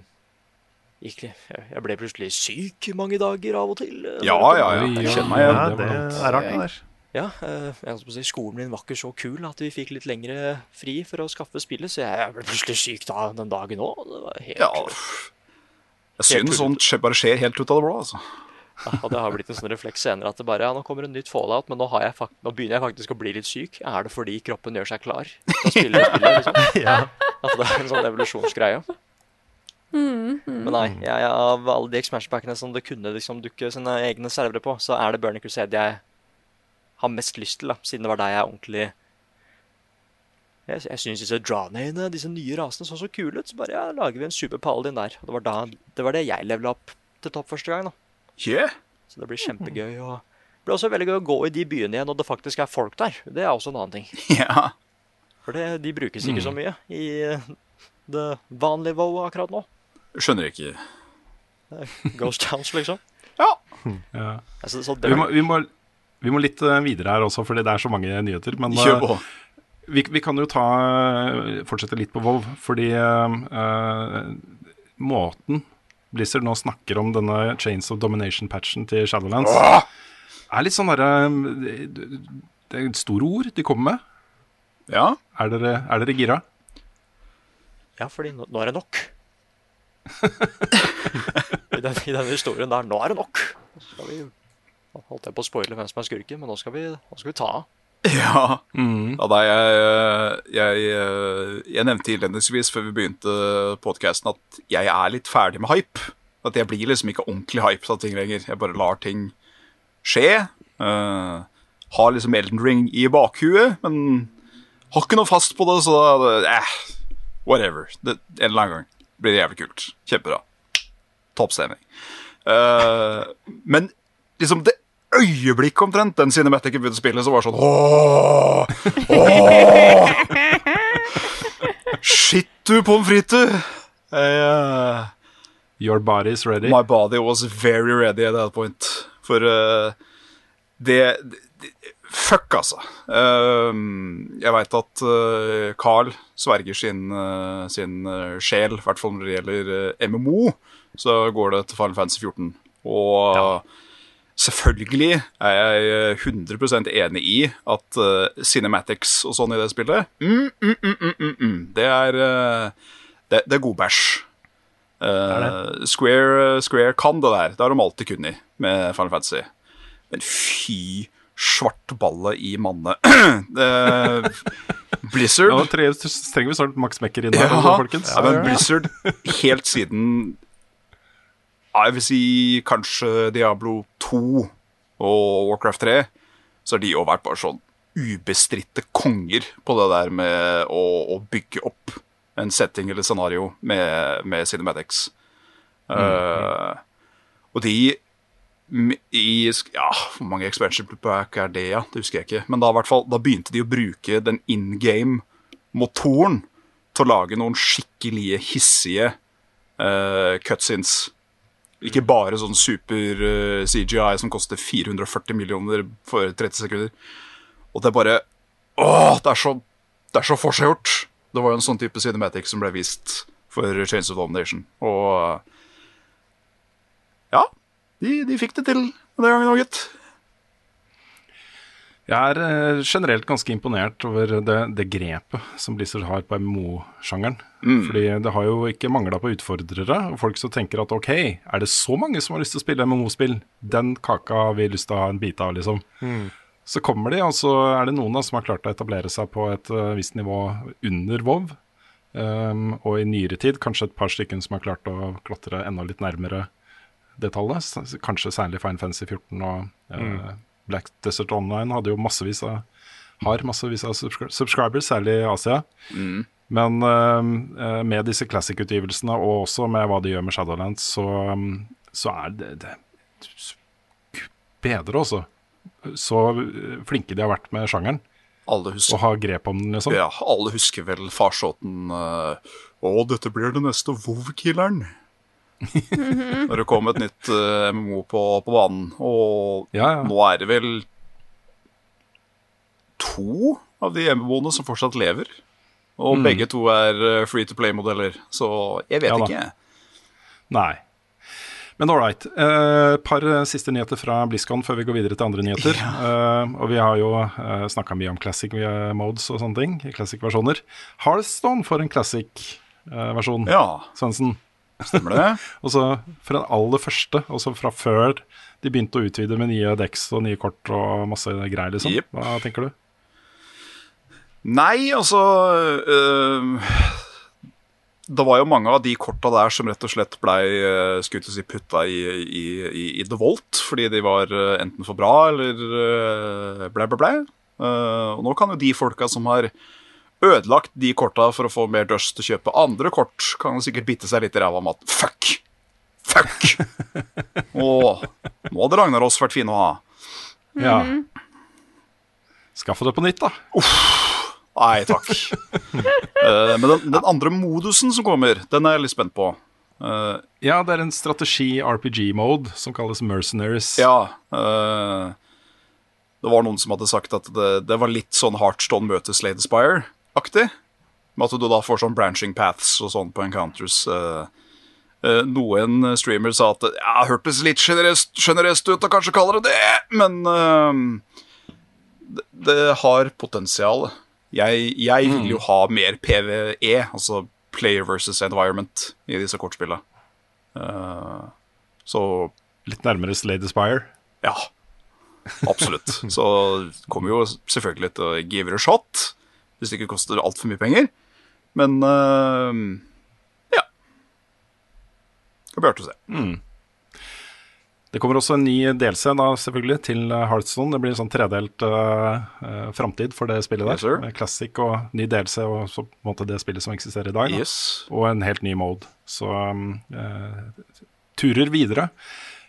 jeg ble plutselig syk mange dager av og til. eh, Ja, ja, ja. Jeg kjenner meg igjen. det det er rart, det der. Ja, eh, jeg på å si, skolen min var ikke så kul at vi fikk litt lengre fri for å skaffe spillet, så jeg ble plutselig syk da den dagen òg. Det var helt Ja. Jeg synes sånt bare skjer helt ut av det blå, altså. Ja, og det har blitt en sånn refleks senere at det bare, ja, nå kommer en nytt fallout, men nå, har jeg nå begynner jeg faktisk å bli litt syk. Er det fordi kroppen gjør seg klar til å spille spillet, liksom? Ja. At det er en sånn evolusjonsgreie. Men nei, jeg, av alle de expansion-packene som det kunne liksom dukke sine egne servere på, så er det Burning Crusade jeg har mest lyst til, da, siden det var der jeg ordentlig Jeg, jeg syns disse Dranane, disse nye rasene, så så kule ut. Så bare ja, lager vi en super paladin der. Og det var, da, det var det jeg levela opp til topp første gang. da Yeah. så det blir kjempegøy. Og det blir også veldig gøy å gå i de byene igjen, og det faktisk er folk der. Det er også en annen ting. Ja. For det, de brukes ikke så mye i eh, det vanlige WoW akkurat nå. Skjønner ikke. Ghost Towns, liksom. Ja. ja. Altså, så det, Vi, må, vi, må, vi må litt eh, videre her også, fordi det er så mange nyheter. Men Kjør eh, på. vi, vi kan jo ta, eh, fortsette litt på Vov. fordi eh, eh, måten Blizzard nå snakker om denne Chains of Domination-patchen til Shadowlands, er litt sånn derre det, er er store ord de kommer med. Ja. Er dere, er dere gira? ja, fordi nå, nå er det nok. I, den, I denne historien der, nå er det nok. Så skal vi holdt jeg på å spoile hvem som er skurken, men nå skal vi, nå skal vi ta av. Ja. ja da, jeg, jeg, jeg nevnte innledningsvis før vi begynte podkasten at jeg er litt ferdig med hype. At jeg blir liksom ikke ordentlig hype av ting lenger. Jeg bare lar ting skje. Uh, har liksom Elden Ring i bakhuet, men har ikke noe fast på det, så da eh, Whatever. Det, en eller annen gang blir det jævlig kult. Kjempebra. Topp stemning. Uh, men liksom det øyeblikket omtrent den Cinematic begynte å spille, så var det sånn Åh! Åh! Shit, du, pommes frites! Uh, Your body is ready. My body was very ready at that point. For uh, det, det Fuck, altså. Uh, jeg veit at Carl sverger sin, sin sjel, i hvert fall når det gjelder MMO, så går det til Final Fantasy 14. Og ja. Selvfølgelig er jeg 100% enig i at cinematics og sånn i det spillet mm, mm, mm, mm Det er det, det, er god bæsj. Square, Square kan det der. Det har de alltid kunnet med Final Fantasy. Men fy svartballe i manne. Blizzard Ja, trenger vi snart Max Mekker inn her, ja, altså, folkens. Ja, men Blizzard, helt siden Jeg vil si kanskje Diablo 2 og Warcraft 3, så har de jo vært bare sånn ubestridte konger på det der med å, å bygge opp en setting eller scenario med, med cinematics. Mm. Uh, og de i Ja, hvor mange expansion pack er det, ja? Det husker jeg ikke. Men da, fall, da begynte de å bruke den in game-motoren til å lage noen skikkelige hissige uh, cutscenes. Ikke bare sånn super eh, CGI som koster 440 millioner for 30 sekunder. Og det er bare Åh, det er så, det er så forseggjort! Det var jo en sånn type cinematic som ble vist for Chains of Domination. Og ja, de, de fikk det til den gangen òg, gitt. Jeg er eh, generelt ganske imponert over det, det grepet som Blizzard har på MMO-sjangeren. Mm. Fordi det har jo ikke mangla på utfordrere, og folk som tenker at ok, er det så mange som har lyst til å spille MMO-spill? Den kaka har vi lyst til å ha en bit av, liksom. Mm. Så kommer de, og så er det noen da som har klart å etablere seg på et uh, visst nivå under WoW. Um, og i nyere tid kanskje et par stykker som har klart å klatre enda litt nærmere det tallet. Kanskje særlig Fine Fancy 14 og uh, mm. Black Desert Online hadde jo massevis av har massevis av subscribers, særlig i Asia. Mm. Men uh, med disse classic-utgivelsene, og også med hva de gjør med Shadowlands, så, um, så er det, det bedre, også. Så flinke de har vært med sjangeren. Alle husker, og har grep om den, liksom. Ja, alle husker vel farsåten uh, Å, dette blir det neste WoW-killeren. Mhm. Når det kom et nytt uh, eh, MMO på, på, banen. Og ja, ja. nå er det vel to av de MMO-ene som fortsatt lever. Og mm. begge to er uh, free to play-modeller, så jeg vet ja, ikke. Nei. Men all right. Et uh, par siste nyheter fra BlizzCon før vi går videre til andre nyheter. Uh, og vi har jo uh, snakka mye om classic modes og sånne ting. Classic-versjoner. Hearthstone får en classic-versjon, ja. Svendsen. Stemmer det? og så fra den aller første, altså fra før de begynte å utvide med nye decks og nye kort og masse greier, liksom. Yep. Hva tenker du? Nei, altså øh, Det var jo mange av de korta der som rett og slett blei skutt si, putta i, i, i, i, The Volt fordi de var uh, enten for bra eller blei, blei. blæ. Uh, og nå kan jo de folka som har ødelagt de korta for å få mer dust til å kjøpe andre kort, kan sikkert bite seg litt i ræva med at fuck! Fuck! Å, nå hadde Ragnarås vært fin å ha. Ja. Skaffe det på nytt, da. Uff. Nei takk. uh, men den, den, andre modusen som kommer, den er jeg litt spent på. Uh, ja, det er en strategi-RPG-mode som kalles Mercenaries. Ja. Uh, det var noen som hadde sagt at det, det var litt sånn Heartstone møter Slade Spire aktig Med at du da får sånn branching paths og sånn på encounters. Uh, uh, noen streamers sa at ja, hørtes litt sjenerøst ut å kanskje kalle det det, men uh, det, det, har potensial. Jeg, jeg vil jo mm. ha mer PVE, altså player versus environment, i disse kortspillene. så Litt nærmere Slade Aspire? Ja. Absolutt. Så kommer jo selvfølgelig til å give it a shot, hvis det ikke koster altfor mye penger. Men uh, ja. Det blir artig å se. Det kommer også en ny DLC da, selvfølgelig til Heartstone. Det blir en sånn tredelt uh, framtid for det spillet der. Yes, sir. Classic og ny DLC og så på en måte det spillet som eksisterer i dag. Da. Yes. Og en helt ny mode. Så um, eh, turer videre.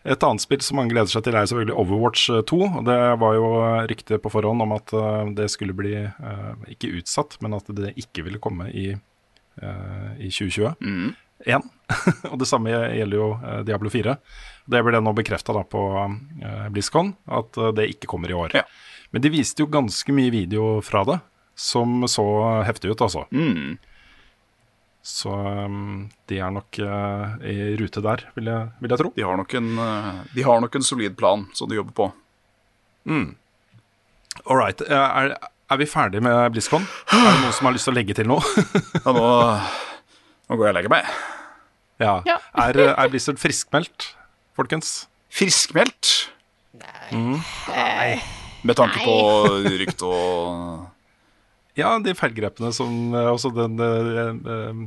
Et annet spill som mange gleder seg til, er selvfølgelig Overwatch eh, 2. Og det var jo rykte på forhånd om at eh, det skulle bli eh, ikke utsatt, men at det ikke ville komme i, eh, i 2020. Mm. Én. og det samme gjelder jo eh, Diablo 4. Det ble nå bekrefta på eh, BlizzCon at eh, det ikke kommer i år. Ja. Men de viste jo ganske mye video fra det, som så heftig ut, altså. Mm. Så um, de er nok uh, i rute der, vil jeg, vil jeg tro. De, har nok en, uh, de har nok en solid plan som de jobber på. All right. eh, Er, er vi ferdige med BlizzCon? Er det noen som har lyst til å legge til noe? Ja, nå, nå går jeg og legger meg. ja. Ja. Er, er Blizzard friskmeldt, folkens? Friskmeldt. Med tanke på rykte og Ja, de feilgrepene som eh, Også den eh, eh,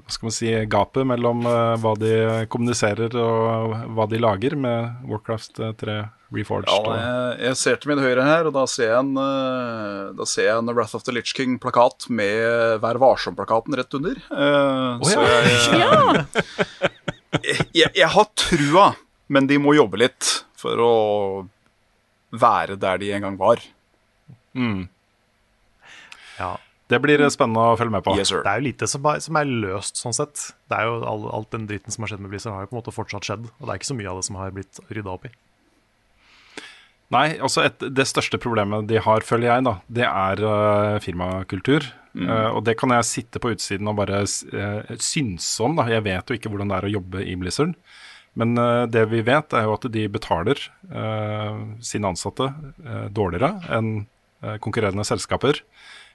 Hva skal man si Gapet mellom hva de kommuniserer og hva de lager med Warcraft eh, 3 Reforged. Ja, jeg, jeg ser til min høyre her, og da ser jeg en, da ser jeg en Wrath of the Litch King-plakat med Vær varsom-plakaten rett under. Eh, så ja. jeg, Ja! jeg, jeg har trua, men de må jobbe litt for å være der de en gang var. Ja. Det blir eh, spennende å følge med på. Yes. Det er jo lite som er, som er løst, sånn sett. Det er jo all, Alt den dritten som har skjedd med Blizzard, har jo på en måte fortsatt skjedd. Og det er ikke så mye av det som har blitt rydda opp i. Nei, altså et, det største problemet de har, føler jeg, da, det er uh, firmakultur. Eh, og det kan jeg sitte på utsiden og bare uh, synse om. Da. Jeg vet jo ikke hvordan det er å jobbe i Blizzard. Men det vi vet, er jo at de betaler eh, sine ansatte dårligere enn konkurrerende selskaper.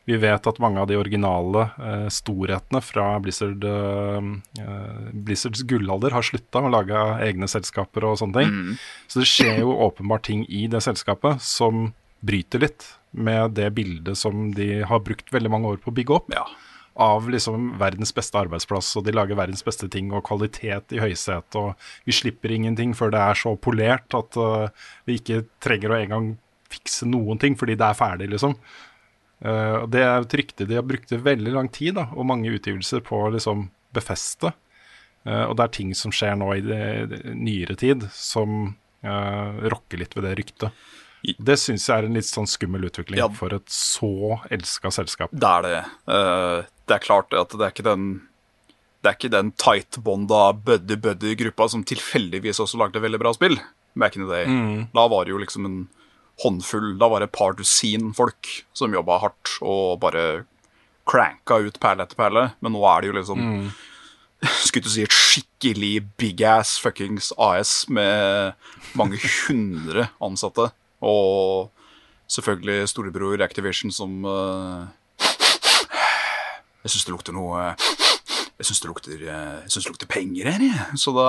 Vi vet at mange av de originale eh, storhetene fra Blizzard, eh, eh, Blizzards gullalder har slutta å lage egne selskaper og sånne ting. Så det skjer jo åpenbart ting i det selskapet som bryter litt med det bildet som de har brukt veldig mange år på å bygge opp. Ja. Av liksom verdens beste arbeidsplass, og de lager verdens beste ting, og kvalitet i høysetet, og vi slipper ingenting før det er så polert at uh, vi ikke trenger å engang fikse noen ting fordi det er ferdig, liksom. Og det er et rykte de har brukt veldig lang tid, da, og mange utgivelser på å liksom befeste. Uh, og det er ting som skjer nå i det, det, nyere tid, som uh, rokker litt ved det ryktet. Det syns jeg er en litt sånn skummel utvikling Ja. for et så elska selskap. Det er det. Uh, det er klart at det er ikke den det er ikke den tight-bonda buddy-buddy-gruppa som tilfeldigvis også lagde veldig bra spill. Back in the day. Da var det jo liksom en håndfull Da var det et par dusin folk som jobba hardt og bare cranka ut perle etter perle. Men nå er det jo liksom Skulle du si et skikkelig big ass fuckings AS med mange hundre ansatte. Og selvfølgelig storebror Activision som uh, Jeg syns det lukter noe Jeg syns det lukter eh, Jeg synes det lukter penger her, jeg. Så da,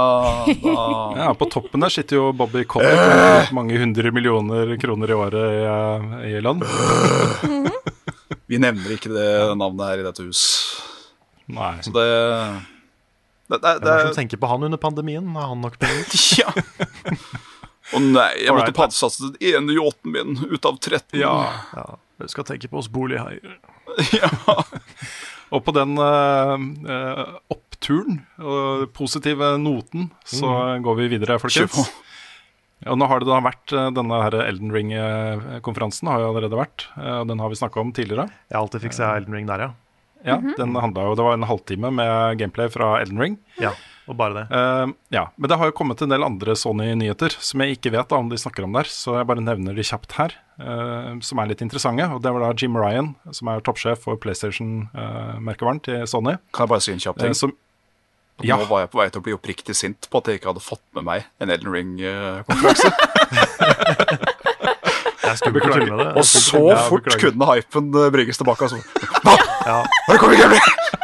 da Ja, På toppen der sitter jo Bobby Cobb med mange hundre millioner kroner i året i, eh, i land. Vi nevner ikke det navnet her i dette hus. Nei. Så det Det, det, er det som tenker på han under pandemien? Har han nok penger? Ja. Å nei, jeg måtte pantsatse den ene yachten min ut av 13. Ja. Ja, du skal tenke på oss bolighaier. Og på den eh, oppturen og positive noten, så går vi videre, folkens. Og nå har det da vært eh, denne her Elden Ring-konferansen, har jo allerede vært. Og den har vi snakka om tidligere. Jeg har alltid fiksa Elden Ring der, ja. Ja, den handlet jo, Det var en halvtime med gameplay fra Elden Ring. Ja, og bare det. Uh, ja, Men det har jo kommet en del andre Sony-nyheter som jeg ikke vet da om de snakker om der, så jeg bare nevner de kjapt her, uh, som er litt interessante. Og Det var da Jim Ryan, som er toppsjef for PlayStation-merkevaren til Sony. Kan jeg bare si en kjapp ting? eh, som, ja. Nå var jeg på vei til å bli oppriktig sint på at jeg ikke hadde fått med meg en Elden Ring-konkurranse. Jeg skulle beklage med det. Og så fort kunne hypen brygges bringes tilbake. Altså. Ja.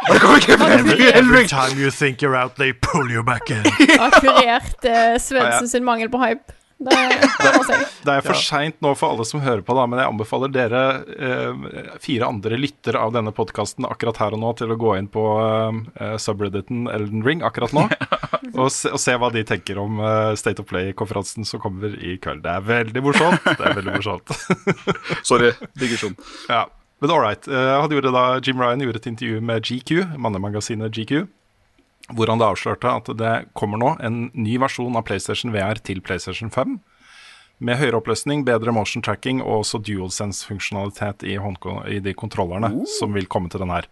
Elden Every time you think you're out, they pull you back in. Har kurert uh, Svendsen sin mangel på hype. Det, det er for seint nå for alle som hører på, da, men jeg anbefaler dere eh, fire andre lyttere av denne podkasten akkurat her og nå til å gå inn på eh, subredditen Elden Ring akkurat nå, og, se, og se hva de tenker om eh, State of Play-konferansen som kommer i kveld. Det er veldig morsomt. Det er veldig morsomt. Sorry, digresjon. ja. Men all right. eh, han gjorde da, Jim Ryan gjorde et intervju med GQ, mannemagasinet GQ, hvor han da avslørte at det kommer nå en ny versjon av PlayStation VR til PlayStation 5. Med høyere oppløsning, bedre motion tracking og også DualSense-funksjonalitet i, i de kontrollerne som vil komme til den her.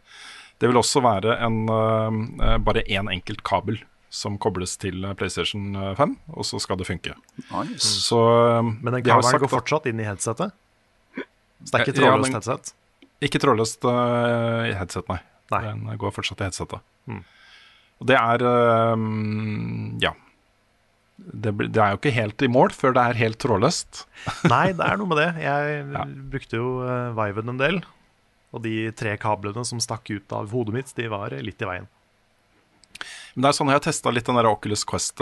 Det vil også være en, øh, bare én enkelt kabel som kobles til PlayStation 5, og så skal det funke. Nice. Så Men den kabelen går fortsatt inn i headsetet? Så det er ikke Ja, trådløst den- headset? Ikke trådløst uh, i headset, nei. Nei. Den går fortsatt i headsetet. Mm. Og det er øh, Ja. Det, det er jo ikke helt i mål før det er helt trådløst. Nei, det er noe med det. Jeg Ja. brukte jo uh, Viven en del. Og de tre kablene som stakk ut av hodet mitt, de var litt i veien. Men det er sånn jeg har testa litt den der Oculus Quest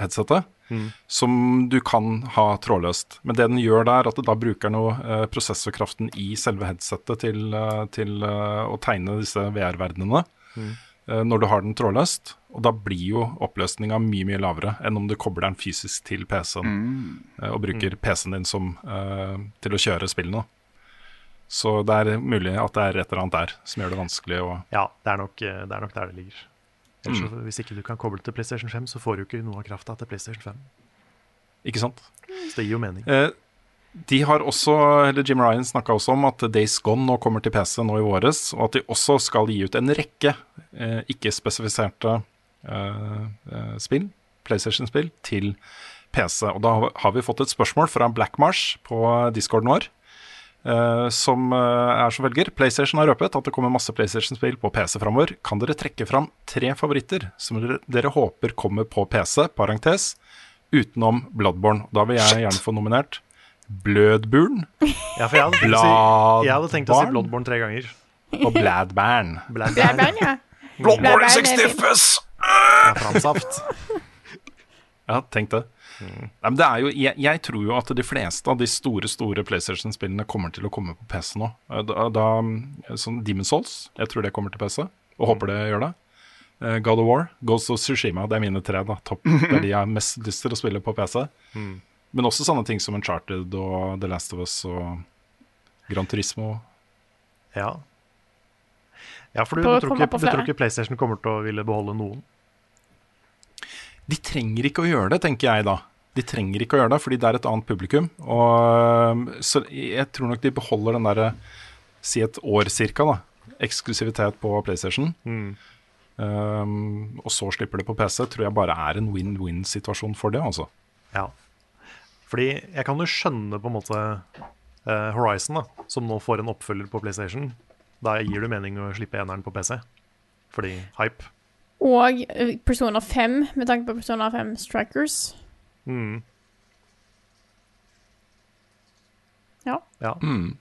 2-headsetet. Mm. Som du kan ha trådløst. Men det den gjør der, at det da bruker noe eh, prosessorkraften i selve headsetet til, eh, til eh, å tegne disse VR-verdenene Mm. når du har den trådløst. Og da blir jo oppløsninga mye mye lavere enn om du kobler den fysisk til PC-en mm. og bruker PC-en din som, til å kjøre spillene. Så det er mulig at det er et eller annet der som gjør det vanskelig å Ja, det er nok, det er nok der det ligger. Ellers, Mm. Hvis ikke du kan koble til PlayStation 5, så får du ikke noe av krafta til PlayStation 5. Ikke sant? Så det gir jo mening. Eh, de har også, eller Jim Ryan snakka også om at Days Gone nå kommer til PC nå i våres, og at de også skal gi ut en rekke eh, ikke-spesifiserte eh, eh, spill, PlayStation-spill, til PC. Og da har vi fått et spørsmål fra Blackmarsh på discorden vår. Eh, som uh, er som velger. PlayStation har røpet at det kommer masse PlayStation-spill på PC framover. Kan dere trekke fram tre favoritter som dere, dere håper kommer på PC, parentes, utenom Bloodborne? Da vil jeg gjerne få nominert Blødburn Ja, for jeg hadde si, jeg hadde tenkt å si Bloodborne tre ganger. og Bladburn. Bloodborne. Ja. Bloodborne Blackburn er 60 fint. Ja, fransaft. Ja, tenk det. Nei, men det er jo, jeg, jeg tror jo at de fleste av de store store PlayStation-spillene kommer til å komme på PC nå. Eh, Da, da, sånn Demon Souls, jeg tror det kommer til PC, og håper det gjør det. Eh, God of War, Ghost of Tsushima, det er mine tre. da, topp. Det er de jeg har mest lyst til å spille på PC. Men også sånne ting som Uncharted og The Last of Us og Gran Turismo. Ja. ja, for du, På- du, tror ikke, du tror ikke PlayStation kommer til å ville beholde noen? De trenger ikke å gjøre det, tenker jeg da. De trenger ikke å gjøre det, fordi det er et annet publikum. Og, så jeg tror nok de beholder den derre si et år cirka, da. Eksklusivitet på PlayStation. Um, og så slipper det på PC. Tror jeg bare er en win-win-situasjon for det, altså. Ja. Fordi jeg kan jo skjønne på en måte uh, Horizon, da, som nå får en oppfølger på PlayStation. Da gir det mening å slippe eneren på PC. Fordi hype. Og eh, Persona 5, med tanke på Persona 5 Strikers. Mm. Ja. Ja. Mm.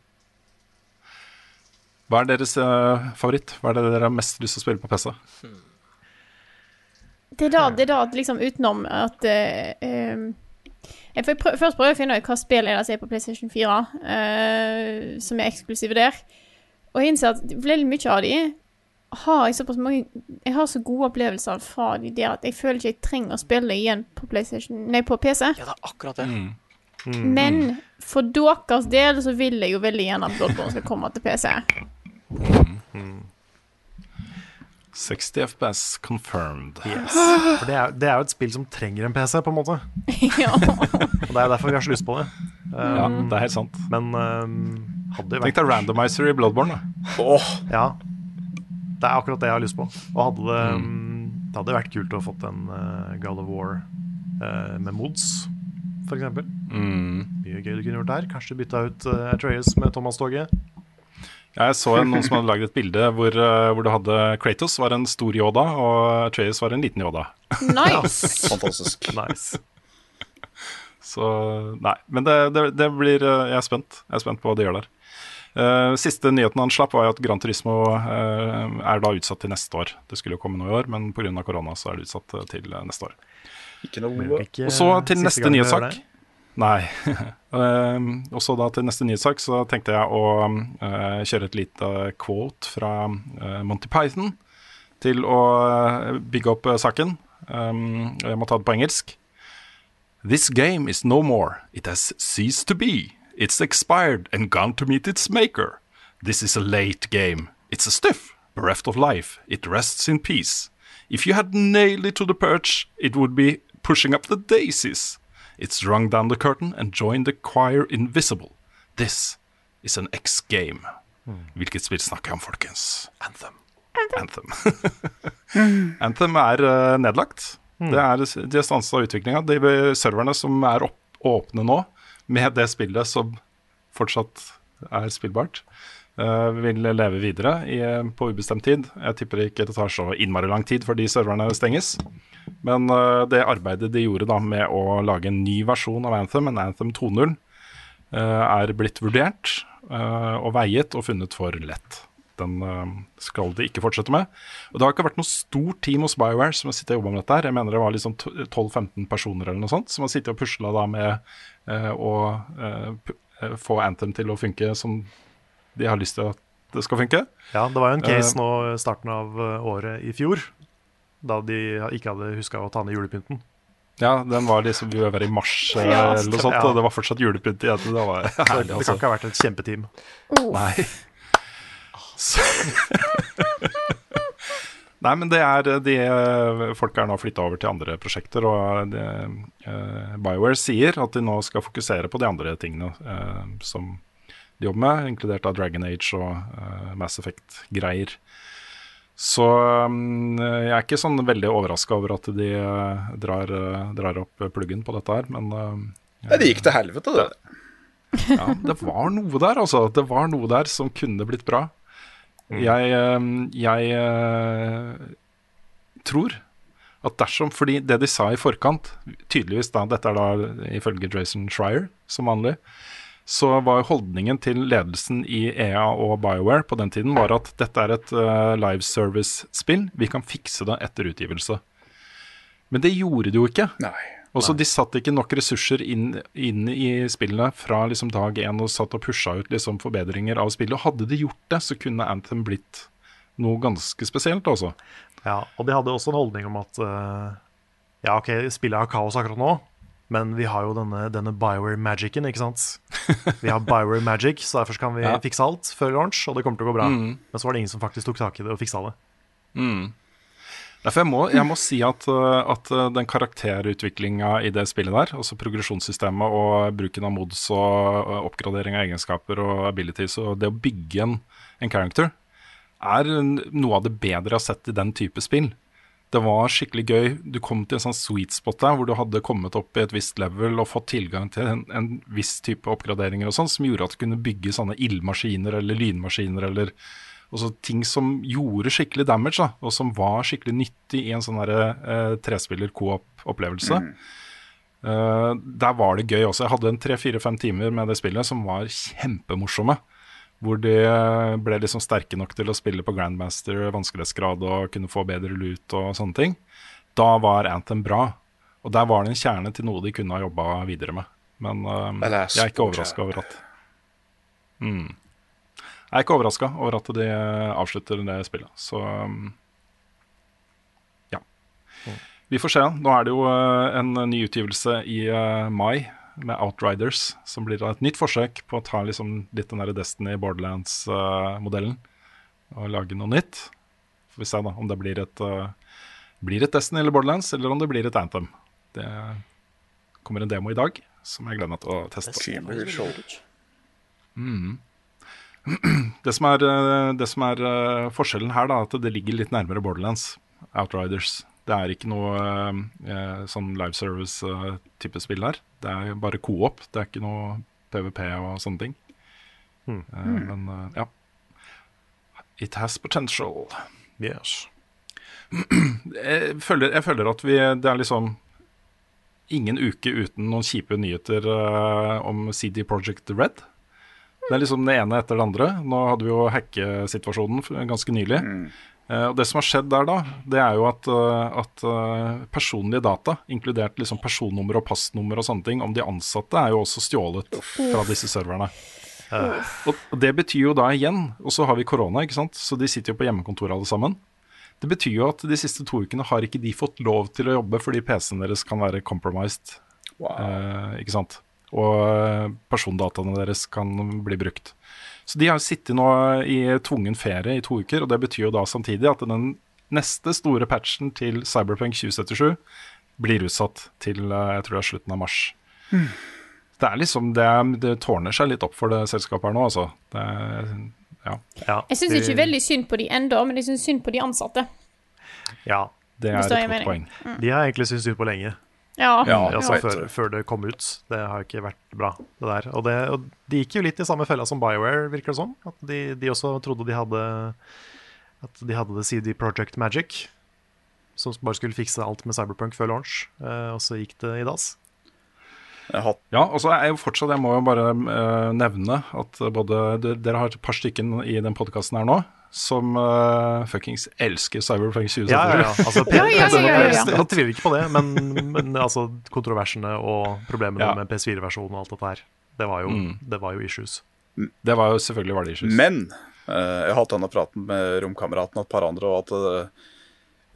Hva er deres uh, favoritt? Hva er det dere har mest lyst til å spille på PC? Det er da, det er da liksom utenom at uh, eh, Jeg får prø først prøve å finne ut hva spill er det som er på PlayStation 4, uh, som er eksklusive der. Og jeg innser at veldig mye av de har jeg såpass mange Jeg har så gode opplevelser fra de der at jeg føler ikke jeg trenger å spille igjen på PlayStation Nei, på PC. Ja, det er akkurat det. Mm. Men for deres del så vil jeg jo veldig gjerne at Bloodborne skal komme til PC. 60 FPS confirmed. Yes. For det er, det er jo et spill som trenger en PC, på en måte. ja. Og det er derfor vi har så lyst på det. Ja, Um, det er helt sant. Men um, hadde det Tenk deg randomizer i Bloodborne, da. Åh, Ja. Det er akkurat det jeg har lyst på. Og hadde det, mm. det hadde vært kult å ha fått en uh, God of War uh, med mods, f.eks. Mm. Mye gøy du kunne gjort der. Kanskje bytta ut uh, Atreus med Thomas-toget. Jeg så noen som hadde laget et bilde hvor, eh, hvor du hadde Kratos var en stor Yoda, og Atreus var en liten Yoda. Nice. fantastisk. Nice. Så nei. Men det, det, det blir eh, Jeg er spent. Jeg er spent på hva de gjør der. Eh, siste nyheten han slapp, var jo at Gran Turismo eh, er da utsatt til neste år. Det skulle jo komme nå i år, men pga. korona så er det utsatt eh, til neste år. Ikke noe ikke Og så til neste nyhetssak. Nei. Um, og så da til neste nyhetssak så tenkte jeg å uh, kjøre et lite quote fra uh, Monty Python til å uh, bygge opp uh, saken. Um, jeg må ta det på engelsk. This game is no more. It has ceased to be. It's expired and gone to meet its maker. This is a late game. It's a stiff, bereft of life. It rests in peace. If you had nailed it to the perch, it would be pushing up the daisies. It's rung down the curtain and joined the choir invisible. This is an X-game. Hvilket spill snakker jeg om, folkens? Anthem. Anthem. Anthem er eh, nedlagt. Det er, de har stansa utviklinga. De serverne som er opp, åpne nå, med det spillet som fortsatt er spillbart, eh, vil leve videre i, på ubestemt tid. Jeg tipper ikke det tar så innmari lang tid før de serverne stenges. Men eh, det arbeidet de gjorde da med å lage en ny versjon av Anthem, en Anthem 2.0, eh, er blitt vurdert og veiet og funnet for lett. Den skal de ikke fortsette med. Og Det har ikke vært noe stort team hos Bioware som har sittet og jobba med dette. her. Jeg mener det var liksom 12-15 personer eller noe sånt som har sittet og pusla med eh, å eh, eh, få Anthem til å funke som de har lyst til at det skal funke. Ja, det var jo en case Eh, nå starten av året i fjor, da de ikke hadde huska å ta ned julepynten. Ja, den var liksom Vi var i mars Ja, eller noe sånt, ja. og det var fortsatt julepynt igjen. Det var herlig, det kan altså. ikke ha vært et kjempeteam. Nei. Så. Nei, men det er de eh, Folk er nå flytta over til andre prosjekter, og de, uh, BioWare sier at de nå skal fokusere på de andre tingene uh, som de jobber med, inkludert av Dragon Age og uh, Mass Effect-greier. Så um, jeg er ikke sånn veldig overraska over at de eh, drar, eh, drar opp pluggen på dette her, men eh, Nei, det gikk til helvete, det. ja, det var noe der, altså. Det var noe der som kunne blitt bra. Jeg, eh, jeg eh, tror at dersom Fordi det de sa i forkant, tydeligvis da, dette er da ifølge Jason Schreier som vanlig, så var holdningen til ledelsen i EA og BioWare på den tiden var at dette er et uh, live service-spill, vi kan fikse det etter utgivelse. Men det gjorde det jo ikke. Nei. Og så De satte ikke nok ressurser inn, inn i spillene fra liksom dag én og satt og pusha ut liksom forbedringer av spillet. Og hadde de gjort det, så kunne Anthem blitt noe ganske spesielt, altså. Ja, og de hadde også en holdning om at uh, ja, ok, spillet har kaos akkurat nå, men vi har jo denne, denne Bioware-magicen, ikke sant? Vi har Bioware Magic, så derfor kan vi Ja. fikse alt før launch, og det kommer til å gå bra. Mm. Men så var det ingen som faktisk tok tak i det og fiksa det. Derfor jeg må jeg må si at, uh, at uh, den karakterutviklinga i det spillet der, altså progresjonssystemet og bruken av mods og uh, oppgradering av egenskaper og abilities og det å bygge en, en character, er noe av det bedre jeg har sett i den type spill. Det var skikkelig gøy. Du kom til en sånn sweet spot der hvor du hadde kommet opp i et visst level og fått tilgang til en, en viss type oppgraderinger og sånn, som gjorde at du kunne bygge sånne ildmaskiner eller lynmaskiner eller altså ting som gjorde skikkelig damage, da, og som var skikkelig nyttig i en sånn derre, eh, trespiller-coop-opplevelse. Mm. Uh, der var det gøy også. Jeg hadde en tre-fire-fem timer med det spillet som var kjempemorsomme. Hvor de ble liksom sterke nok til å spille på Grandmaster, vanskelighetsgrad og kunne få bedre loot og sånne ting. Da var Anthem bra. Og der var det en kjerne til noe de kunne ha jobba videre med. Men uh, jeg er ikke overraska over at mm. Jeg er ikke overraska over at de avslutter det spillet. Så ja. Vi får se. Nå er det jo eh, en ny utgivelse i eh, mai med Outriders, som blir et nytt forsøk på å ta liksom litt den der Destiny Borderlands-modellen og lage noe nytt. Får vi se da om det blir et, eh, blir et Destiny eller Borderlands, eller om det blir et Anthem. Det kommer en demo i dag som jeg gleder meg til å teste. Mm. Det som er, eh, det som er eh, forskjellen her, da, at det ligger litt nærmere Borderlands, Outriders. Det er ikke noe eh, sånn live service-type spill her. Det er bare co-op, det er ikke noe PVP og sånne ting. Mm. Eh, Men eh, ja. It has potential. Yes. Jeg føler, jeg føler at vi Det er liksom ingen uke uten noen kjipe nyheter eh, om CD Project Red. Det er liksom det ene etter det andre. Nå hadde vi jo hackesituasjonen ganske nylig. Eh, og Det som har skjedd der, da, det er jo at, eh, at eh, personlige data, inkludert liksom personnummer og passnummer og sånne ting, om de ansatte, er jo også stjålet fra disse serverne. Eh, og det betyr jo da igjen, og så har vi korona, ikke sant, så de sitter jo på hjemmekontor alle sammen. Det betyr jo at de siste to ukene har ikke de fått lov til å jobbe fordi PC-en deres kan være compromised. Eh, ikke sant? Og eh, persondataene deres kan bli brukt. Så de har sittet nå i tvungen ferie i to uker, og det betyr jo da samtidig at den neste store patchen til Cyberpunk 2077 blir utsatt til eh, jeg tror det er slutten av mars. Det er liksom, det, det tårner seg litt opp for det selskapet her nå, altså. Det ja. ja, Jeg syns ikke veldig synd på de ennå, men jeg syns synd på de ansatte. Ja, det er et godt poeng. Mm. de har egentlig syntes synd på lenge. Ja. altså, før, før det kom ut. Det har ikke vært bra, det der. Og, det, og de gikk jo litt i samme fella som BioWare, virker det som. At de, de også trodde de hadde At de hadde det CD Project Magic, som bare skulle fikse alt med Cyberpunk før launch. Eh, og så gikk det i dass. Ja, og så er jo fortsatt, jeg må jo bare eh, nevne at både Dere har et par stykken i den podkasten her nå som uh, fuckings elsker Cyberpunk 2077. Ja, ja, ja. Altså, Ja, ja, ja, ja, ja. Jeg tviler ikke på det, men, men altså, kontroversene og problemene Ja. med PS4-versjonen og alt dette her, det var jo, Mm. det var jo issues. Det var jo selvfølgelig var det issues. Men uh, jeg har hatt denne praten med romkameraten og et par andre, og at uh,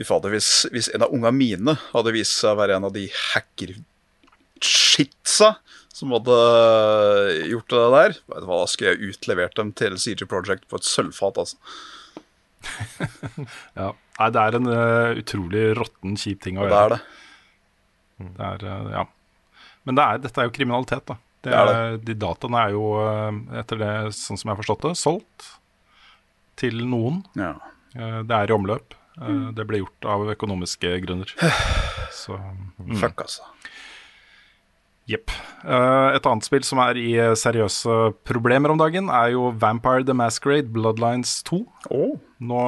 fader, hvis, hvis en av unga mine hadde vist seg å være en av de hacker-shitsa som hadde gjort det der, vet du hva, da skulle jeg utlevert dem til CG Project på et sølvfat, altså. Ja. Nei, det er en uh, utrolig råtten, kjip ting å gjøre. det gjøre. er det. Det er, uh, ja. Men det er, dette er jo kriminalitet, da. Det Det er det. de dataene er jo, eh, etter det, sånn som jeg har forstått det, solgt til noen. Ja. Eh, Det er i omløp. Mm. Det ble gjort av økonomiske grunner. Så mm. Fuck, altså. Jepp. Eh, Et annet spill som er i eh, seriøse problemer om dagen, er jo Vampire the Masquerade Bloodlines 2. Oh. Nå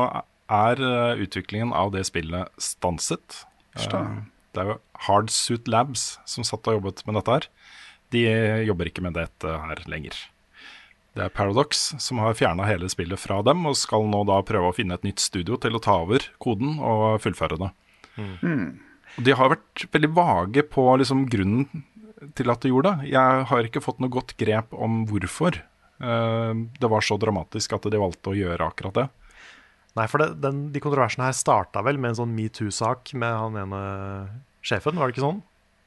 er eh, utviklingen av det spillet stanset. Det er jo Hardsuit Labs som satt og jobbet med dette her. De jobber ikke med dette her lenger. Det er Paradox som har fjerna hele spillet fra dem, og skal nå da prøve å finne et nytt studio til å ta over koden og fullføre det. Mm. De har vært veldig vage på liksom grunnen til at det gjorde det. Jeg har ikke fått noe godt grep om hvorfor eh, det var så dramatisk at de valgte å gjøre akkurat det. Nei, for det, den, de kontroversene her starta vel med en sånn metoo-sak med han ene sjefen, var det ikke sånn?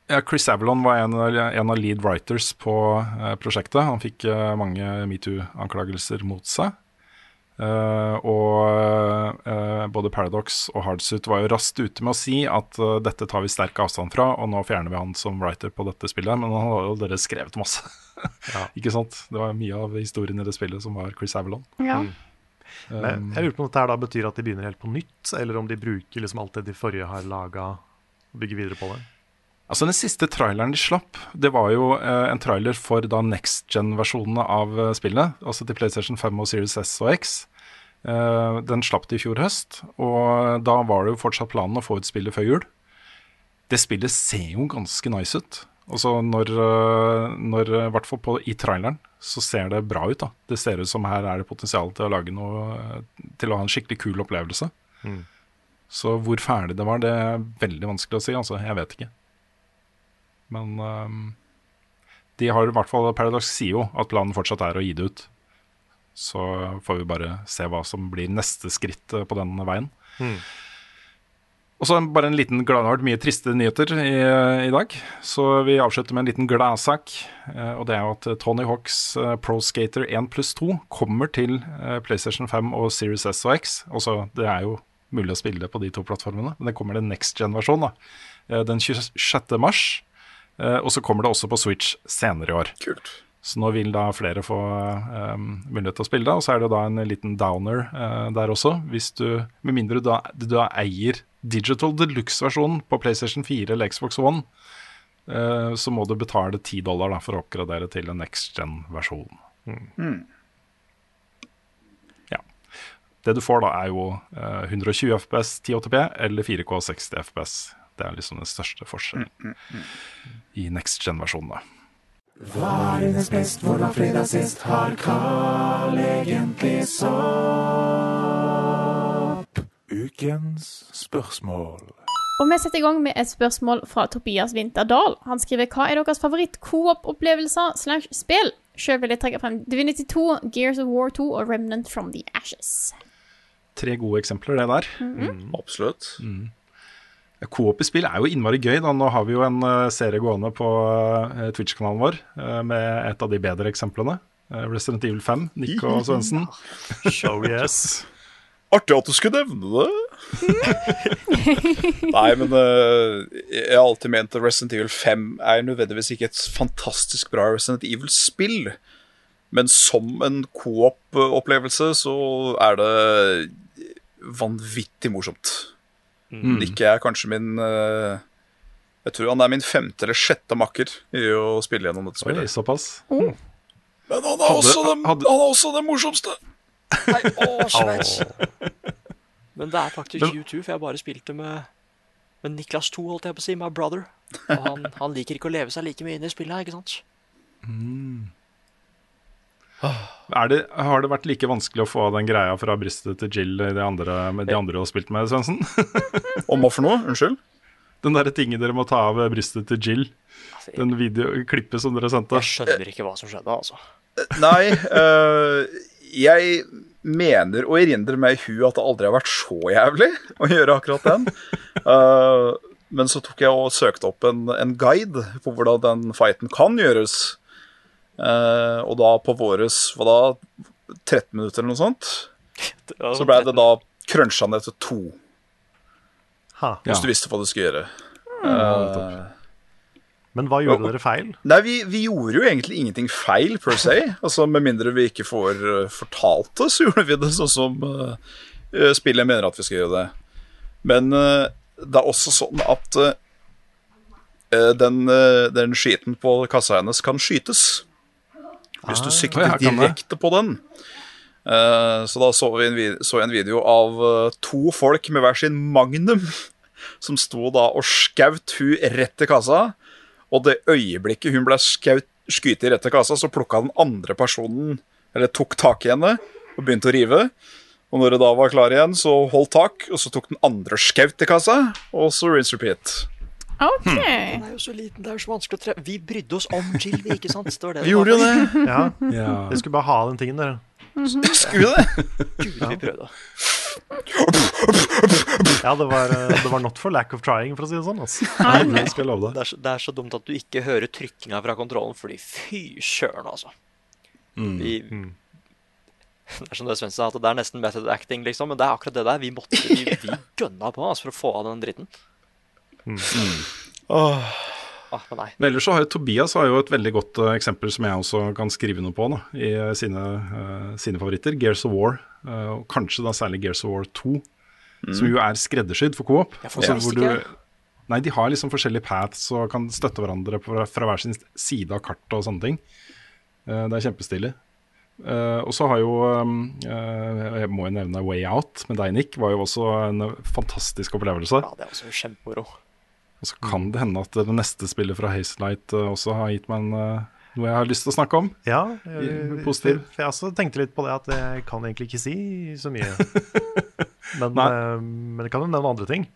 Ja, Chris Avalon var en, en av lead writers på eh, prosjektet. Han fikk eh, mange metoo-anklagelser mot seg. Eh, og uh, både Paradox og Hardsuit var jo raskt ute med å si at uh, dette tar vi sterk avstand fra, og nå fjerner vi han som writer på dette spillet. Men han har jo dere skrevet masse. ikke sant? Det var mye av historien i det spillet som var Chris Avalon. Ja. Men jeg lurer på om dette da betyr at de begynner helt på nytt, eller om de bruker liksom alt det de forrige har laga, og bygger videre på det. Altså Den siste traileren de slapp, det var jo eh, en trailer for da next gen-versjonene av eh, spillene. Altså til PlayStation 5 og Series S og X. Eh, den slapp de i fjor høst, og da var det jo fortsatt planen å få ut spillet før jul. Det spillet ser jo ganske nice ut. Altså når, eh, når eh, i hvert fall på, i traileren, så ser det bra ut. da. Det ser ut som her er det potensial til å lage noe eh, Til å ha en skikkelig kul opplevelse. Så hvor ferdig det var, det er veldig vanskelig å si. altså, Jeg vet ikke. Men ehm, de har i hvert fall Paradox sier jo at planen fortsatt er å gi det ut. Så får vi bare se hva som blir neste skritt eh, på den veien. Og så bare en liten glad, det har vært mye triste nyheter i, i dag. Så vi avslutter med en liten gladsak. eh, Og det er jo at Tony Hawks eh, Pro Skater 1 pluss 2 kommer til eh, PlayStation 5 og Series S og X. Også, det er jo mulig å spille på de to plattformene, men det kommer en next gen-versjon da, eh, den 26. mars. Eh, Og så kommer det også på Switch senere i år. Kult. Så nå vil da flere få um, mulighet til å spille det. Og så er det jo da en liten downer uh, der også. Hvis du, Med mindre du da, du da eier Digital Deluxe-versjonen på PlayStation 4 eller Xbox One, uh, så må du betale 10 dollar da, for å oppgradere til en next gen-versjon. Ja. Det du får da, er jo uh, 120 FPS 1080p eller 4K 60 FPS. Det er liksom den største forskjellen i next gen-versjonen. er Varenes best, hvordan fredag sist Har Carl egentlig sopp? Ukens spørsmål. Og vi setter i gang med et spørsmål fra Tobias Winterdal. Han skriver hva er deres favoritt-coop-opplevelser slash spill? Sjøl vil jeg trekke frem Divinity 2, Gears of War 2 og Remnant from the Ashes. Tre gode eksempler, det der. Absolutt. Coop i spill er jo innmari gøy. da Nå har vi jo en eh, serie gående på eh, Twitch-kanalen vår eh, med et av de bedre eksemplene. Resident Evil 5, Nick og Svendsen. Show yes. Artig at du skulle nevne det. Nei, men uh, jeg har alltid ment at Resident Evil 5 er nødvendigvis ikke et fantastisk bra Resident Evil-spill. Men som en coop-opplevelse så er det vanvittig morsomt. Nick er kanskje min eh, Jeg tror han er min femte eller sjette makker i å spille gjennom dette Oi, spillet. Mm. Men han er, Hadde- den, hadde- han er også det morsomste. Nei, å, Sveits. Men det er faktisk Men- U2, for jeg bare spilte med, med Niklas 2, holdt jeg på å si, my brother. Og han, han liker ikke å leve seg like mye inn i spillet, ikke sant? Er det, har det vært like vanskelig å få den greia fra brystet til Jill i de andre, med de andre du har spilt med, Svendsen? Om hva for noe? Unnskyld? Den derre tingen dere må ta av brystet til Jill. Altså, Den videoklippet som dere sendte. Jeg skjønner ikke hva som skjedde, altså. Nei, øh, jeg mener og erindrer meg i at det aldri har vært så jævlig å gjøre akkurat den. uh, men så tok jeg og søkte opp en, en guide på hvordan den fighten kan gjøres. Eh, og da på våres hva da, 13 minutter eller noe sånt, så ble det da cruncha ned til to. Ha. Hvis Ja. du visste hva du skulle gjøre. Mm. Eh, Men hva gjorde dere feil? Nei, vi, vi gjorde jo egentlig ingenting feil, per se. Altså, Med mindre vi ikke får uh, fortalt det, så gjorde vi det sånn som uh, spillet mener at vi skal gjøre det. Men uh, det er også sånn at uh, den, uh, den skiten på kassa hennes kan skytes. Hvis du sikter direkte på den. Uh, så da så vi så jeg en video av uh, to folk med hver sin magnum som sto da og skaut hun rett til kassa. Og det øyeblikket hun ble skutt rett til kassa, så plukka den andre personen Eller tok tak i henne og begynte å rive. Og når det da var klar igjen, så holdt tak, og så tok den andre skaut i kassa. Og så rinse repeat. OK. Den er jo så liten, det er jo så vanskelig å tre... Vi brydde oss om Jill, vi, ikke sant? Det var det Vi gjorde jo det. Ja, Ja. Dere skulle bare ha den tingen, dere. Skulle det? Gud, vi prøvde. Ja, det var, eh, det var not for lack of trying, for å si det sånn. Altså. Nei, det skal jeg love deg. Det er, så, det er så dumt at du ikke hører trykkinga fra kontrollen, fordi fy søren, altså. Vi, Det er som det Svendsen sa, at det er nesten method acting, liksom. Men det er akkurat det der. Vi måtte, vi, vi gønna på altså, for å få av den dritten. Åh, Ah, men. Men ellers så har jo Tobias har jo et veldig godt uh, eksempel som jeg også kan skrive noe på da, i uh, sine, uh, sine favoritter. Gears of War, og kanskje da særlig Gears of War 2, som jo er skreddersydd for co-op. Altså, hvor du- Nei, de har liksom forskjellige paths og kan støtte hverandre på, fra hver sin side av kartet og sånne ting. Eh, det er kjempestilig. Eh, og så har jo Jeg må jo nevne Way Out med deg, Nick. Var jo også en fantastisk opplevelse. Ja, det er også kjempemoro. Og så kan det hende at det neste spillet fra Hazelight uh, også har gitt meg en, uh, noe jeg har lyst til å snakke om. Ja, jeg, eh, positiv. For, jeg også tenkte litt på det at jeg kan egentlig ikke si så mye. Men, eh, men jeg kan jo nevne andre ting.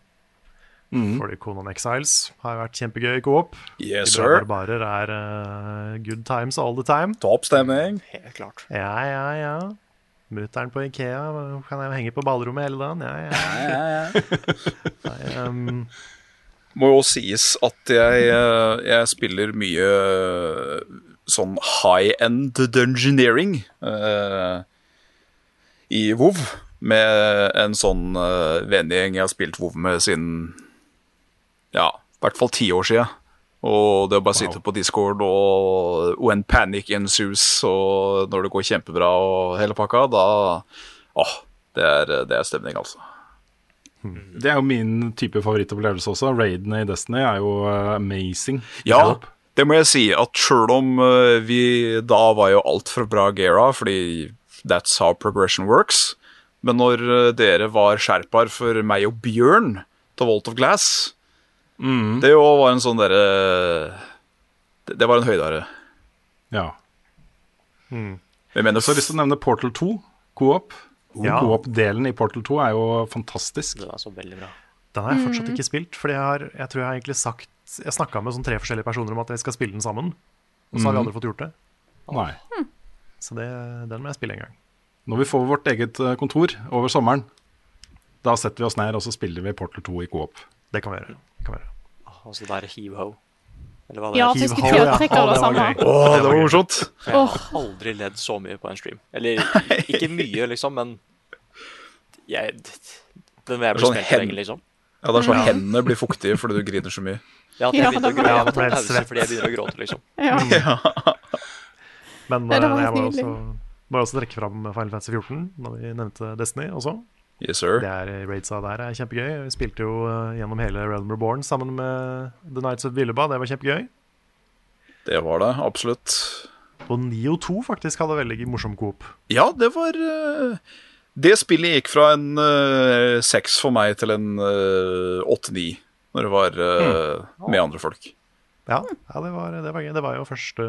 Mm. Fordi Conan Exiles har vært kjempegøy i coop. yes, sir. barbarer er uh, good times all the time. Topp stemning. Helt klart. Ja, ja, ja. Mutter'n på Ikea kan jeg henge på ballrommet hele dagen. Ja, ja. Ja, ja, ja. Nei, ehm, Må jo sies at jeg, eh, jeg spiller mye eh, sånn high-end dungeoneering uh, i WoW. Med en sånn uh, vennegjeng jeg har spilt WoW med siden ja, i hvert fall ti år siden. Og det å bare sitte på Discord og when panic ensues, og når det går kjempebra og hele pakka, da Åh, det er, det er stemning, altså. Det er jo min type favorittopplevelse også. Raidene i Destiny er jo uh, amazing. Ja, det må jeg si. At sjøl om eh, vi da var jo altfor bra Gera, fordi that's how progression works. Men når eh, dere var sherpaer for meg og Bjørn til Volt of Glass, det jo var en sånn derre det, var en høydare. Ja. Jeg mener Så har jeg lyst til å nevne Portal 2, Co-op. Ja. Co-op-delen i Portal 2 er jo fantastisk. Det var så veldig bra. Den har jeg fortsatt ikke spilt, fordi jeg, har, jeg tror jeg har egentlig sagt Jeg snakka med sånn tre forskjellige personer om at vi skal spille den sammen, og så har vi aldri fått gjort det. Nei. Så det, den må jeg spille en gang. Når vi får vårt eget eh, kontor over sommeren, da setter vi oss ned og så spiller vi Portal 2 i co-op. Det kan vi gjøre. Det kan vi gjøre. Og så der heave-ho. Eller hva det Ja, er. det det var samme. Å, det var morsomt. Jeg har aldri ledd så mye på en stream. Eller ikke mye, liksom, men jeg, Den vil jeg bli Sånn spent hen- liksom. Ja, det er sånn hendene blir fuktige fordi du griner så mye. Ja, at jeg begynte å gråte. Jeg det ble pause fordi jeg begynner å gråte, liksom. Ja. Men Ja, det var eh, jeg må også, må også trekke fram Final Fantasy 14, når vi nevnte Destiny også. Yes, sir. Det er Raidsa der er kjempegøy. Vi spilte jo eh, gjennom hele Realm Reborn sammen med The Nights of Villeba. Det var kjempegøy. Det var det, absolutt. Og Nio 2 faktisk hadde veldig morsom coop. Ja, det var eh, Det spillet gikk fra en eh, seks for meg til en eh, åtte-ni. når det var eh, med andre folk. Ja, ja det, var, det var gøy. Det var jo første,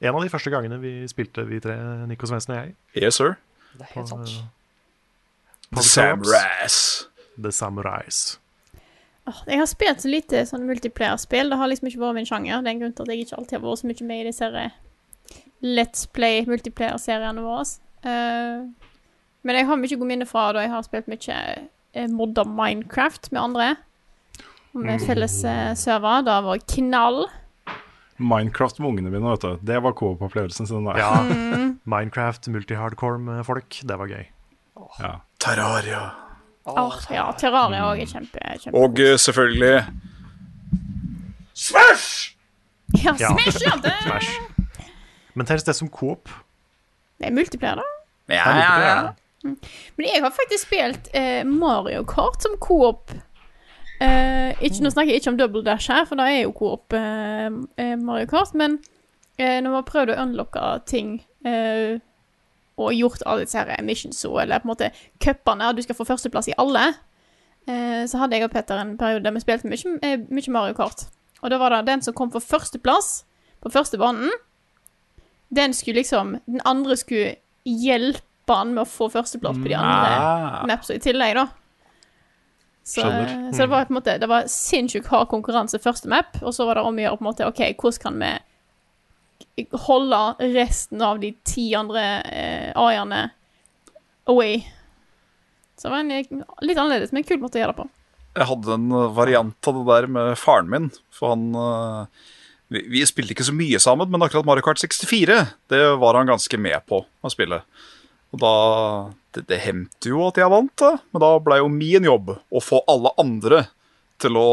en av de første gangene vi spilte, vi tre, Nico Svendsen og jeg. Yes, sir. Det er helt sant. The Samurais. The Samurais. Oh, Jeg har spilt så lite sånn multiplayer-spill. Det har liksom ikke vært min sjanger. Det er en grunn til at jeg ikke alltid har vært så mye med i disse Let's Play multiplayer-seriene våre. Uh, men jeg har mye gode minner fra da jeg har spilt mye modder modda Minecraft med andre. Og Med felles uh, server. Da var det knall. Minecraft med ungene mine, vet du. Det var coop-opplevelsen sin. Ja, Mm. Minecraft, multi-hardcore med folk, det var gøy. Ja. Terraria. Åh, ja, Terraria òg er kjempe, kjempe Og eh, selvfølgelig Smash! Ja, Ja. Smash, ja! Det, Smash. Men telles det som coop? det er multiplayer, da. Ja, Ja, ja, ja. Men jeg har faktisk spilt eh, Mario Kart som coop. Eh, ikke, nå snakker jeg ikke om Double Dash her, for da er jo coop eh, eh, Mario Kart. Men eh, når vi har prøvd å unlocke ting eh, og gjort alle disse her missions eller på en måte cupene, du skal få førsteplass i alle, eh, så hadde jeg og Petter en periode der vi spilte mye, eh, mye Mario Kart. Og da var det den som kom for førsteplass på første banen, den skulle liksom Den andre skulle hjelpe han med å få førsteplass på de andre. Mapsa i tillegg, da. Så, så det var på en måte Det var sinnssykt hard konkurranse første map, og så var det om å gjøre på en måte OK, hvordan kan vi holde resten av de ti andre eh, A-ene away? Så det var en eh, litt annerledes, men en kul måte å gjøre det på. Jeg hadde en eh, variant av det der med faren min. For han uh vi, spilte ikke så mye sammen, men akkurat Mario Kart 64 det var han ganske med på å spille. Og da Det, det hendte jo at jeg vant, da. men da ble jo min jobb å få alle andre til å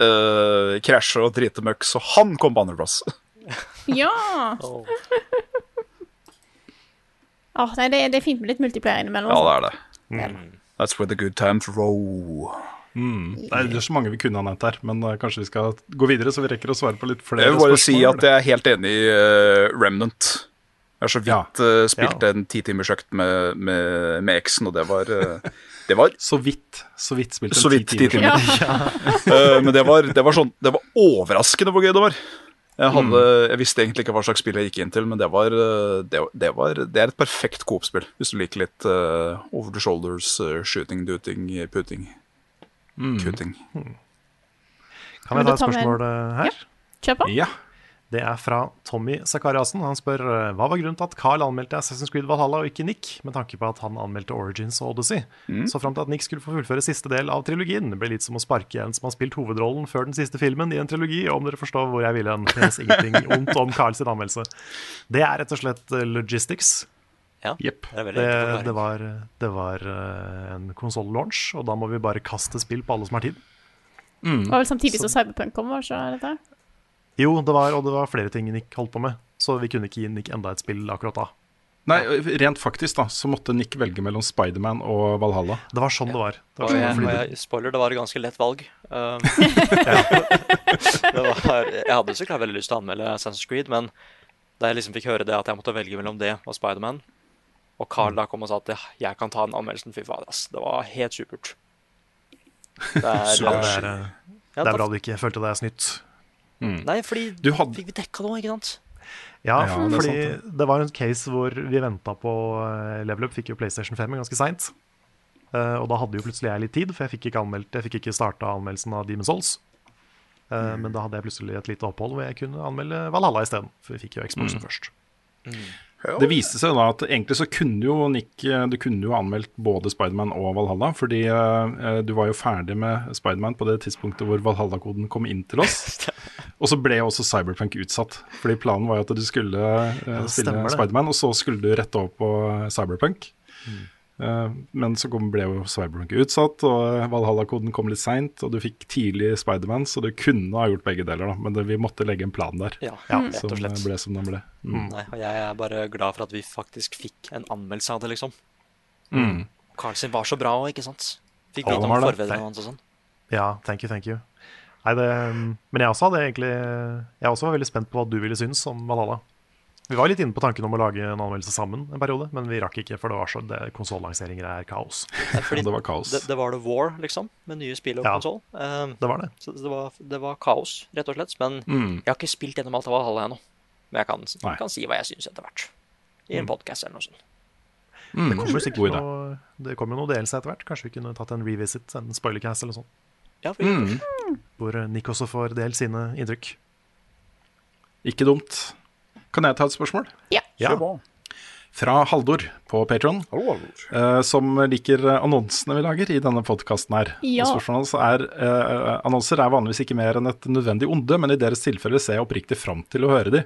eh, krasje og drite møkk, så han kom på andreplass. Ja! Oh. oh nei, det, det er fint med litt multiplier innimellom. Ja, altså. det er det. That's where the good times row. Mm. Det er så mange vi kunne ha nevnt her, men eh, kanskje vi skal gå videre, så vi rekker å svare på litt flere spørsmål. Jeg vil bare si at jeg er helt enig i uh, Remnant. Jeg har så vidt uh, spilt Ja. en titimersøkt med, med, med eksen, og det var, uh, det var Så vidt, så vidt spilt en Så ti ti timer. timer. Eh, men det var, det var sånn Det var overraskende hvor gøy det var. Jeg, hadde, jeg visste egentlig ikke hva slags spill jeg gikk inn til, men det var eh, Det, det, var, det er et perfekt Coop-spill, hvis du liker litt uh, over the shoulders, uh, shooting, duting, putting, kutting. Kan Men jeg ta et spørsmål her? Kjør på. Ja. Det er fra Tommy Sakariassen. Han spør eh, hva var grunnen til at Carl anmeldte Assassin's Creed Valhalla og ikke Nick, med tanke på at han anmeldte Origins og Odyssey. Så fram til at Nick skulle få fullføre siste del av trilogien. Det ble litt som å sparke en som har spilt hovedrollen før den siste filmen i en trilogi, om dere forstår hvor jeg vil hen. Det er ingenting ondt om Carl sin anmeldelse. Det er rett og slett eh, logistics. Ja, yep. det er Det, det var, det var eh, en konsoll-launch, og da må vi bare kaste spill på alle som har tid. Det var vel samtidig som Cyberpunk kom, var det ikke dette? Jo, det var, og det var flere ting Nick holdt på med, så vi kunne ikke gi Nick enda et spill akkurat da. Nei, rent faktisk da, så måtte Nick velge mellom Spiderman og Valhalla. Det var sånn det var. Det var sånn, jeg, det- jeg, spoiler, det var et ganske lett valg. Um, det var, jeg hadde så klart veldig lyst til å anmelde Assassin's Creed, men da jeg liksom fikk høre det at jeg måtte velge mellom det og Spiderman, og Carl da kom og sa at jeg kan ta den anmeldelsen, fy fader, ass. Det var helt supert. Det er, det er, eh, det er bra du ikke følte deg snytt. Nei, fordi Du hadde- fikk vi dekka noe, ikke sant? Ja, Ja, det fordi sant, det, var en case hvor vi venta på eh, Level Up, fikk jo PlayStation 5 ganske seint. og da hadde jo plutselig jeg litt tid, for jeg fikk ikke, anmeldt, jeg fikk ikke starta anmeldelsen av Demon's Souls. Eh, Men da hadde jeg plutselig et lite opphold hvor jeg kunne anmelde Valhalla isteden. For vi fikk jo Xboxen først. Det viste seg da at egentlig så kunne jo Nick eh, Du kunne jo anmeldt både Spiderman og Valhalla, fordi uh, du var jo ferdig med Spiderman på det tidspunktet hvor Valhalla-koden kom inn til oss. Og så ble også Cyberpunk utsatt, fordi planen var jo at du skulle uh, det spille. Spiderman, og så skulle du rette over på Cyberpunk. Eh, men så kom, ble jo Cyberpunk utsatt, og Valhalla-koden kom litt seint, og du fikk tidlig Spiderman, så du kunne ha gjort begge deler, da. Men det, vi måtte legge en plan der. Ja, Mm. rett Som og slett. ble som den ble. Mm. Nei, og jeg er bare glad for at vi faktisk fikk en anmeldelse av det, liksom. Mm. Carl sin var så bra òg, ikke sant? Fikk Ja, vite om forfedrene hans og sånn. Ja, thank you, thank you. Nei, det, men jeg også hadde egentlig Jeg også var veldig spent på hva du ville synes om Valhalla. Vi var litt inne på tanken om å lage en anmeldelse sammen en periode, men vi rakk ikke, for det var så konsollanseringer er kaos. Ja, fordi det var kaos. Det, det var The War, liksom, med nye spill og Ja. konsoll. Eh, Det var det. så det var, det var kaos, rett og slett. Men Mm. jeg har ikke spilt gjennom alt av Valhalla ennå. Men jeg kan, kan si hva jeg syns etter hvert. I en podcast eller noe sånt. Mm. Det kommer sikkert noe, det kommer jo noe delelse etter hvert. Kanskje vi kunne tatt en revisit, en spoilercast eller noe sånt. Ja, for Mm. Hvor eh, Nick også får delt sine inntrykk. Ikke dumt. Kan jeg ta et spørsmål? Ja. ja. Fra Haldor på Patron, eh, som liker eh, annonsene vi lager i denne podkasten her. Ja. Spørsmålet hans er eh, Annonser er vanligvis ikke mer enn et nødvendig onde, men i deres tilfelle ser jeg oppriktig fram til å høre de.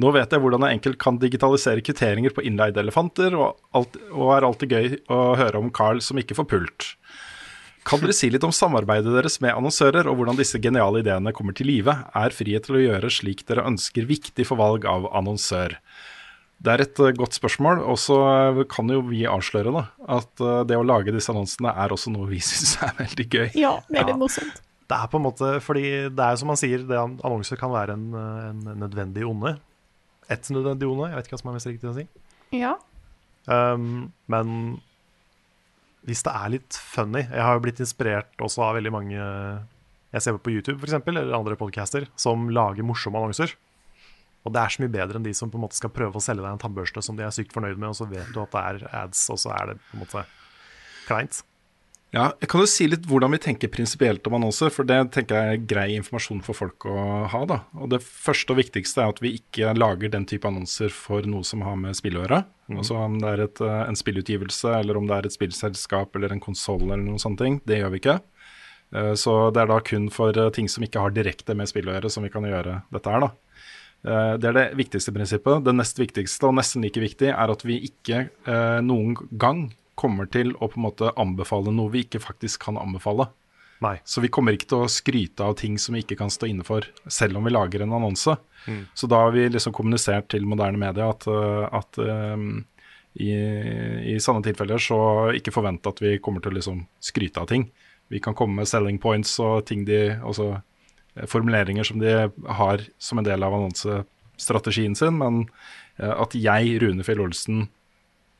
Nå vet jeg hvordan jeg enkelt kan digitalisere kvitteringer på innleide elefanter, og, alt, og er alltid gøy å høre om Carl som ikke får pult. Kan dere si litt om samarbeidet deres med annonsører, og hvordan disse geniale ideene kommer til live? Er frihet til å gjøre slik dere ønsker viktig for valg av annonsør? Det er et eh, godt spørsmål, og så eh, kan jo vi avsløre da, at eh, det å lage disse annonsene er også noe vi syns er veldig gøy. Ja, veldig litt morsomt. Det er på en måte, fordi det er som man sier, det annonser kan være en, en nødvendig onde. Et nødvendig onde, jeg vet ikke hva som er mest riktig å si. Ja. Um, men hvis det er litt funny Jeg har jo blitt inspirert også av veldig mange jeg ser på YouTube for eksempel, eller andre podcaster som lager morsomme annonser. Og det er så mye bedre enn de som på en måte skal prøve å selge deg en tannbørste som de er sykt fornøyd med, og så vet du at det er ads, og så er det på en måte kleint. Ja, jeg kan jo si litt hvordan vi tenker prinsipielt om annonser, for det tenker jeg er grei informasjon for folk å ha. da. Og Det første og viktigste er at vi ikke lager den type annonser for noe som har med spill å gjøre. Altså Om det er et, eh, en spillutgivelse, eller om det er et spillselskap eller en konsoll eller noen sånne ting. Det gjør vi ikke. Eh, Så det er da kun for eh, ting som ikke har direkte med spill å gjøre, som vi kan gjøre dette her, da. Det er det viktigste prinsippet. Det nest viktigste, og nesten like viktig, er at vi ikke noen gang kommer til å på en måte anbefale noe vi ikke faktisk kan anbefale. Nei. Så vi kommer ikke til å skryte av ting som vi ikke kan stå inne for, selv om vi lager en annonse. Så da har vi liksom kommunisert til moderne media at, uh, at um, i, i sånne tilfeller så ikke forvent at vi kommer til å liksom skryte av ting. Vi kan komme med selling points og ting de også eh, formuleringer som de har som en del av annonsestrategien sin, men eh, at jeg, Rune Fjell Olsen, eh,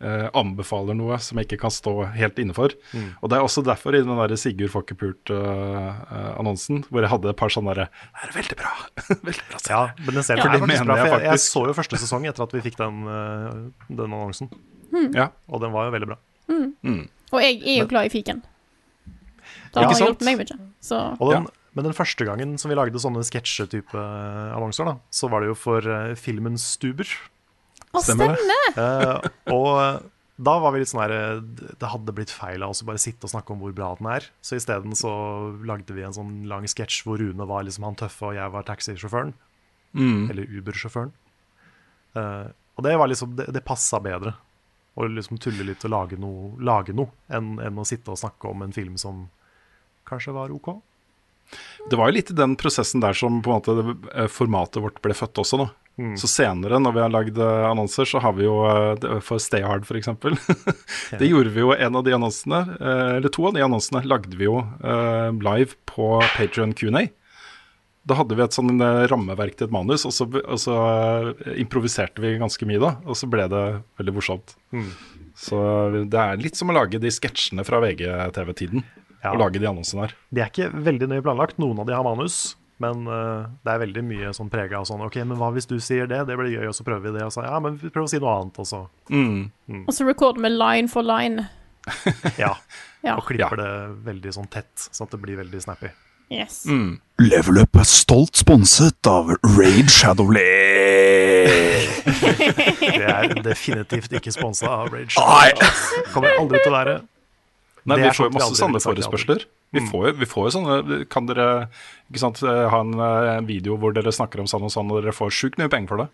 anbefaler noe som jeg ikke kan stå helt inne for. Og det er også derfor i den der Sigurd får ikke pult-annonsen, hvor jeg hadde et par sånne derre Det er veldig bra. veldig bra. Ja, men den ser ja, er faktisk bra, jeg for jeg, jeg faktisk. så jo første sesong etter at vi fikk den, eh, den annonsen, Ja. og den var jo veldig bra. Og jeg er jo glad i fiken. Det har ikke sant? hjulpet meg mye. Så Og den, Men den første gangen som vi lagde sånne sketsjetype annonser, da, så var det jo for eh, filmen Stuber. Å, Stemmer det. Eh, og da var vi litt sånn her eh, Det hadde blitt feil av oss å bare sitte og snakke om hvor bra den er. Så isteden så lagde vi en sånn lang sketsj hvor Rune var liksom han tøffe, og jeg var taxisjåføren. Mm. Eller Uber-sjåføren. Uh, og det var liksom Det, det passa bedre. Å liksom tulle litt og lage noe, lage noe enn, enn å sitte og snakke om en film som kanskje var OK. Det var jo litt i den prosessen der som på en måte eh, formatet vårt ble født også, da. Så senere, når vi har lagd eh, annonser, så har vi jo eh, For Stay Hard, f.eks. det gjorde vi jo en av de annonsene, eh, eller to av de annonsene, lagde vi jo live på Patrion Q&A. Da hadde vi et sånn rammeverk til et manus, og så, og så improviserte vi ganske mye da. Og så ble det veldig morsomt. Så det er litt som å lage de sketsjene fra VGTV-tiden. Ja. Å lage de annonsene her. De er ikke veldig nøye planlagt. Noen av de har manus, Men uh, det er veldig mye sånn prega av sånn OK, men hva hvis du sier det? Det blir gøy, og så prøver vi det. Og så ja, men vi prøver å si noe annet, også. Mm. Mm. Og så recorder vi line for line. Ja. Ja. Og klipper det veldig sånn tett, sånn at det blir veldig snappy. Yes. Mm. Level Up er stolt sponset av Raid Shadowlay. Det er definitivt ikke sponsa av Raid Shadowlay. Kommer aldri til å være. Nei, vi er får jo masse sånne forespørsler. Vi får, jo, vi får jo sånne Kan dere ikke sant, ha en, eh, en video hvor dere snakker om sånn og sånn, og dere får sjukt mye penger for det?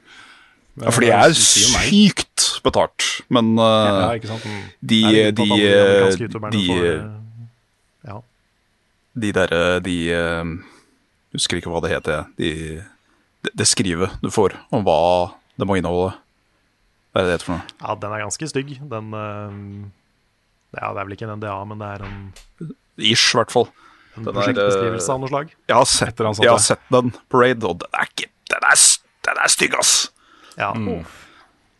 Ja, for de er jo sykt betalt, men Ja, uh, ikke sant? de, Er de, alle de de, de, eh, ja. de derre De eh, Husker ikke hva det heter. De, det, det skrivet du får om hva det må inneholde. Hva er det det heter for noe? ja, den er ganske stygg. Den eh, Ja, det er vel ikke en NDA, men det er en, Ish, i hvert fall. en Den er, prosjektbeskrivelse eh, av noe slag. Jeg har sett, Etter jeg har sett den på Raid, og den er ikke Den er, den er stygg, ass! Ja. Mm.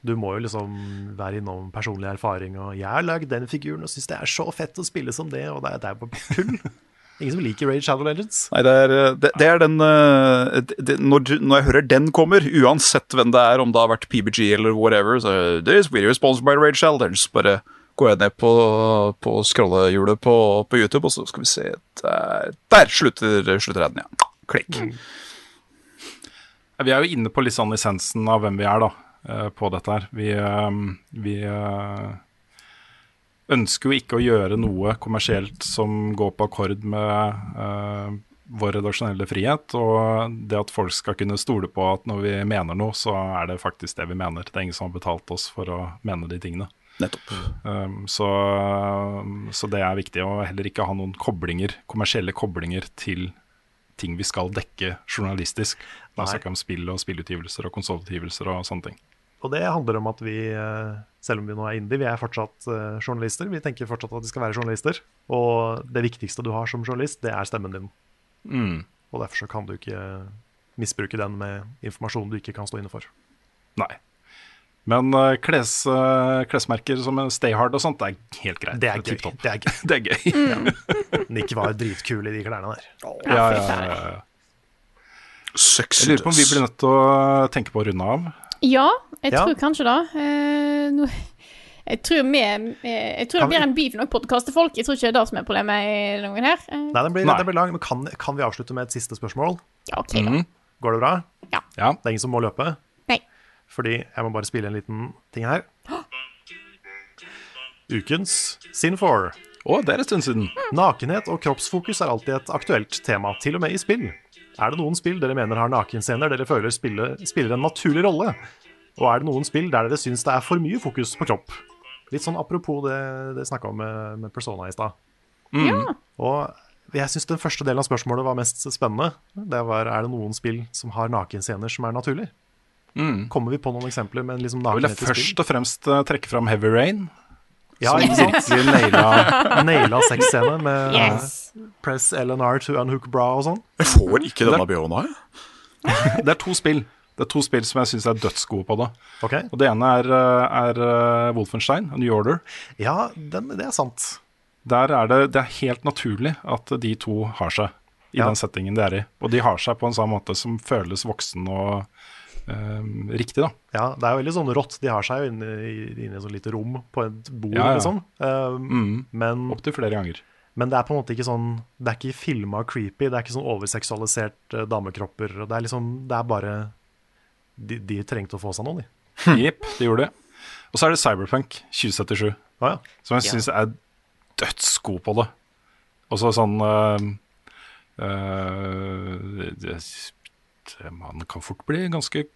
Du må jo liksom være innom personlig erfaring, og 'jeg har lagd den figuren og syns det er så fett å spille som det', og det er, det er bare tull. Ingen som liker Raid Shadow Legends. Nei, det er, eh, det, det er den eh, det, det, når, når jeg hører den kommer, uansett hvem det er, om det har vært PBG eller whatever, så This video is sponsored by Raid Legends. Bare går jeg ned på, på scrollehjulet på, på YouTube, og så skal vi se Der, der slutter, slutter den, ja. Klikk. Vi er jo inne på litt sånn essensen av hvem vi er, da, eh, på dette her. Vi, eh, vi eh, ønsker jo ikke å gjøre noe kommersielt som går på akkord med uh, vår redaksjonelle frihet, og det at folk skal kunne stole på at når vi mener noe, så er det faktisk det vi mener. Det er ingen som har betalt oss for å mene de tingene. Nettopp. Um, så, så det er viktig å heller ikke ha noen koblinger, kommersielle koblinger til ting vi skal dekke journalistisk. Da snakker vi om spill og spillutgivelser og konsollutgivelser og sånne ting. Og det handler om at vi, eh, selv om vi nå er indie, vi er fortsatt eh, journalister. Vi tenker fortsatt at vi skal være journalister. Og det viktigste du har som journalist, det er stemmen din. Mm. Og derfor så kan du ikke misbruke den med informasjon du ikke kan stå inne for. Nei. Men uh, kles, uh, klesmerker som Stay Hard og sånt, det er helt greit. Det er gøy. Det er gøy. Det er gøy. Nick var dritkul i de klærne der. Ja, ja, ja, ja. Sexy Jeg lurer på om vi blir nødt til å tenke på å runde av. Ja, jeg Ja. tror kanskje det. Eh, no, jeg tror, vi, eh, jeg tror det blir en beef nok podkast til folk. Jeg tror ikke det er det som er problemet i noen her. Eh, Nei, den blir, Nei. den blir lang, men kan, kan vi avslutte med et siste spørsmål? ja, ok da. Mm. Går det bra? Ja. Det er ingen som må løpe? Fordi jeg må bare spille en liten ting her. Ukens Sin 4. Å, det er en stund siden. Nakenhet og kroppsfokus er alltid et aktuelt tema, til og med i spill. Er det noen spill dere mener har nakenscener dere føler spiller, spiller en naturlig rolle? Og er det noen spill der dere syns det er for mye fokus på kropp? Litt sånn apropos det dere snakka om med, med Persona i stad. Ja. Og jeg syns den første delen av spørsmålet var mest spennende. Det var er det noen spill som har nakenscener som er naturlig? Mm. Kommer vi på noen eksempler med en liksom jeg nakenhet i spill? først og fremst uh, trekke fram Heavy Rain. Ja, som virkelig naila Naila sexscene med Yes. press LNR to unhook bra og sånn. Jeg får ikke denne Bjørna, jeg. Det er to spill. Det er to spill som jeg syns er dødsgode på det. Okay. Og Det ene er, uh, er Wolfenstein, A New Order. Ja, den, det er sant. Der er det, det er helt naturlig at de to har seg i Ja. den settingen de er i. Og de har seg på en sånn måte som føles voksen og eh, riktig, da. Ja, Det er jo veldig sånn rått. De har seg jo inne i, et sånt lite rom på et bord, Ja, ja. liksom. Eh, Mm. Opptil flere ganger. men det er på en måte ikke sånn Det er ikke filma creepy. Det er ikke sånn overseksualisert eh, damekropper. og Det er liksom Det er bare De, de trengte å få seg noe, de. Jepp, det gjorde det. Og så er det Cyberpunk 2077, ah, ja. som jeg syns er dødsgod på det. Og så sånn eh, uh, det, det, Man kan fort bli ganske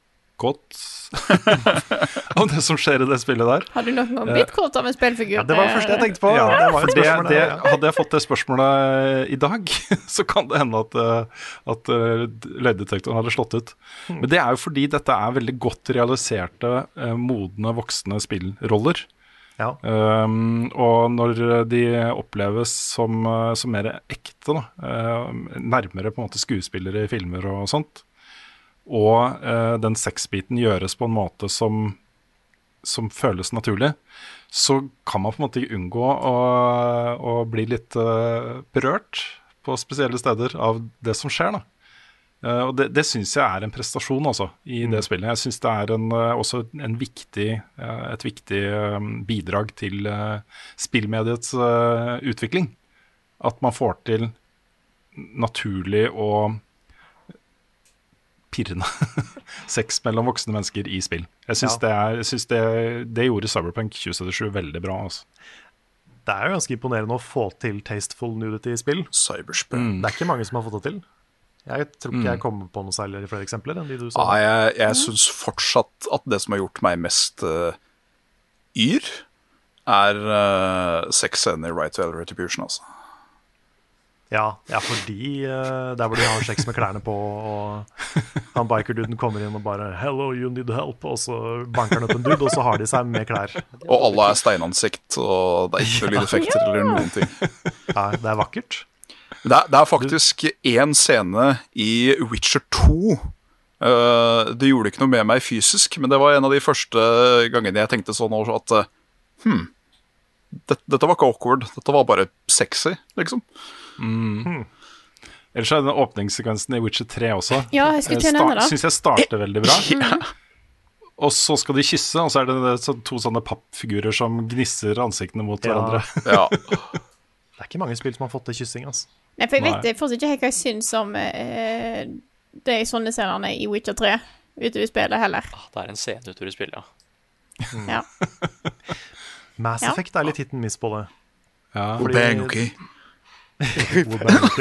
godt av det som skjer i det spillet der. Har du noen gang blitt kåt av en spillfigur? ja. Det var det første jeg tenkte på. Ja, det var et det, det, hadde jeg fått det spørsmålet i dag, så kan det hende at, eh, at eh, løgndetektoren hadde slått ut. Hmm. Men det er jo fordi dette er veldig godt realiserte, eh, modne, voksne spillroller. Ja. Um, og når de oppleves som, eh, som mer ekte, da, eh, nærmere på en måte skuespillere i filmer og sånt, og eh, den sexbiten gjøres på en måte som, som føles naturlig, så kan man på en måte unngå å, å bli litt eh, berørt på spesielle steder av det som skjer. Eh, og det, det syns jeg er en prestasjon også, i det spillet. Jeg syns det er en, eh, også en viktig, eh, et viktig eh, bidrag til spillmediets utvikling. At man får til naturlig og pirrende sex mellom voksne mennesker i spill. Jeg syns, Ja. det, er, det, det gjorde Cyberpunk 2077 veldig bra. Altså. Det er jo ganske imponerende å få til tasteful nudity i spill. Cyberspunk. Det er ikke mange som har fått det til. Jeg tror ikke jeg kommer på noe særlig flere eksempler enn de du sa. Ah, jeg jeg syns fortsatt at det som har gjort meg mest uh, yr, er uh, sexscenen i Right to Retribution, altså. Ja, ja fordi uh, der hvor de har sex med klærne på, og han bikerduden kommer inn og bare 'Hello, you need help', og så banker han opp en dude, og så har de seg med klær. Og alle er steinansikt, og det er ikke lydeffekter eller noen ting. Ja, det er vakkert. Det er, det er faktisk én scene i Witcher 2. uh, det gjorde ikke noe med meg fysisk, men det var en av de første gangene jeg tenkte sånn også at uh, Hm, dette, dette var ikke awkward. Dette var bare sexy, liksom. Ellers er den åpningssekvensen i Witcher 3 også. Ja, jeg skulle til å nevne det. Syns jeg starter veldig bra. Og så skal de kysse, og så er det to sånne pappfigurer som gnisser ansiktene mot Ja. hverandre. Ja. Det er ikke mange spill som har fått til kyssing. Altså. Nei, for jeg vet Nei. fortsatt ikke helt hva jeg syns om eh, de sånne scenene i Witcher 3 ute i spillet heller. Ah, Det er en scene utover i spillet, ja. Ja. Mass Effect er litt hit and miss på det. Ja. Fordi- Bang, ok.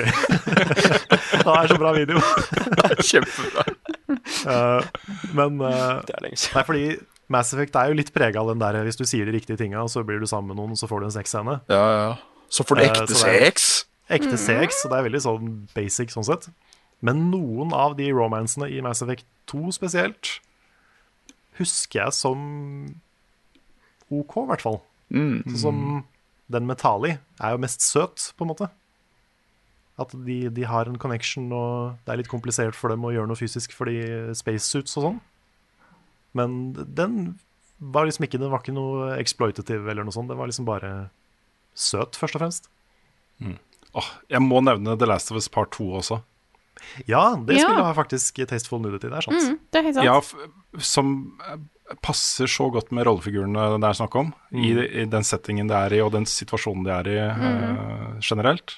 Det er så bra video. Kjempebra. Eh, men eh, Det er lenge siden. Nei, fordi Mass Effect er jo litt prega av den der hvis du sier de riktige tinga, så blir du sammen med noen, så får du en sexscene. Ja, ja. Så får du Eh, ekte sex. Ekte CX, så det er veldig sånn basic sånn sett. Men noen av de romansene i Mass Effect 2 spesielt husker jeg som OK, i hvert fall. Mm. Sånn som den med Tali er jo mest søt, på en måte. At de, de har en connection, og det er litt komplisert for dem å gjøre noe fysisk fordi spacesuits og sånn. Men den var liksom ikke Den var ikke noe exploitative eller noe sånt. Den var liksom bare søt, først og fremst. Åh, jeg må nevne The Last of Us Part 2 også. Ja, det Ja. spillet har faktisk tasteful nudity. Det er sant. Mm, det er helt sant. Ja, f som eh, passer så godt med rollefigurene det er snakk om. I, I den settingen det er i, og den situasjonen de er i eh, generelt.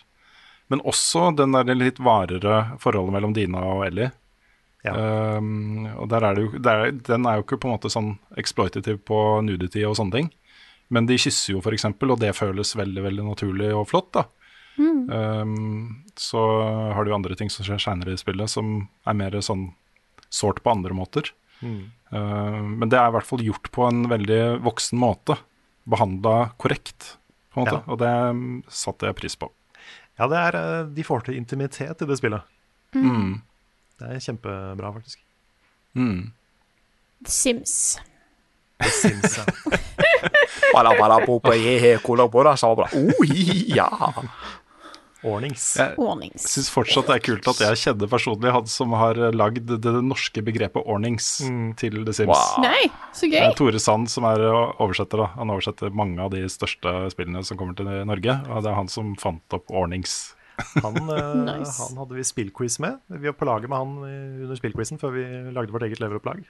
Men også den der litt varere forholdet mellom Dina og Ellie. Ja. Um, og der er det jo, der, er- den er jo ikke på en måte sånn exploitative på nudity og sånne ting. Men de kysser jo, eksempel, og det føles veldig veldig naturlig og flott. da. Um, så har du andre ting som skjer seinere i spillet, som er mer sånn sårt på andre måter. Uh, men det er i hvert fall gjort på en veldig voksen måte. Behandla korrekt, på en måte. Ja. Og det satte jeg pris på. Ja, det er, eh, de får til intimitet i det spillet. Mm. Det er kjempebra, faktisk. Mm. Sims. The syns jeg. Bara, bara, bo, bo, he, he, cola, bora, sa bra. Oh, ja. Ordnings. Jeg syns fortsatt det er kult at jeg kjenner personlig han som har lagd det norske begrepet ordnings til The Sims. Wow. Nei, så Det gøy. er Tore Sand som er oversetter. da Han oversetter mange av de største spillene som kommer til Norge. Og det er han som fant opp ordnings. Han, eh, Nice. han hadde vi spillquiz med. Vi var på laget med han under spillquizen før vi lagde vårt eget leveropplag.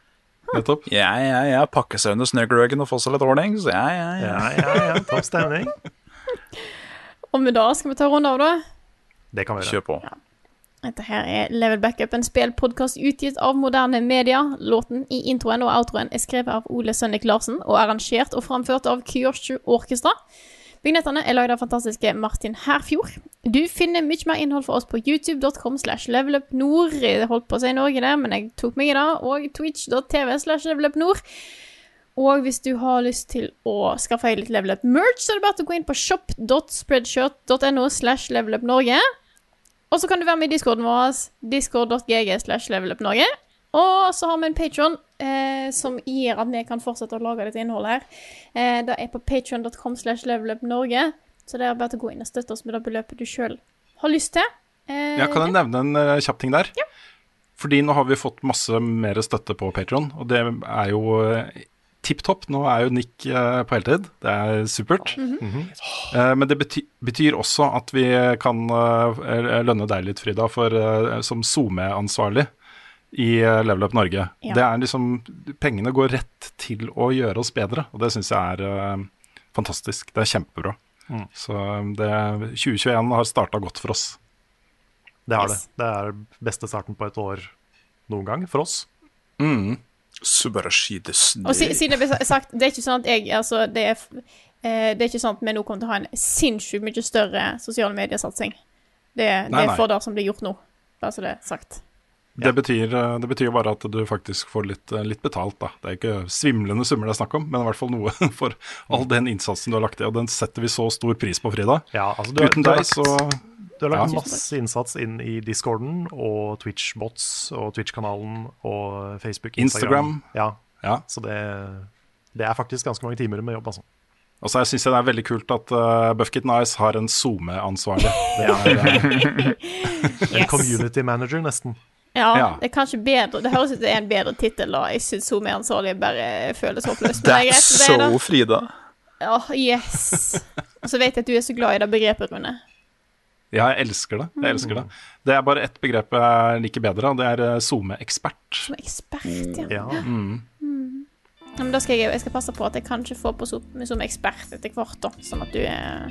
Nettopp. Ja, ja, ja. Pakke seg under snøgløggen og få seg litt ordnings. Ja, ja, ja. Ja, ja, ja, topp stemning. Og med det skal vi ta en runde av, da. Det kan vi gjøre. Kjør på. Dette her er Level Backup, en spillpodkast utgitt av moderne media. Låten i introen og outroen er skrevet av Ole Sønnik Larsen og arrangert og framført av Kyoshu Orkestra. Vignettene er lagd av fantastiske Martin Herfjord. Du finner mye mer innhold for oss på youtube.com slash levelupnord. Jeg holdt på å si Norge der, men jeg tok meg i det. Og twitch.tv slash levelupnord. Og hvis du har lyst til å skaffe deg litt Level Up merch, så er det bare å gå inn på shop.spreadshirt.no slash levelupnorge. Og så kan du være med i discorden vår, discord.gg slash levelupnorge. Og så har vi en Patron eh, som gir at vi kan fortsette å lage dette innholdet her. Eh, det er på patron.com slash levelupnorge. Så det er bare å gå inn og støtte oss med det beløpet du sjøl har lyst til. Eh, Ja, kan jeg nevne en uh, kjapp ting der? Ja. Fordi nå har vi fått masse mer støtte på Patron, og det er jo eh, tipp topp. Nå er jo Nick eh, på heltid. Det er supert. Eh, men det betyr, betyr også at vi kan eh, lønne deg litt, Frida, for, som SoMe-ansvarlig i Level Up Norge. Ja. Det er liksom Pengene går rett til å gjøre oss bedre, og det syns jeg er fantastisk. Det er kjempebra. Mm. Så det, 2021 har starta godt for oss. Det har Yes. det. Det er beste starten på et år noen gang for oss. Mm. Subarashi Og siden det ble sagt, det er ikke sånn at jeg Altså, det er, eh, det er ikke sånn at vi nå kommer til å ha en sinnssykt mye større sosiale mediesatsing. Det, det er nei. for det som blir gjort nå, bare så det er sagt. Det, betyr, eh, det betyr bare at du faktisk får litt, eh, litt betalt, da. Det er ikke svimlende summer det er snakk om, men i hvert fall noe for all den innsatsen du har lagt i. Og den setter vi så stor pris på, Frida. Ja, altså du, Uten du deg, lagt- så Du har lagt Ja. masse innsats inn i discorden og Twitch-bots og Twitch-kanalen og Facebook, Instagram. Instagram. Ja, Ja. så det, det er faktisk ganske mange timer med jobb, altså. Og så syns jeg det er veldig kult at uh, Buffkit Nice har en SoMe-ansvarlig. Det er, eh, En community manager, nesten. Ja, Ja. det er kanskje bedre Det høres ut som det er en bedre tittel, da. Jeg syns hun er ansvarlig bare føles håpløst. That's so det. Frida. Ja, yes. Og så vet jeg at du er så glad i det begrepet, Rune. ja, jeg elsker det. Jeg elsker det. Det er bare ett begrep jeg liker bedre, og det er eh, SoMe-ekspert. Som ekspert, ja. Ja. Ja, men da skal jeg, jeg skal passe på at jeg kanskje får på som, som ekspert etter hvert, da. Sånn at du er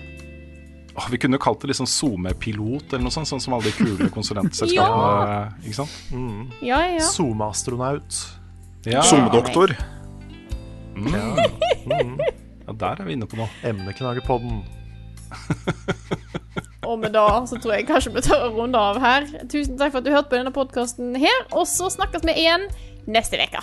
Åh, vi kunne kalt det liksom SoMe-pilot eller noe sånt, sånn som alle de kule konsulentselskapene. Ikke sant? Ja, ja. SoMe-astronaut. Ja. SoMe-doktor. Ja. ja, der er vi inne på noe. Emneknagepodden. Og med da så tror jeg kanskje vi tør å runde av her. Tusen takk for at du hørte på denne podkasten her, og så snakkes vi igjen neste uke.